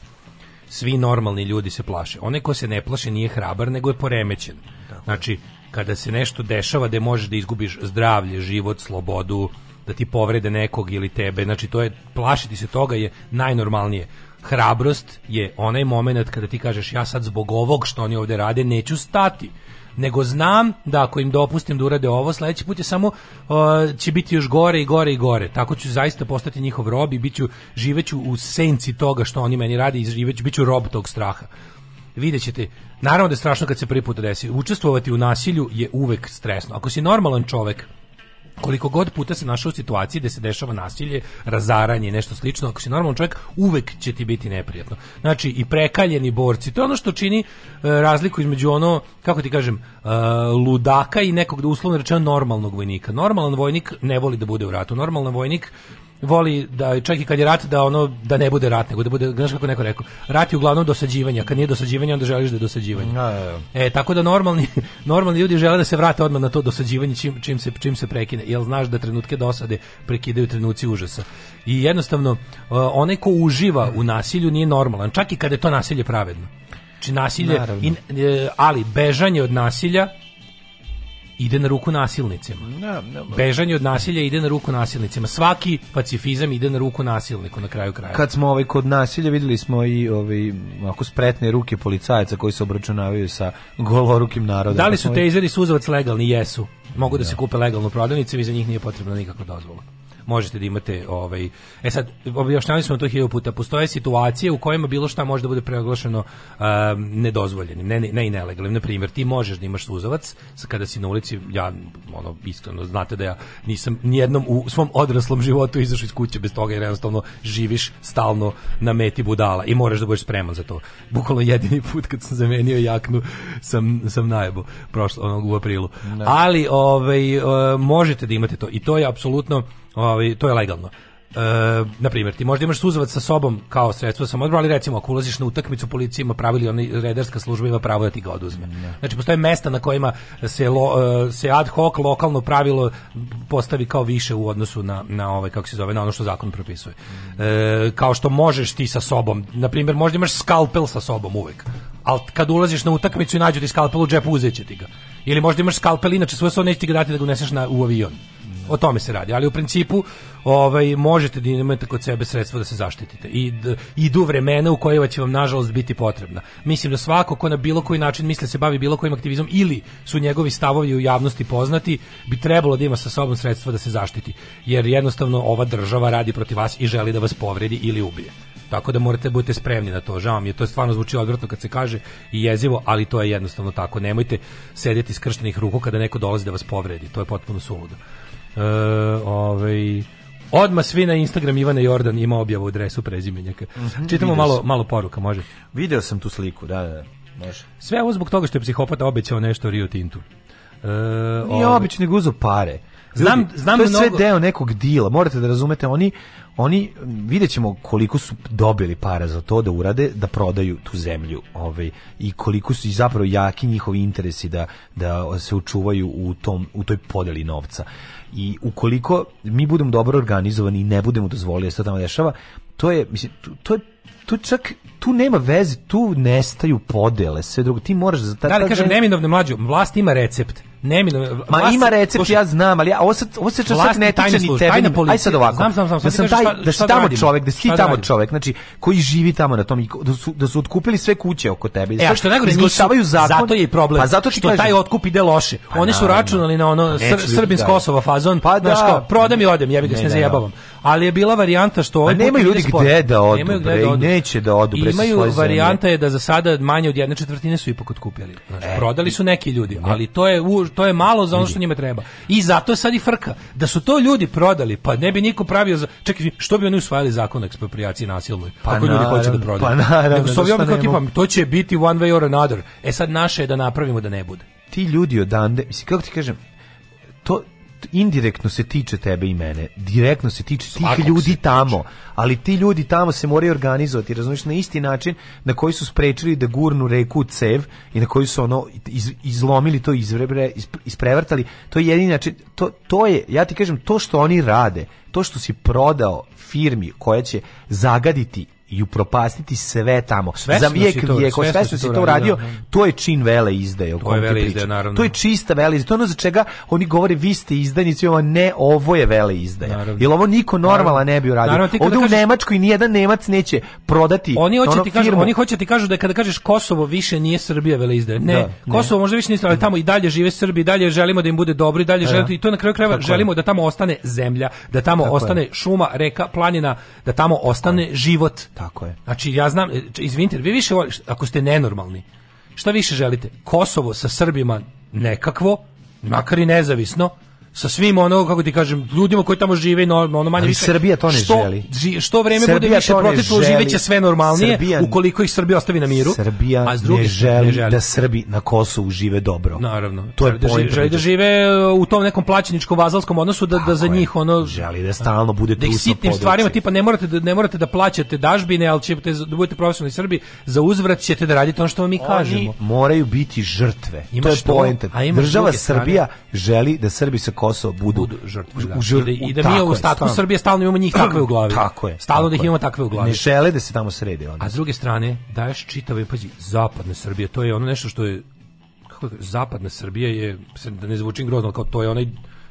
svi normalni ljudi se plaše. Onaj ko se ne plaše nije hrabar, nego je poremećen. Znači, kada se nešto dešava da možeš da izgubiš zdravlje, život, slobodu, da ti povrede nekog ili tebe. Znači to je plašiti se toga je najnormalnije. Hrabrost je onaj moment kada ti kažeš ja sad zbog ovog što oni ovde rade neću stati nego znam da ako im dopustim da urade ovo, sledeći put je samo uh, će biti još gore i gore i gore. Tako ću zaista postati njihov rob i biću živeću u senci toga što oni meni radi i živeću biću rob tog straha. Videćete Naravno da je strašno kad se prvi put desi. Učestvovati u nasilju je uvek stresno. Ako si normalan čovek, koliko god puta se našao u situaciji da se dešava nasilje, razaranje, nešto slično, ako si normalan čovjek, uvek će ti biti neprijatno. Znači i prekaljeni borci, to je ono što čini e, razliku između ono, kako ti kažem, e, ludaka i nekog da uslovno rečeno normalnog vojnika. Normalan vojnik ne voli da bude u ratu. Normalan vojnik voli da čak i kad je rat da ono da ne bude rat nego da bude znaš kako neko rekao rat je uglavnom dosađivanje kad nije dosađivanje onda želiš da je dosađivanje no, no, no. e tako da normalni normalni ljudi žele da se vrate odmah na to dosađivanje čim, čim se čim se prekine jel znaš da trenutke dosade prekidaju trenuci užasa i jednostavno e, onaj ko uživa u nasilju nije normalan čak i kad je to nasilje pravedno znači nasilje in, e, ali bežanje od nasilja ide na ruku nasilnicima. Ne, ne, Bežanje od nasilja ide na ruku nasilnicima. Svaki pacifizam ide na ruku nasilniku na kraju kraja. Kad smo ovaj kod nasilja videli smo i ovaj ako spretne ruke policajaca koji se obračunavaju sa golorukim narodom. Da li su tejzeri suzavac legalni? Jesu. Mogu da, da se kupe legalno u prodavnicama i za njih nije potrebna nikakva dozvola možete da imate ovaj e sad objašnjavali smo to hiljadu puta postoje situacije u kojima bilo šta može da bude proglašeno um, nedozvoljenim ne, ne i nelegalnim na primjer ti možeš da imaš suzavac kada si na ulici ja ono iskreno znate da ja nisam nijednom u svom odraslom životu izašao iz kuće bez toga jer jednostavno živiš stalno na meti budala i moraš da budeš spreman za to bukvalno jedini put kad sam zamenio jaknu sam sam najbo prošlo onog u aprilu ne. ali ovaj uh, možete da imate to i to je apsolutno Ovaj to je legalno. E, na primjer, ti možda imaš suzovac sa sobom kao sredstvo samoodbrane, ali recimo ako ulaziš na utakmicu, policija ima pravo oni redarska služba ima pravo da ti ga oduzme. Ne. Da. Znači postoje mesta na kojima se, lo, e, se ad hoc lokalno pravilo postavi kao više u odnosu na na ovaj kako se zove, na ono što zakon propisuje. E, kao što možeš ti sa sobom, na primjer, možda imaš skalpel sa sobom uvek. Al kad ulaziš na utakmicu i nađu ti skalpel u džepu, uzeće ti ga. Ili možda imaš skalpel, inače svoje svoje neće ti ga dati da ga uneseš na, u avion o tome se radi, ali u principu ovaj možete da imate kod sebe sredstvo da se zaštitite. I idu vremena u kojima će vam nažalost biti potrebna. Mislim da svako ko na bilo koji način misle da se bavi bilo kojim aktivizmom ili su njegovi stavovi u javnosti poznati, bi trebalo da ima sa sobom sredstva da se zaštiti. Jer jednostavno ova država radi protiv vas i želi da vas povredi ili ubije. Tako da morate da budete spremni na to. Žao mi je, to stvarno zvuči odvratno kad se kaže i jezivo, ali to je jednostavno tako. Nemojte sedeti skrštenih ruku kada neko dolazi da vas povredi. To je potpuno suludo. E, ovaj, Odma svi na Instagram Ivana Jordan ima objavu adresu prezimenjaka. Mm -hmm, Čitamo malo, malo poruka, može. Video sam tu sliku, da, da, da. Može. Sve ovo zbog toga što je psihopata obećao nešto Rio Tintu. E, Nije ovaj- obično nego uzu pare. Znam, znam to je mnogo... sve deo nekog dila, morate da razumete, oni oni videćemo koliko su dobili para za to da urade, da prodaju tu zemlju ovaj, i koliko su i zapravo jaki njihovi interesi da, da se učuvaju u, tom, u toj podeli novca. I ukoliko mi budemo dobro organizovani i ne budemo dozvolili da se to tamo dešava, to je, mislim, to je tu čak tu nema veze, tu nestaju podele, sve drugo. Ti možeš za ta, ta Da li kažem, neminovno mlađo, vlast ima recept Nemino, da- ma vlast, ima recept, slušaj, ja znam, ali ja ovo se ovo se čak ne tiče ni tebe. Tajna policija, aj sad ovako. Znam, znam, znam, da sam taj šta, da si da tamo radim, čovjek, da si ti da tamo čovjek, znači koji živi tamo na tom i da su da su otkupili sve kuće oko tebe. E, a što najgore izglasavaju zakon. Zato je problem. Pa zato što kažem, taj otkup ide loše. Pa, Oni su računali na ono pa sr, Srbin s fazon, pa da, kao, prodam i odem, jebi ga, se zajebavam. Ali je bila varijanta što pa ovaj nema ljudi gde da odu, neće da odu pre Imaju varijanta je da za sada manje od jedne četvrtine su ipak otkupili. Znači, e, prodali su neki ljudi, ali to je to je malo za ono što njima treba. I zato je sad i frka. Da su to ljudi prodali, pa ne bi niko pravio za... Čekaj, što bi oni usvajali zakon o eksproprijaciji nasilnoj? Pa ako ljudi hoće da prodaju. Pa naravno, Nego su ovi kao tipa, to će biti one way or another. E sad naše je da napravimo da ne bude. Ti ljudi odande, mislim, kako ti kažem, to, indirektno se tiče tebe i mene, direktno se tiče Svakog tih ljudi tamo, ali ti ljudi tamo se moraju organizovati, razumiješ, na isti način na koji su sprečili da gurnu reku cev i na koji su ono iz, izlomili to, izvrebre, isprevrtali, to je jedini način, to, to je, ja ti kažem, to što oni rade, to što si prodao firmi koja će zagaditi i upropastiti sve tamo. Svesno Za vijek vijeko, sve što si to uradio, da. to je čin vele izdaje. To je vele izdaje, naravno. To je čista vele izdaje. To je ono za čega oni govore vi ste izdajnici, ovo ne, ovo je vele izdaje. Naravno. Jer ovo niko normala ne bi uradio. Naravno, Ovde kažeš, u Nemačkoj nijedan Nemac neće prodati oni hoće ti kažu, firmu. Oni hoće ti kažu da kada kažeš Kosovo više nije Srbija vele izdaje. Ne, da, Kosovo ne. možda više nije ali tamo i dalje žive Srbi, i dalje želimo da im bude dobro, i dalje da. želimo, i to na kraju krajeva želimo da tamo ostane zemlja, da tamo ostane šuma, reka, planina, da tamo ostane život Tako je. Znači, ja znam, e, izvinite, vi više, ako ste nenormalni, šta više želite? Kosovo sa Srbima nekakvo, makar i nezavisno, sa svim ono kako ti kažem ljudima koji tamo žive normalno ono manje Ali više Srbija to ne što, želi. Ži, što vreme Srbija bude više proteklo živeće sve normalnije Srbija, ukoliko ih Srbija ostavi na miru. Srbija a s ne, želi ne želi da Srbi na Kosovu žive dobro. Naravno. To je da žive, želi da žive uh, u tom nekom plaćeničkom vazalskom odnosu da, da za njih ono želi da stalno bude da sitnim stvarima tipa ne morate da ne morate da plaćate dažbine, al ćete da budete profesionalni Srbi, za uzvrat ćete da radite ono što vam mi kažemo. Moraju biti žrtve. Imaš to je poenta. Država Srbija želi da Srbi se Kosovo budu, budu žrtve. Da. U, žrtve, I da mi u statku Srbije stalno imamo njih takve u glavi. Tako je. Stalno da ih imamo takve u glavi. Ne žele da se tamo srede. Onda. A s druge strane, daješ čitave, pađi, zapadne Srbije, to je ono nešto što je kako, da zapadna Srbija je, da ne zvučim grozno, kao to je onaj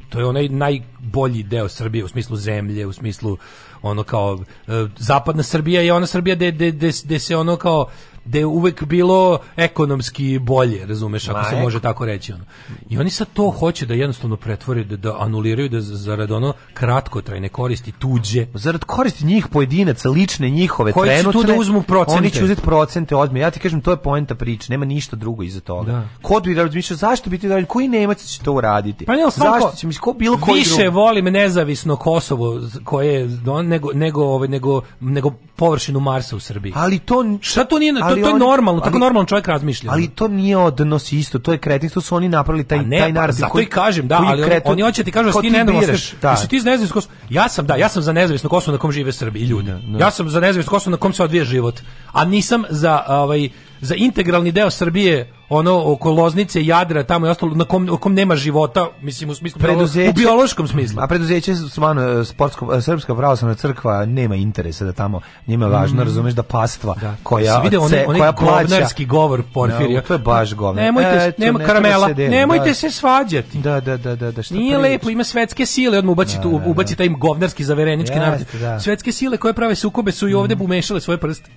to je onaj najbolji deo Srbije u smislu zemlje, u smislu ono kao e, zapadna Srbija je ona Srbija gde se ono kao da je uvek bilo ekonomski bolje, razumeš, ako Ma, se može tako reći. Ono. I oni sa to hoće da jednostavno pretvore, da, da anuliraju, da zarad ono kratkotrajne koristi tuđe. Zarad koristi njih pojedinaca, lične njihove, Koji trenutne. Koji će tu da uzmu procente? Oni će uzeti procente odme. Ja ti kažem, to je poenta priče, nema ništa drugo iza toga. Da. Kod bi da razmišljao, zašto bi ti da koji Nemac će to uraditi? Pa ne, zašto će mi ko, bilo koji Više drugi? volim nezavisno Kosovo koje nego nego ovaj, nego nego površinu Marsa u Srbiji. Ali to šta to nije ali, ali to, to je normalno, ali, tako normalno čovjek razmišlja. Ali to nije odnos isto, to je kretinstvo, su oni napravili taj ne, taj pa narativ. Zato koji, i kažem, da, ali kretu, oni hoće ti kažu da ti ne Jesi ti nezavisno Kosovo? Da. Ja sam, da, ja sam za nezavisno Kosovo na kom žive Srbi i ljudi. Da, da. Ja sam za nezavisno Kosovo na kom se odvija život. A nisam za ovaj za integralni deo Srbije, ono oko Loznice, Jadra, tamo i ostalo, na kom, kom nema života, mislim u smislu preduzeće, u biološkom smislu. A preduzeće stvarno e, sportsko e, srpska pravoslavna crkva nema interesa da tamo njima je važno, mm. razumeš da pastva da. koja se one, one koja plaća govor Porfirija. No, to je baš govno. Nemojte, e, nema karamela. Se nemojte da. se svađati. Da, da, da, da, da šta Nije prilič. lepo, ima svetske sile, odmah ubaci tu da, da, da. ubaci taj govnarski zaverenički narod. Svetske sile koje prave sukobe su i ovde bumešale mm. svoje prste.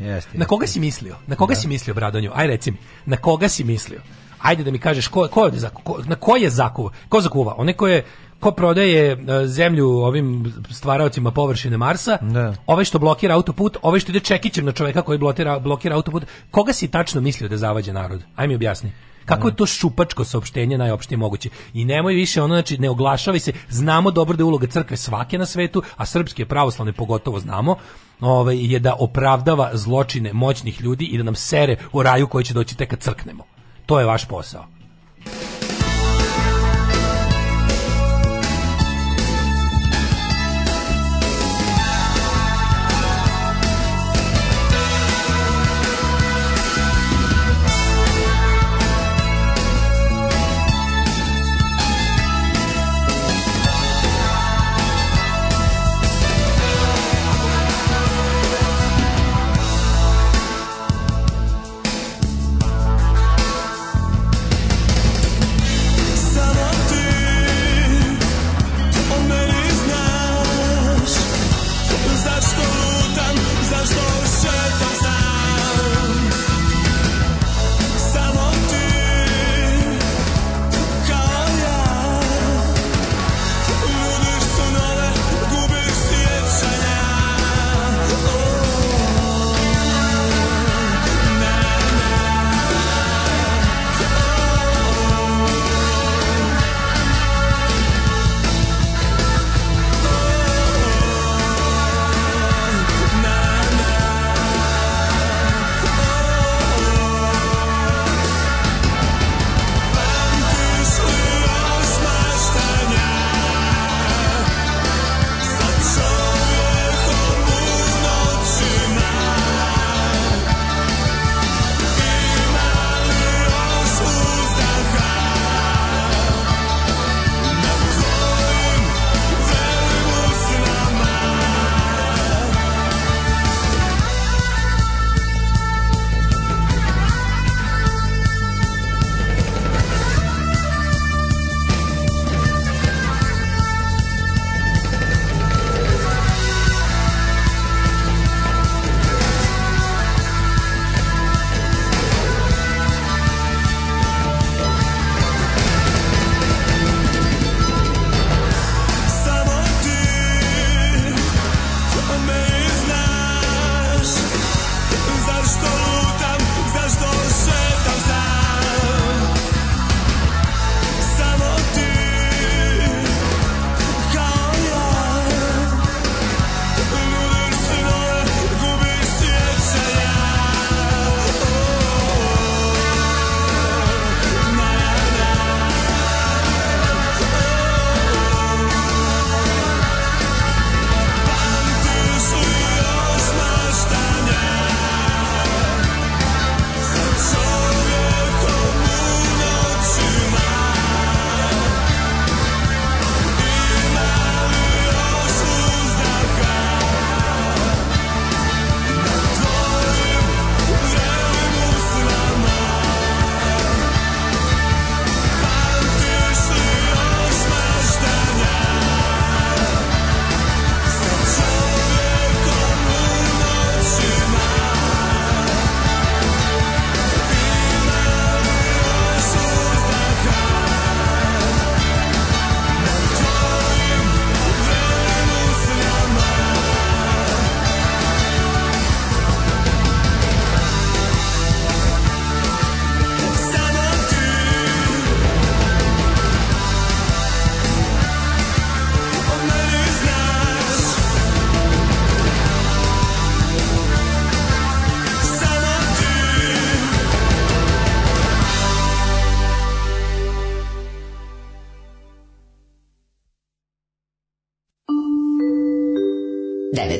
Jeste. Na koga si mislio? Na koga da. si mislio, Bradonju? Aj reci mi, na koga si mislio? Ajde da mi kažeš ko, ko je ko, na ko je zakuva? Ko zakuva? One koje ko prodaje e, zemlju ovim stvaraocima površine Marsa, da. ovaj što blokira autoput, ove ovaj što ide čekićem na čoveka koji blokira, blokira autoput, koga si tačno mislio da zavađa narod? Aj mi objasni. Kako je to šupačko saopštenje najopštije moguće? I nemoj više ono znači ne oglašavaj se. Znamo dobro da je uloga crkve svake na svetu, a srpske pravoslavne pogotovo znamo ovaj, je da opravdava zločine moćnih ljudi i da nam sere u raju koji će doći tek kad crknemo. To je vaš posao.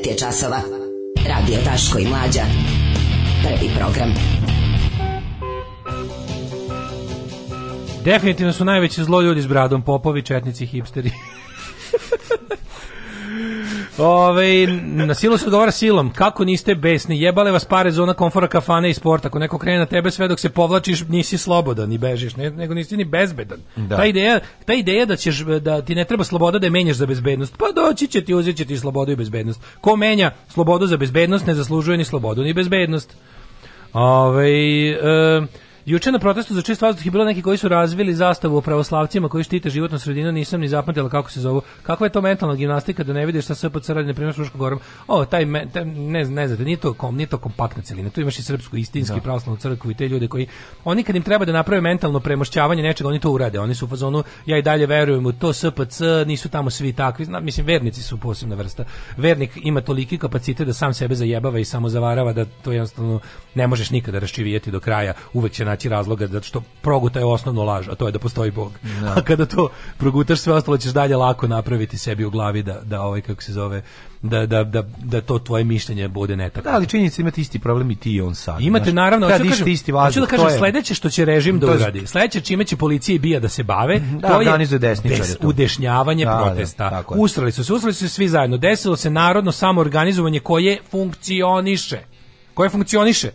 je časova. Radio Taško i Mlađa. Prvi program. Definitivno su najveći zlo ljudi s bradom, popovi, četnici, hipsteri. Ove, na silu se odgovara silom. Kako niste besni? Jebale vas pare zona komfora kafane i sporta. Ako neko krene na tebe sve dok se povlačiš, nisi slobodan i bežiš, ne, nego nisi ni bezbedan. Da. Ta, ideja, ta ideja da, ćeš, da ti ne treba sloboda da je menjaš za bezbednost. Pa doći će ti, uzet će ti slobodu i bezbednost. Ko menja slobodu za bezbednost, ne zaslužuje ni slobodu ni bezbednost. Ove, e, Juče na protestu za čist vazduh je bilo neki koji su razvili zastavu o pravoslavcima koji štite životnu sredinu, nisam ni zapamtila kako se zovu. Kakva je to mentalna gimnastika da ne vidiš šta SPC radi na primjer Fruškom gorom? O, taj, me, taj ne, ne znate, nije to, kom, nije to kompaktna celina. Tu imaš i srpsku istinski da. pravoslavnu crkvu i te ljude koji oni kad im treba da naprave mentalno premošćavanje nečega, oni to urade. Oni su u fazonu ja i dalje verujem u to SPC, nisu tamo svi takvi. Zna, mislim vernici su posebna vrsta. Vernik ima toliki kapacitet da sam sebe zajebava i samo zavarava da to jednostavno ne možeš nikada raščivijeti do kraja. Uvek će naći razloga da što proguta osnovnu laž, a to je da postoji Bog. No. Da. A kada to progutaš sve ostalo ćeš dalje lako napraviti sebi u glavi da da ovaj kako se zove da, da, da, da to tvoje mišljenje bude netakno. Da, ali činjenica imate isti problem i ti i on sad. Imate znaš, naravno, hoću da kažem, isti da vazduh, hoću da kažem sledeće što će režim da uradi. Sledeće čime će policija i bija da se bave, da, to je des, udešnjavanje da, da protesta. Da, usrali su se, usrali su se svi zajedno. Desilo se narodno samoorganizovanje koje funkcioniše. Koje funkcioniše.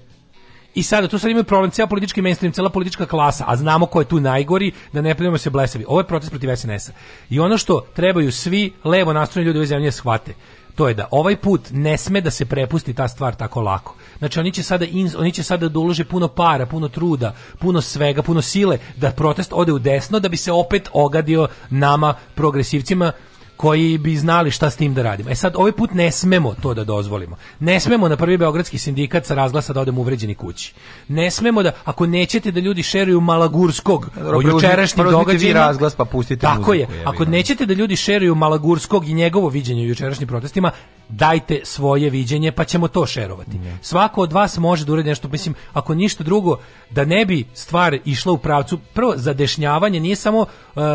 I sada tu sad imaju problem ceo politički mainstream, cela politička klasa, a znamo ko je tu najgori, da ne pravimo se blesavi. Ovo je protest protiv SNS-a. I ono što trebaju svi levo nastrojeni ljudi u ovoj zemlji da shvate, to je da ovaj put ne sme da se prepusti ta stvar tako lako. Znači oni će sada in, oni će sada da ulože puno para, puno truda, puno svega, puno sile da protest ode u desno da bi se opet ogadio nama progresivcima koji bi znali šta s tim da radimo. E sad, ovaj put ne smemo to da dozvolimo. Ne smemo na prvi Beogradski sindikat sa razglasa da odemo uvređeni kući. Ne smemo da, ako nećete da ljudi šeruju Malagurskog o jučerašnjim događajima... razglas pa pustite Tako muziku, je. Ako nećete da ljudi šeruju Malagurskog i njegovo viđenje u jučerašnjim protestima, dajte svoje viđenje pa ćemo to šerovati. Ne. Svako od vas može da uradi nešto, mislim, ako ništa drugo, da ne bi stvar išla u pravcu, prvo, zadešnjavanje nije samo uh,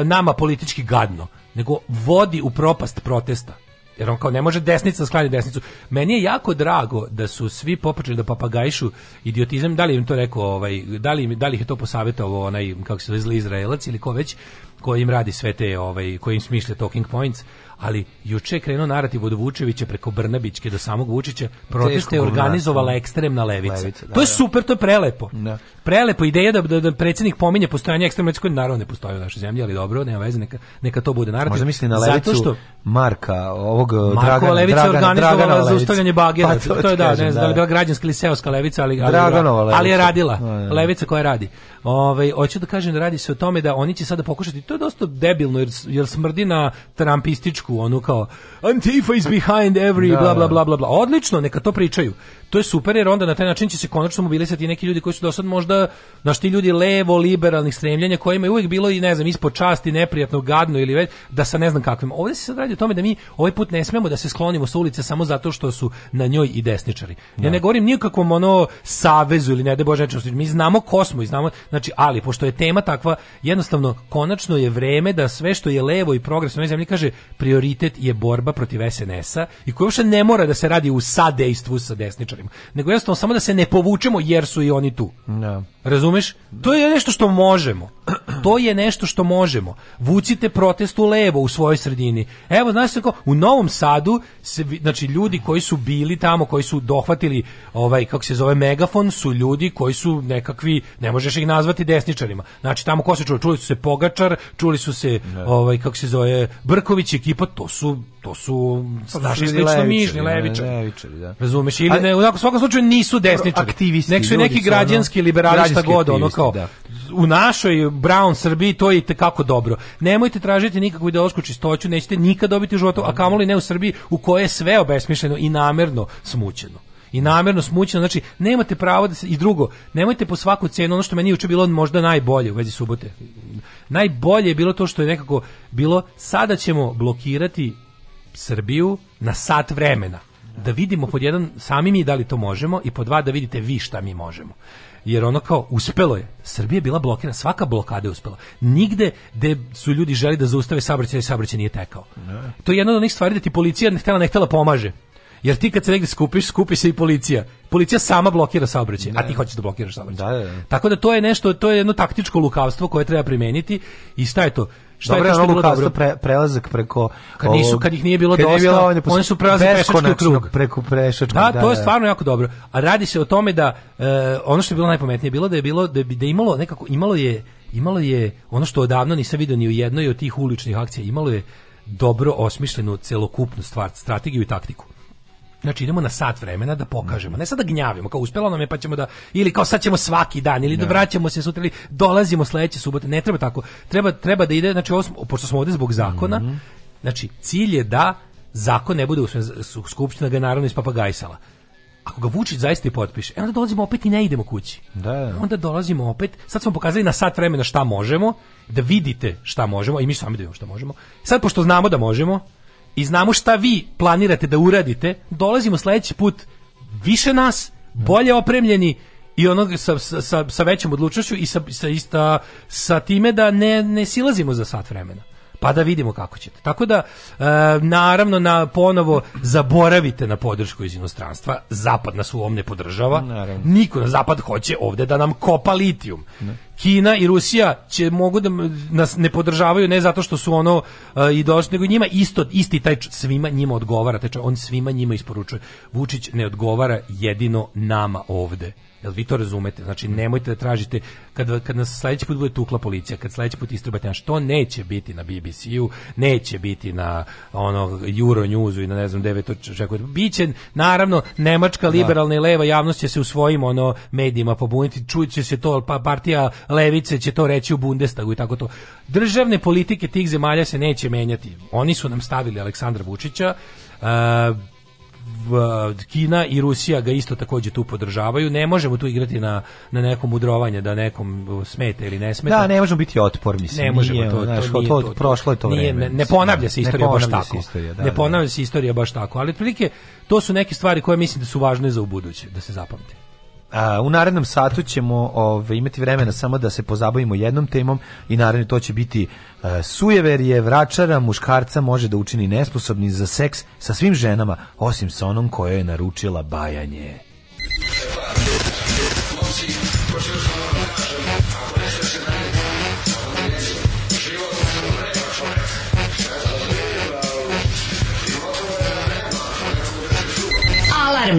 nama politički gadno, nego vodi u propast protesta jer on kao ne može desnica da sklanja desnicu. Meni je jako drago da su svi popočeli da papagajšu idiotizam, da li im to rekao, ovaj, da li, da li ih je to posavetovao onaj, kako se zove, zli Izraelac ili ko već, koji im radi sve te, ovaj, koji im smišlja talking points, ali juče je krenuo narativ od Vučevića preko Brnabićke do samog Vučića, proteste je organizovala da. ekstremna levica. levica da, to je da. super, to je prelepo. Da. Prelepo ideja da, da, da predsjednik pominje postojanje ekstremne levice, koji naravno ne postoji u našoj zemlji, ali dobro, nema veze, neka, neka to bude narativ. Možda misli na levicu što, Marka, ovog eh, Markova levica Dragan, organizovala za zaustavljanje bagera. Pa to, to, je da, kažem, ne znam da li da. bila građanska ili seoska levica, ali, ali, Draganova ali je radila. No, levica koja radi. Ovaj hoću da kažem da radi se o tome da oni će sada pokušati, to je dosta debilno jer, jer smrdi na trampističku američku ono kao Antifa is behind every da, bla da. bla bla bla. Odlično, neka to pričaju to je super jer onda na taj način će se konačno mobilisati neki ljudi koji su do sad možda znaš ti ljudi levo liberalnih stremljenja kojima je uvek bilo i ne znam ispod časti neprijatno gadno ili već da sa ne znam kakvim ovde se sad radi o tome da mi ovaj put ne smemo da se sklonimo sa ulice samo zato što su na njoj i desničari ja ne, da. ne govorim nikakvom ono savezu ili ne da bože nečemu mi znamo ko smo i znamo znači ali pošto je tema takva jednostavno konačno je vreme da sve što je levo i progresno progresivno zemlji kaže prioritet je borba protiv SNS-a i koja uopšte ne mora da se radi u sadejstvu sa desničarima političarima, nego jednostavno samo da se ne povučemo jer su i oni tu. Da. Razumeš? To je nešto što možemo. To je nešto što možemo. Vucite protest u levo u svojoj sredini. Evo, znaš kako, u Novom Sadu, se, znači ljudi koji su bili tamo, koji su dohvatili ovaj, kako se zove, megafon, su ljudi koji su nekakvi, ne možeš ih nazvati desničarima. Znači, tamo ko se čuli? Čuli su se Pogačar, čuli su se, ne. Da. ovaj, kako se zove, Brković, ekipa, to su to su znači slično mižni da, levičari. levičari da. Razumeš ili ne, u svakom slučaju nisu desničari. Aktivisti, nek su ljudi neki građanski liberalisti liberali god ono kao. Da. U našoj Brown Srbiji to je kako dobro. Nemojte tražiti nikakvu ideološku čistoću, nećete nikad dobiti u a kamoli ne u Srbiji u kojoj je sve obesmišljeno i namerno smućeno i namerno smućeno, znači nemate pravo da se, i drugo, nemojte po svaku cenu ono što meni juče bilo možda najbolje u vezi subote. Najbolje je bilo to što je nekako bilo sada ćemo blokirati Srbiju na sat vremena. Da vidimo pod jedan sami mi da li to možemo i pod dva da vidite vi šta mi možemo jer ono kao uspelo je. Srbija je bila blokirana, svaka blokada je uspela. Nigde gde su ljudi želi da zaustave saobraćaj, saobraćaj nije tekao. Ne. To je jedna od onih stvari da ti policija ne htela, ne htela pomaže. Jer ti kad se negde skupiš, skupi se i policija. Policija sama blokira saobraćaj, a ti hoćeš da blokiraš saobraćaj. Da, da, da. Tako da to je nešto, to je jedno taktičko lukavstvo koje treba primeniti i šta je to? Šta Dobre, je to što je bilo dobro? Pre, prelazak preko kad nisu kad ih nije bilo dosta. bilo, ne, oni su prelazili pešački krug preko prešačkog. Da, da, to je da. stvarno jako dobro. A radi se o tome da uh, ono što je bilo najpametnije bilo da je bilo da, da imalo nekako imalo je imalo je ono što odavno nisam vidio ni u jednoj od tih uličnih akcija, imalo je dobro osmišljenu celokupnu stvar, strategiju i taktiku. Znači idemo na sat vremena da pokažemo, ne sad da gnjavimo, kao uspelo nam je pa ćemo da ili kao sad ćemo svaki dan ili da, da se sutra ili dolazimo sledeće subote, ne treba tako. Treba treba da ide, znači osmo, pošto smo ovde zbog zakona, mhm. znači cilj je da zakon ne bude usvojen, skupština ga naravno ispapagajsala. Ako ga Vučić zaista i potpiše, e onda dolazimo opet i ne idemo kući. Da. Onda dolazimo opet, sad smo pokazali na sat vremena šta možemo, da vidite šta možemo, i mi sami da vidimo šta možemo. Sad, pošto znamo da možemo, i znamo šta vi planirate da uradite, dolazimo sledeći put više nas, bolje opremljeni i ono sa, sa, sa većom odlučnošću i sa, sa, ista, sa time da ne, ne silazimo za sat vremena pa da vidimo kako ćete. Tako da, e, naravno, na ponovo zaboravite na podršku iz inostranstva. Zapad nas u ovom ne podržava. Naravno. Niko na zapad hoće ovde da nam kopa litijum. Ne. Kina i Rusija će mogu da nas ne podržavaju ne zato što su ono uh, i došli nego njima isto isti taj svima njima odgovara taj on svima njima isporučuje Vučić ne odgovara jedino nama ovde Jel vi to razumete? Znači mm. nemojte da tražite kad kad nas sledeći put bude tukla policija, kad sledeći put istrubate naš, to neće biti na BBC-u, neće biti na ono Euronewsu i na ne znam gde to očekujete. Biće naravno nemačka da. liberalna da. i leva javnost će se u svojim ono medijima pobuniti, čuće se to pa partija levice će to reći u Bundestagu i tako to. Državne politike tih zemalja se neće menjati. Oni su nam stavili Aleksandra Vučića. Uh, Uh, Kina i Rusija ga isto takođe tu podržavaju. Ne možemo tu igrati na, na nekom udrovanje da nekom uh, smete ili ne smeta. Da, ne možemo biti otpor, mislim. Ne možemo to, znaš, to, to, to, prošlo je to nije, vreme. Ne, ne da. ponavlja se istorija baš tako. Istorija, da, ne da. ponavlja da. se istorija baš tako, ali otprilike to su neke stvari koje mislim da su važne za ubuduće, da se zapamti. A, u narednom satu ćemo ove, imati vremena samo da se pozabavimo jednom temom i naravno to će biti e, sujever je vračara muškarca može da učini nesposobni za seks sa svim ženama osim sa onom koja je naručila bajanje. Alarm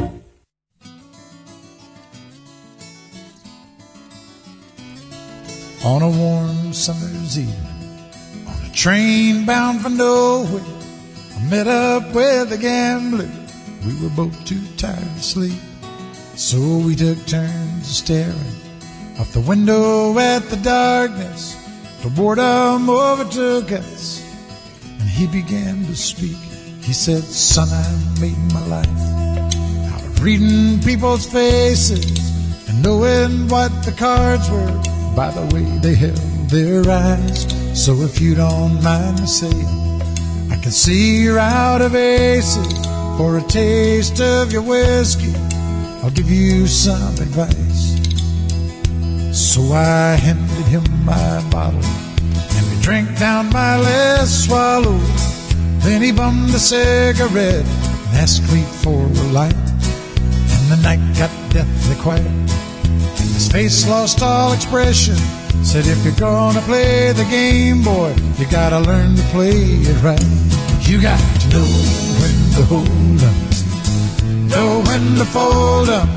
on a train bound for nowhere, I met up with a gambler. We were both too tired to sleep, so we took turns staring out the window at the darkness. The boredom overtook us, and he began to speak. He said, Son, I made my life out of reading people's faces and knowing what the cards were by the way they held their eyes. So if you don't mind me saying, I can see you're out of aces for a taste of your whiskey. I'll give you some advice. So I handed him my bottle, and we drank down my last swallow. Then he bummed a cigarette and asked me for a light. And the night got deathly quiet, and his face lost all expression. Said if you're gonna play the game, boy, you gotta learn to play it right. You got to know when to hold up, know when to fold up,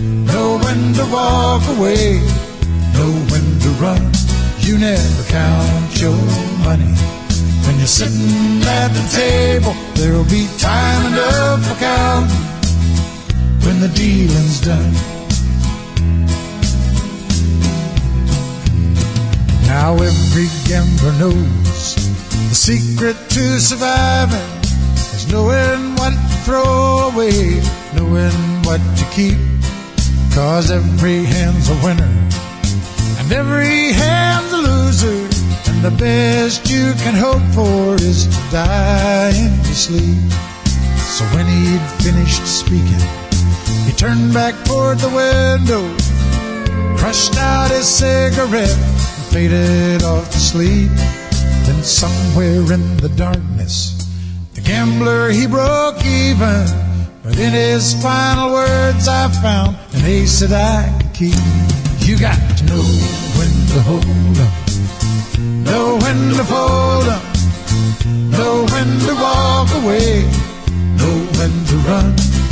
know when to walk away, know when to run. You never count your money. When you're sitting at the table, there'll be time enough for counting when the dealing's done. Now every gambler knows the secret to surviving is knowing what to throw away, knowing what to keep. Cause every hand's a winner, and every hand's a loser. And the best you can hope for is to die in your sleep. So when he'd finished speaking, he turned back toward the window, crushed out his cigarette faded off to sleep. Then somewhere in the darkness, the gambler he broke even. But in his final words, I found an ace that I could keep. You got to know when to hold up, know when to fold up, know when to walk away, know when to run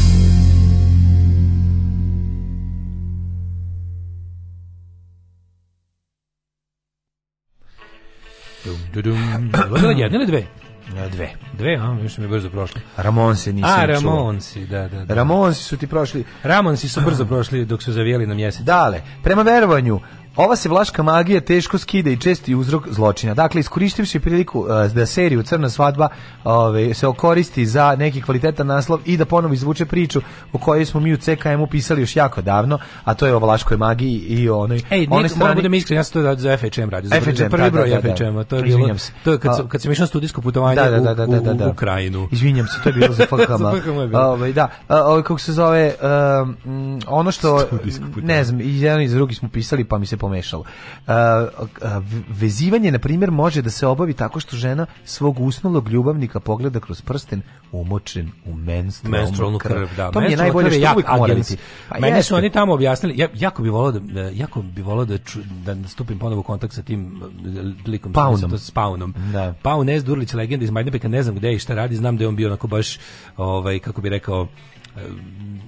Dum, jedna ili dve? Dve. Dve, a, još mi je brzo prošlo. Ramonsi nisam čuo. A, Ramonsi, da, da, da. Ramonsi su ti prošli. Ramonsi su brzo prošli dok su zavijeli na mjesec. Dale, prema verovanju, Ova se vlaška magija teško skida i česti uzrok zločina. Dakle, iskoristivši priliku uh, da seriju Crna svadba ove, se okoristi za neki kvalitetan naslov i da ponovo izvuče priču o kojoj smo mi u CKM-u pisali još jako davno, a to je o vlaškoj magiji i onoj, Ej, onoj strani... moram budem iskren, ja sam to da- radio za FHM radio, za, FHM, za prvi da, broj da, da, da. FHM-a, to je bilo, se. to je kad, sam, kad sam išao studijsko putovanje da, da, da, da, da, u, da, u, Ukrajinu. Izvinjam se, to je bilo za FHM. Ove, ovaj, da, ove, ovaj, kako se zove, um, ono što, ne znam, jedan iz drugih smo pisali, pa mi se pomešalo. A, a, vezivanje, na primjer, može da se obavi tako što žena svog usnulog ljubavnika pogleda kroz prsten umočen u menstrualnu krv. krv da. To mi je najbolje što jak, uvijek mora biti. Pa Mene su oni tamo objasnili, ja, jako bi volao da, da, jako bi volao da, ču, da stupim ponovo u kontakt sa tim eh, likom. Paunom. S Paunom. Da. Paun S. Durlić, legenda iz Majdnebeka, ne znam gde i šta radi, znam da je on bio onako baš, ovaj, kako bi rekao,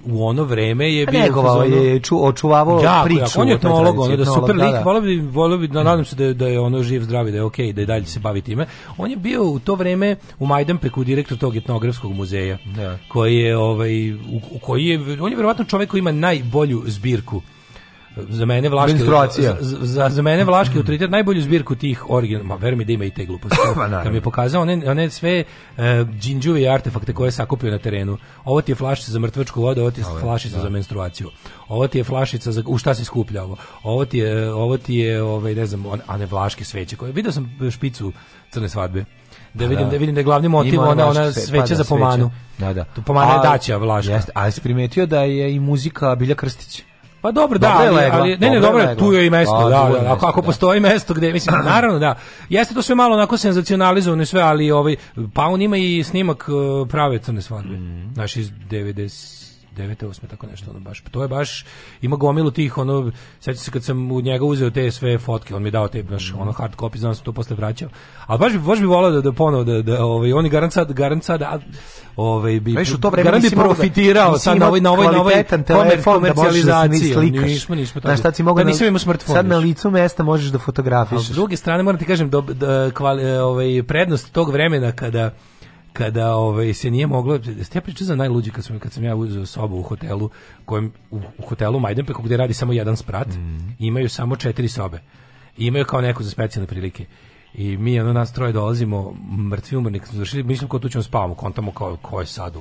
u ono vreme je pa bio negovao ovaj je ču, očuvavao ja, priču jako, on je etnolog ono da super da, lik da, da. volio bi volio bi da nadam se da je, da je ono živ zdravi da je okej okay, da i dalje se bavi time on je bio u to vreme u Majdanpeku direktor tog etnografskog muzeja da. koji je ovaj u, u koji je on je verovatno čovjek koji ima najbolju zbirku za mene vlaški za, za, za mene vlaški autoritet najbolju zbirku tih original ma verujem da ima i te gluposti da mi je pokazao one, one sve uh, džinđuve i artefakte koje je sakupio na terenu ovo ti je flašica za mrtvačku vodu ovo ti je flašica da. za menstruaciju ovo ti je flašica za u šta se skuplja ovo ovo ti je ovo ti je ovaj ne znam one, a ne vlaške sveće koje video sam e, špicu crne svadbe da pa vidim da, da vidim da je glavni motiv ona ona, sveća pa, da, za pomanu sveća. da da pomana je daća vlaška jeste ali si primetio da je i muzika Bilja Krstić Pa dobro, da, ali, ali ne, ne, dobro, tu je i mesto, A, da, da, da ako, ako da. postoji mesto gde, mislim, naravno, da, jeste to sve malo onako senzacionalizovano sve, ali ovaj, pa on ima i snimak eh, prave crne svadbe, mm -hmm. naš iz 90 9. 8. tako nešto ono baš. Pa to je baš ima gomilu tih ono sećam se kad sam u njega uzeo te sve fotke, on mi je dao te baš mhm. ono hard copy, znam da sam to posle vraćao. Al baš bi baš bi voleo da da ponovo da da ovaj oni garant sad da ovaj bi Veš, u to vreme garant da- profitirao da, sad na ovoj na ovoj na ovoj telefon komercijalizaciji. Da, da nismo nismo tako. Šta ti mogu da pa nisam imao smartfon. Sad na licu mesta možeš da fotografišeš. A s druge strane moram ti kažem da, da, ovaj prednost tog vremena kada kada ovaj se nije moglo ste ja pričao za najluđi kad sam kad sam ja uzeo sobu u hotelu kojem u, u hotelu Majdanpeku gde radi samo jedan sprat mm. imaju samo četiri sobe I imaju kao neko za specijalne prilike i mi ono nas troje dolazimo mrtvi umrni kad smo završili mislim kao tu ćemo spavamo kontamo kao ko je sad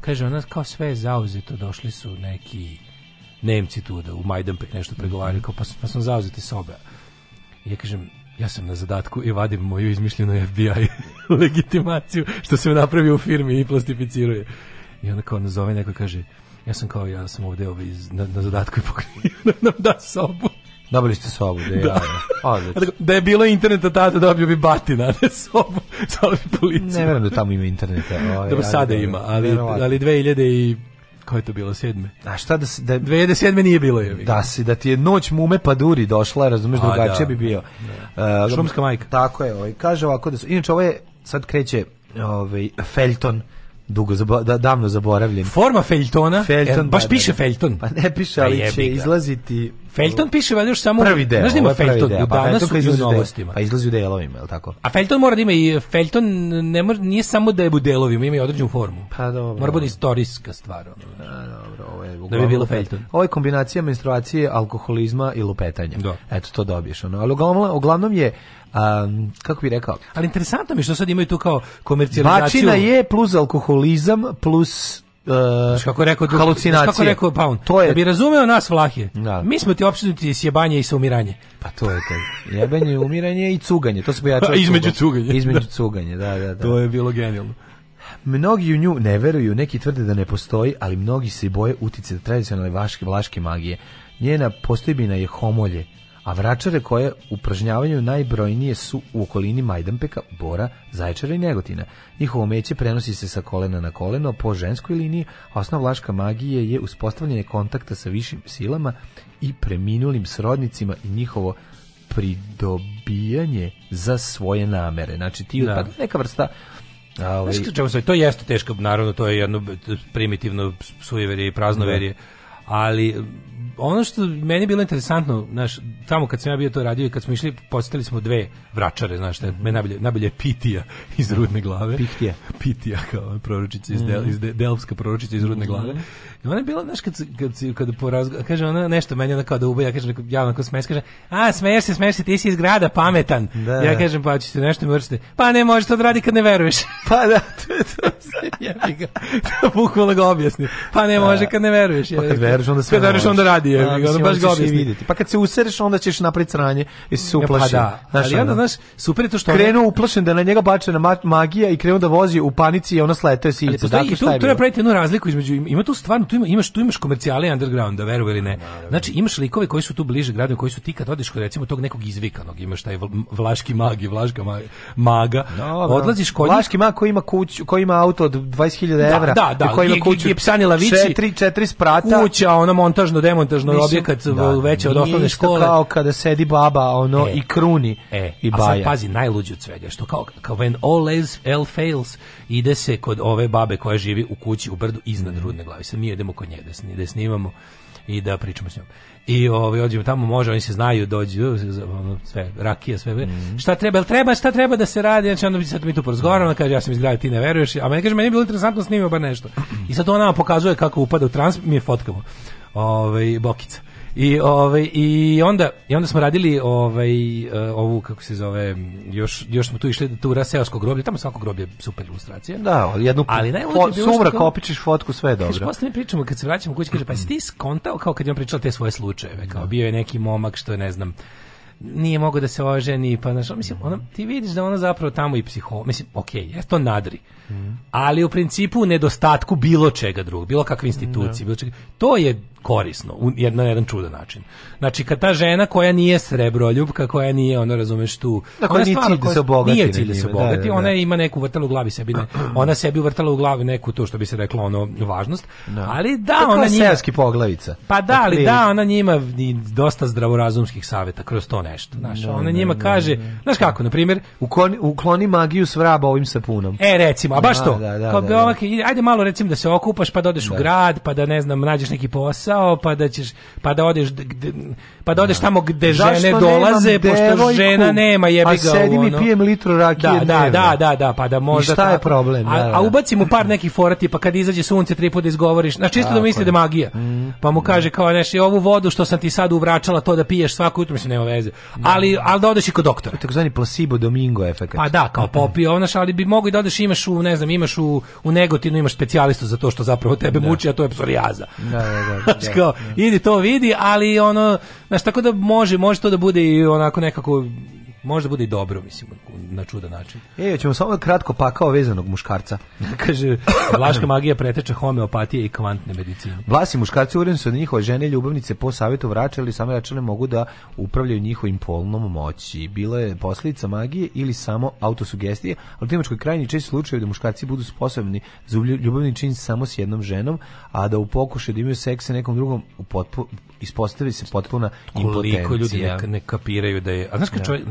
kaže ona kao sve je zauzeto došli su neki Nemci tu da u Majdanpek nešto pregovaraju mhm. kao pa, pa smo zauzeti sobe ja kažem ja sam na zadatku i vadim moju izmišljenu FBI legitimaciju što se napravi u firmi i plastificiruje. I onda kao nazove neko kaže, ja sam kao, ja sam ovde ovaj, na, na zadatku i pokrivio da nam da sobu. Dobili ste sobu, da je, da. Ajde. Da, da je bilo interneta, tada, dobio bi batina, a ne sobu, sobu policiju. Ne vjerujem da tamo ima interneta. Ovaj, Dobro, sada da, ima, ali, ali 2000 i Koje je to bilo, sedme? A šta da... Se, da 2007. nije bilo, je. Da si, da ti je noć mume paduri došla, razumeš, drugačije da, bi da, bio. Da. Uh, Šumska majka. Tako je, oj, ovaj, kaže ovako da su... Inače, ovo je, sad kreće ovaj, Felton, dugo zabo, da, davno zaboravljen. Forma Feltona? Felton, er, baš da, da piše Felton. Pa ne piše, pa ali će izlaziti Felton piše valjda još samo prvi deo. Znaš da ima Felton deo, pa danas pa u novostima. Pa izlazi u delovima, je tako? A Felton mora da ima i Felton ne mora, nije samo da je u delovima, ima i određenu formu. Pa dobro. Mora biti istorijska stvar. Ono. Znači. dobro, ovo je da bi bilo Felton. Ovo je kombinacija menstruacije, alkoholizma i lupetanja. Da. Eto to dobiješ ono. Ali uglavnom, uglavnom je um, kako bi rekao. Ali interesantno mi što sad imaju tu kao komercijalizaciju. Bačina je plus alkoholizam plus uh, kako rekao halucinacije. Kako rekao Paun, to je da bi razumeo nas vlahije Da. Mi smo ti opsednuti s jebanje i sa umiranje. Pa to je to. Jebanje, umiranje i cuganje. To se pojačalo. između cuganje. Da. Između cuganje, da, da, da. To je bilo genijalno. Mnogi u nju ne veruju, neki tvrde da ne postoji, ali mnogi se boje utice tradicionalne vaške, vlaške magije. Njena postojbina je homolje, a vračare koje upražnjavaju najbrojnije su u okolini Majdanpeka, Bora, Zaječara i Negotina. Njihovo meće prenosi se sa kolena na koleno po ženskoj liniji, a osnov vlaška magije je uspostavljanje kontakta sa višim silama i preminulim srodnicima i njihovo pridobijanje za svoje namere. Znači ti da. neka vrsta ali... Ovaj, Znaš čemu sve, to jeste teško, naravno, to je jedno primitivno sujeverje i praznoverje, da. ali ono što meni bilo interesantno, znaš, tamo kad sam ja bio to radio i kad smo išli, posetili smo dve vračare, znaš, mm -hmm. me najbolje, najbolje pitija iz rudne glave. Pitija. Pitija, kao proročica iz, mm -hmm. del, iz de, delpska proročica iz rudne glave. Mhm. I ona je bila, znaš, kad, kad, kad porazgo, kaže ona nešto meni, ona kao da uba, ja kažem, ja onako smeješ, kaže, a, smeješ se, smeješ se, ti si iz grada, pametan. Da. Ja kažem, pa ćete nešto mi vršite. Pa ne, možeš to odradi da kad ne veruješ. pa da, to je to. Ja bih ga. Bukvalo ga objasni. Pa ne da. može kad ne veruješ. Pa kad veruješ, onda sve Kad veruješ, onda radi, jebi pa, ga, ono baš ga objasni. Pa kad se usereš, onda ćeš napraviti sranje, i se uplašio. pa da, znaš, ali onda, znaš, super je to što... Krenuo uplašen da na njega bače na magija i krenuo da vozi u panici i ona sletao je sivica. Dakle, tu, tu napraviti jednu razliku između, ima tu stvarno, tu ima, imaš tu imaš komercijale da veruj ili ne. Znači imaš likove koji su tu bliže gradu, koji su ti kad odeš kod recimo tog nekog izvikanog, imaš taj vlaški mag i vlaška maga. Dobro. Odlaziš kod vlaški mag koji ima kuću, koji ima auto od 20.000 €. Da, da, da, da, koji ima kuću je psani lavići. 4 4 sprata. Kuća, ona montažno demontažno objekat da, veće od osnovne škole. Kao kada sedi baba ono e, i kruni e, i baja. A sad pazi najluđe od svega što kao kao when all else fails ide se kod ove babe koja živi u kući u brdu iznad mm. Rudne glavi. Sad mi je idemo kod nje da, sni, da snimamo i da pričamo s njom. I ovaj ođemo tamo može, oni se znaju, dođu ono, sve rakija, sve. Mm. Šta treba, El treba, šta treba da se radi? Znači onda bi sad mi tu porazgovaramo, kaže ja sam izgradio, ti ne veruješ. A meni kaže meni je bilo interesantno snimio bar nešto. I sad ona nam pokazuje kako upada u trans, mi je fotkamo. Ovaj Bokica. I ovaj i onda i onda smo radili ovaj e, ovu kako se zove još još smo tu išli do tu seoskog groblja, tamo svako groblje super ilustracija. Da, ali jednu ali najluđe bilo sumrak opičiš fotku sve dobro. Kaže posle mi pričamo kad se vraćamo kući kaže pa si ti skontao kao kad je on pričao te svoje slučajeve, kao da. bio je neki momak što je, ne znam nije mogao da se oženi, pa znaš, mislim, ona, ti vidiš da ona zapravo tamo i psiho, mislim, ok, je to nadri, mm. ali u principu u nedostatku bilo čega drugog, bilo kakve da. institucije, mm, bilo čega, to je korisno, u jedan jedan čudan način. Znači, kad ta žena koja nije srebro ljubka, koja nije, ono, razumeš tu... Dakle, ona nije da cilj da se da, obogati. Nije cilj da se obogati, da, da, da. ona ima neku vrtalu u glavi sebi, ne, ona sebi uvrtala u glavi neku, to što bi se reklo, ono, važnost, da. ali da, Tako ona njima... poglavica. Pa da, ali dakle, da, ona njima dosta zdravorazumskih saveta kroz to nešto, znaš, ona njima kaže, znaš kako, na primjer... Ukloni, ukloni magiju svraba ovim sapunom. E, recimo, a baš to. Kao bi ovak, ajde malo, recimo, da se okupaš, pa da odeš u grad, pa da, ne znam, nađeš neki posao, posao, pa da ćeš pa da odeš gde, pa da odeš da. tamo gde Zašto žene dolaze, pošto žena nema, jebi ga. A sedim i pijem litru rakije. Da, da, da, da, da, pa da možda. I šta je problem? A, da, da, a ubacimo par nekih forati, pa kad izađe sunce tri puta izgovoriš. znači čisto da misli da magija. Mm. Pa mu kaže kao neš, ovu vodu što sam ti sad uvračala, to da piješ svako jutro, mislim nema veze. Ali al da odeš i kod doktora. Takozvani placebo domingo efekat. Pa da, kao popio, onaš, ali bi mogao i da odeš imaš u, ne znam, imaš u, u Negotinu imaš specijalistu za to što zapravo tebe muči, a to je psorijaza. Da, da, da znaš kao, da, da. idi to vidi, ali ono, znaš, tako da može, može to da bude i onako nekako možda bude i dobro, mislim, na čudan način. E, ćemo samo kratko pakao vezanog muškarca. Kaže, vlaška magija preteče homeopatije i kvantne medicine. Vlasi muškarci uredni su da njihove žene i ljubavnice po savjetu vraća ili same račune mogu da upravljaju njihovim polnom moći. Bila je posljedica magije ili samo autosugestije, ali u Nemačkoj krajini čest slučaju da muškarci budu sposobni za ljubavni čin samo s jednom ženom, a da u pokušaju da imaju seks sa nekom drugom u potpu, ispostavi se potpuna impotencija. Koliko ljudi ne, ne kapiraju da je... A znaš kad da. čovjek,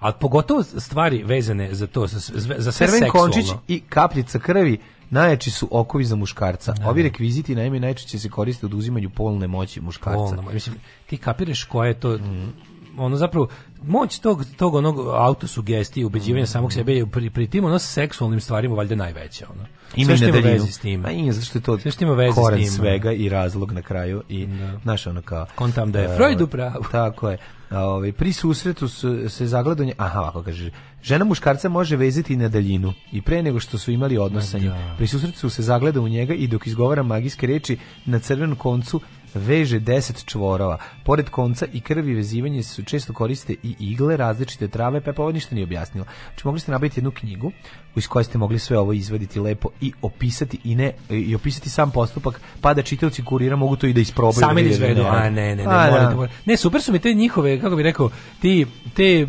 a pogotovo stvari vezane za to, za, za sve Crven seksualno. končić i kapljica krvi najjači su okovi za muškarca. Ne. Da. Ovi rekviziti naime najčešće se koriste u oduzimanju polne moći muškarca. Polno, mislim, ti kapiraš koja je to... Mm ono zapravo moć tog tog onog autosugestije ubeđivanja mm. samog sebe je pri, pri tim ono seksualnim stvarima valjda najveća ono ima što ima s tim. A pa ima zašto je to sve što ima veze s tim. svega i razlog na kraju i da. naš ono kao kontam da je uh, Freud u pravu. Tako je. Ovaj pri susretu su, se zagledanje aha, kako kaže, žena muškarca može veziti na daljinu i pre nego što su imali odnos sa da. njim. Pri susretu se zagleda u njega i dok izgovara magijske reči na crvenom koncu veže 10 čvorova. Pored konca i krvi vezivanje se često koriste i igle, različite trave, pa ovo ništa nije objasnilo. Znači mogli ste nabaviti jednu knjigu iz koje ste mogli sve ovo izvaditi lepo i opisati i ne i opisati sam postupak, pa da čitaoci kurira mogu to i da isprobaju. Sami da izvedu. A ne, ne, ne, a, morate, da. morate. Da ne, super su mi te njihove, kako bih rekao, ti te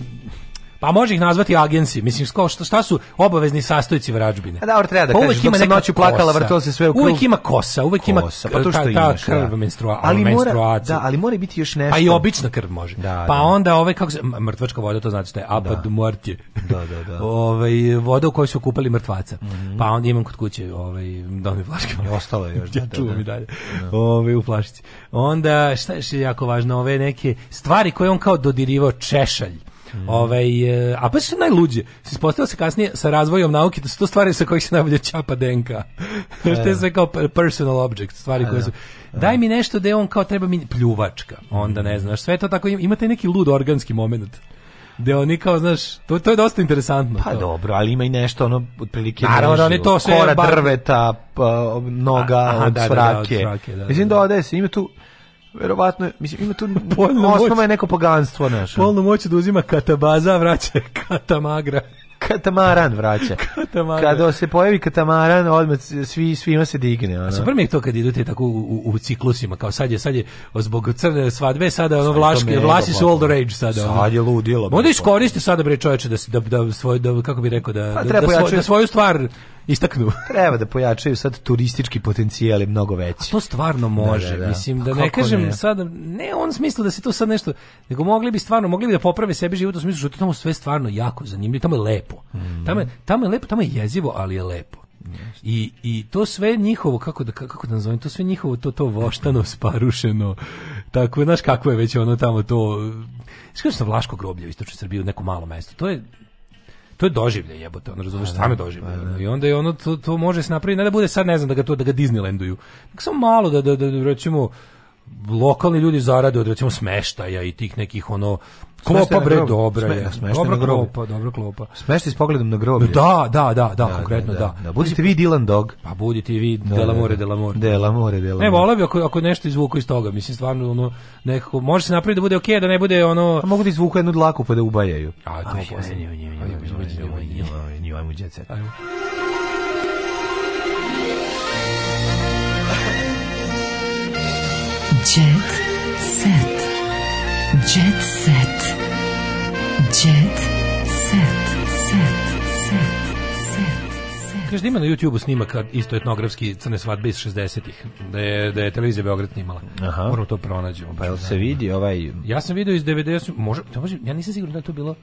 Pa može ih nazvati agensi. Mislim, sko, šta, šta su obavezni sastojci vrađbine? da, or treba da pa kažeš, ima sam noću plakala, vrtilo se sve u krug. Uvijek ima kosa, uvijek kosa, pa to što ta, ta imaš, da. krv da. menstrua, ali mora, da, ali mora biti još nešto. Pa i obična krv može. Da, pa da. onda ove, ovaj, kako se, mrtvačka voda, to znači šta je, apad da. mortje. Da, da, da. ove, ovaj, voda u kojoj su kupali mrtvaca. Mm -hmm. Pa onda imam kod kuće ovaj, donoj flaške. Ostalo je još. ja da, da, čuvam i dalje. Ove, ovaj, u flašici. Onda, šta je jako važno, ove neke stvari koje on kao dodirivao češalj Mm. Ovaj, a pa su najluđe. Se ispostavilo se kasnije sa razvojem nauke da su to stvari sa kojih se najbolje čapa DNK. Što je sve kao personal object, stvari koje su... Daj mi nešto da je on kao treba mi pljuvačka. Onda ne znaš, sve to tako imate neki lud organski moment gde oni kao, znaš, to, to je dosta interesantno. Pa to. dobro, ali ima i nešto ono otprilike Naravno, oni to sve kora drveta, pa, noga a, aha, od da, svrake. Da, da, od svrake da, Mislim da, da, da, ima tu verovatno, mislim, ima tu Polno moć, je neko poganstvo naše. Polnu moć da uzima katabaza, vraća katamagra. Katamaran vraća. katamaran. Kada se pojavi katamaran, odmah svi svima se digne. Ono. Super mi je to kad idete tako u, u, u, ciklusima, kao sad je, sad je zbog crne svadbe, sada ono vlaški, vlaške, vlasi su all rage sada. Sad ono. je ludilo. Onda iskoriste sada bre čoveče da, da, da, svoj, da, kako bi rekao, da, pa, da, da, svoj, da svoju stvar istaknu. Treba da pojačaju sad turistički potencijal je mnogo veći. A to stvarno da, može. Da, da, da. Mislim da ne kažem ne? sad ne on smislu da se to sad nešto nego mogli bi stvarno mogli bi da poprave sebi život u smislu što tamo sve stvarno jako zanimljivo, tamo je lepo. Mm. Tamo je, tamo je lepo, tamo je jezivo, ali je lepo. I, I to sve njihovo, kako da, kako da nazovem, to sve njihovo, to, to voštano, sparušeno, tako, znaš kako je već ono tamo to, znaš Vlaško groblje u Istočnoj Srbiji, u neko malo mesto, to je, to je doživlje jebote, on razumeš, da, stvarno da, doživlje. Pa ono. Da. I onda je ono to, to može se napraviti, ne da bude sad ne znam da ga to da ga Disneylanduju. Samo malo da da, da recimo lokalni ljudi zarade od recimo smeštaja i tih nekih ono Klopa bre dobra je. smeštaj Dobra klopa, dobro klopa. smeštaj s pogledom na groblje. Da, da, da, da, konkretno da. da. Budite vi Dylan Dog. Pa budite vi Delamore, Delamore. Delamore, Delamore. Ne, voleo bih ako, ako nešto izvuku iz toga, mislim stvarno ono nekako može se napraviti da bude okej, da ne bude ono. A mogu da izvuku jednu dlaku pa da ubajaju. A to poslednje. Ajmo, ajmo, ajmo, ajmo, ajmo, ajmo, ajmo, ajmo, ajmo, ajmo, ajmo, ajmo, Jet set. Jet set. Jet set. Set. Set. set. Kaže ima na YouTubeu snimak isto etnografski crne svadbe iz 60-ih, da je da je televizija Beograd snimala. Aha. Moramo to pronaći. Pa jel se vidi ovaj Ja sam video iz 90 može, to može, ja nisam siguran da je to bilo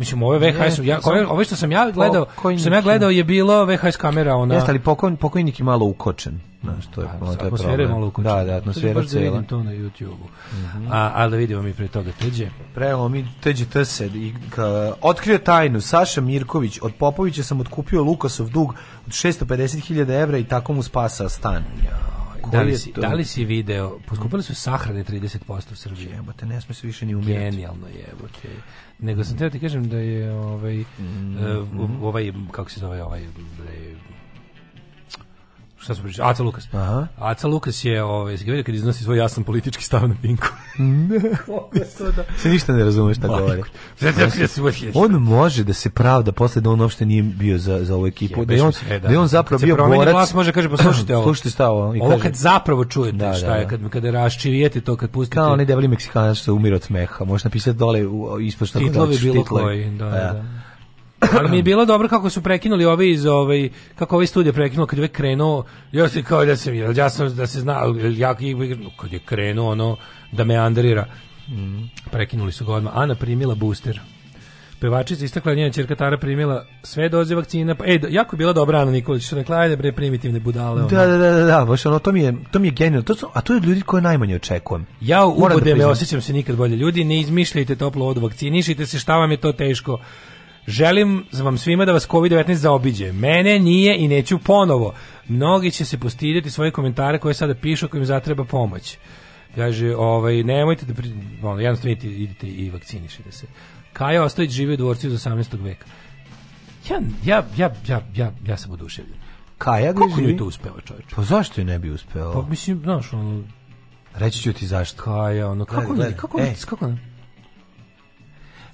Mislim ove VHS ja koje, ove što sam ja gledao, što sam ja gledao je bilo VHS kamera ona. Jeste ali pokojn, pokojnik je malo ukočen. Znaš, to je, a, da, to je atmosfera je malo ukočena. Da, da, atmosfera cela. Da vidim to na YouTubeu. Mm -hmm. A ali da vidimo mi pre toga teđe. Premo mi teđe tse i ka, otkrio tajnu Saša Mirković od Popovića sam otkupio Lukasov dug od 650.000 evra i tako mu spasa stan. Ja. Da li, si, da li si video, poskupili su sahrane 30% u Srbiji. Jebote, ne smo se više ni umirati. Genijalno jebote. Nego sam teo ti kažem da je ovaj, mm -hmm. ovaj, kako se zove ovaj, šta smo pričali, Aca Lukas. Aha. Aca Lukas je, ovaj, se gleda kad iznosi svoj jasan politički stav na Pinku. ne, da... Se ništa ne razumeš šta govori. on može da se pravda posle da on uopšte nije bio za, za ovu ekipu. Je, da je on, sve, da. da on zapravo bio borac. Glas, može kaže, poslušajte pa ovo. Slušajte šta ovo. I ovo kaže, kad zapravo čujete da, da šta je, da. kad, kada raščivijete to, kad pustite. Kao onaj debeli Meksikanac što umira od smeha. Možeš napisati dole ispod šta god Titlovi bilo koji, da, da. da. Ali mi je bilo dobro kako su prekinuli ovi iz ovaj kako ovaj studio prekinuo kad je krenuo, ja se kao da sam ja sam da se zna ja kad je krenuo ono da me andrira. Prekinuli su ga odmah. Ana primila booster. Pevačica istakla njena ćerka Tara primila sve doze vakcina. Pa, e, jako je bila dobra Ana Nikolić, što rekla, ajde bre, primitivne budale. Da, ono. Da, da, da, da, baš ono, to mi je, to mi je genijalno. To su, a to je ljudi koje najmanje očekujem. Ja u ubode da me osjećam se nikad bolje. Ljudi, ne izmišljajte toplo od vakcinišite se, šta vam je to teško. Želim vam svima da vas COVID-19 zaobiđe. Mene nije i neću ponovo. Mnogi će se postidjeti svoje komentare koje sada pišu ako zatreba pomoć. Kaže, ovaj, nemojte da... Pri... Ono, jednostavno idite, idite i vakcinišite se. Kaja Ostojić živi u dvorcu iz 18. veka. Ja, ja, ja, ja, ja, ja sam oduševljen. Kaja gde Kako njoj to uspeo, čovječ? Pa zašto je ne bi uspeo? Pa mislim, znaš, ono... Reći ću ti zašto. Kaja, ono, kako, gleda, gleda. kako, e. kako,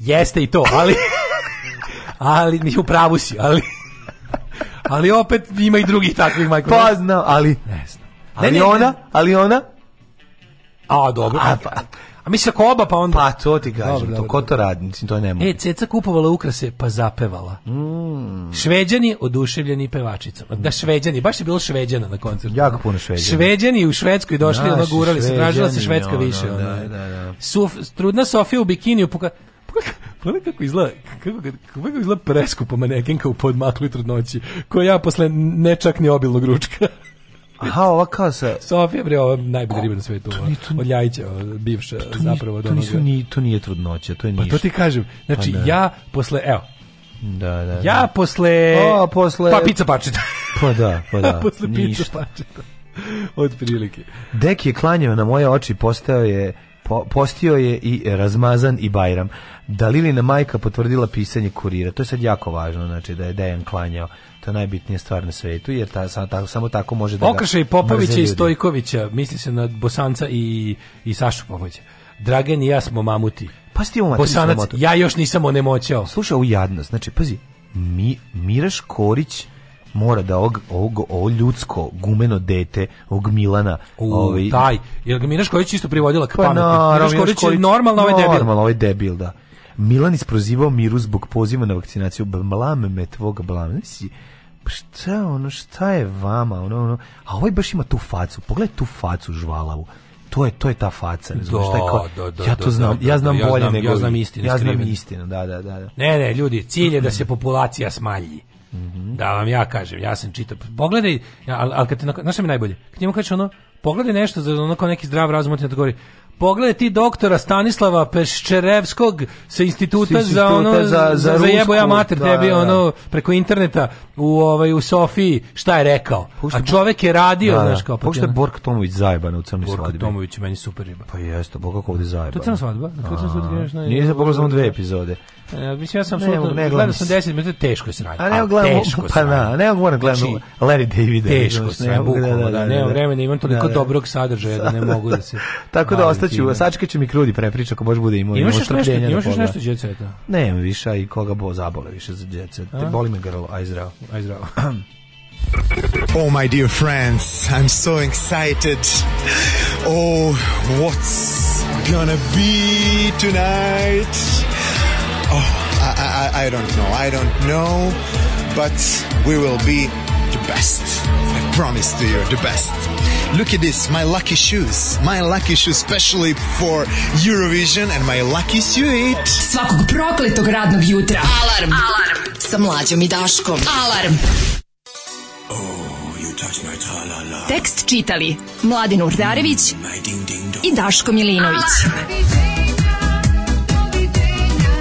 Jeste i to, ali... ali u pravu si, ali ali opet ima i drugih takvih majkova. Pa znam, ali ne znam. Ali ne, ne, ona, ali ona A, dobro. A, pa, a misli ako oba pa on Pa to ti kažem, dobro, to dobro, ko to radi, to ne E, ceca kupovala ukrase pa zapevala. Mm. Šveđani oduševljeni pevačicama. Da, šveđani, baš je bilo šveđana na koncertu. Jako puno šveđana. Šveđani u Švedskoj došli, Naši, ono gurali se, tražila se švedska više. Da, ono. Da, da, da. Suf, trudna Sofija u bikiniju pokazala Gledaj kako izgleda, kako, kako izgleda preskupa manekenka u podmaklu i trudnoći, koja ja posle ne čak ni obilnog ručka. Aha, ova kasa. Sofija bre, ova najbolja riba na svetu. To, nije, to nije, od Ljajića, bivša pa to nije, zapravo od onoga. ni, to nije trudnoća, to je ništa. Pa to ti kažem. Znači, pa da. ja posle, evo, Da, da, da. Ja posle... O, posle... Pa pizza pačeta. Pa da, pa da. posle pizza pačeta. Od prilike. Dek je klanjeva na moje oči, postao je postio je i Razmazan i Bajram. Dalilina majka potvrdila pisanje kurira. To je sad jako važno, znači da je Dejan klanjao. To je najbitnija stvar na svetu, jer ta, sa, ta, samo tako može da Okršaj Popovića i Stojkovića, misli se na Bosanca i, i Sašu Popovića. Dragan i ja smo mamuti. Pa ti Bosanac, ja još nisam onemoćao. Slušaj, u jadnost, znači, pazi, Mi, Miraš Korić mora da ovog, ovog, ovo ljudsko gumeno dete, ovog Milana, U, ovaj taj, jel ga Miraš Korić isto privodila k pa pameti? Na, Miraš Korić je normalno ovaj debil. Normalno ovaj debil, da. Milan isprozivao miru zbog poziva na vakcinaciju. Blame me tvoga, blame. Si, pa šta ono, šta je vama? Ono, ono. A ovaj baš ima tu facu. Pogledaj tu facu žvalavu to je to je ta faca, ne šta je kao, do, do, ja to znam, do, ja znam bolje ja znam, nego ja znam istinu, ja znam istinu, da, da, da, da. Ne, ne, ljudi, cilj je da se populacija smanji. -hmm. Da vam ja kažem, ja sam čitao. Pogledaj, ali al kad te, znaš mi najbolje? Kad njemu kažeš ono, pogledaj nešto za onako neki zdrav razum, ti govori, pogledaj ti doktora Stanislava Peščerevskog sa instituta, za ono za, za, za, za jebo ja mater da, tebi da, da. ono preko interneta u ovaj u Sofiji šta je rekao pušte, a čovek je radio da, da. znaš kao pa pošto Bork Tomović zajebana u crnoj svadbi Bork Tomović meni super riba pa jeste boga kako ovde zajebana to crna svadba na crnoj svadbi nije se pogledao samo dve epizode E, mislim, ja sam ne, absolutno, ne, gledao sam 10 minuta, teško je radi. A ne, gledam, pa da, ne, mogu da gledam znači, Larry Davida. Teško sranje, bukvalno, da, da, da, da ne, vremena imam toliko da, dobrog sadržaja da ne mogu da se... Tako da ostaću, sačka ću mi krudi prepriča, ko baš bude imao ima strpljenja. Imaš još nešto djeceta? Ne, više, i koga bo zabole više za djeceta. Boli me grlo, aj zdravo. Aj zdravo. Oh, my dear friends, I'm so excited. Oh, what's gonna be tonight? Oh, I, I, I don't know. I don't know. But we will be the best. I promise to you, the best. Look at this, my lucky shoes. My lucky shoes, especially for Eurovision and my lucky suit. Svakog prokletog radnog jutra. Alarm! Alarm! Sa mlađom i Daškom. Alarm! Oh, you touch my Tekst čitali Mladin Urdarević mm, i Daško Milinović. Alarm.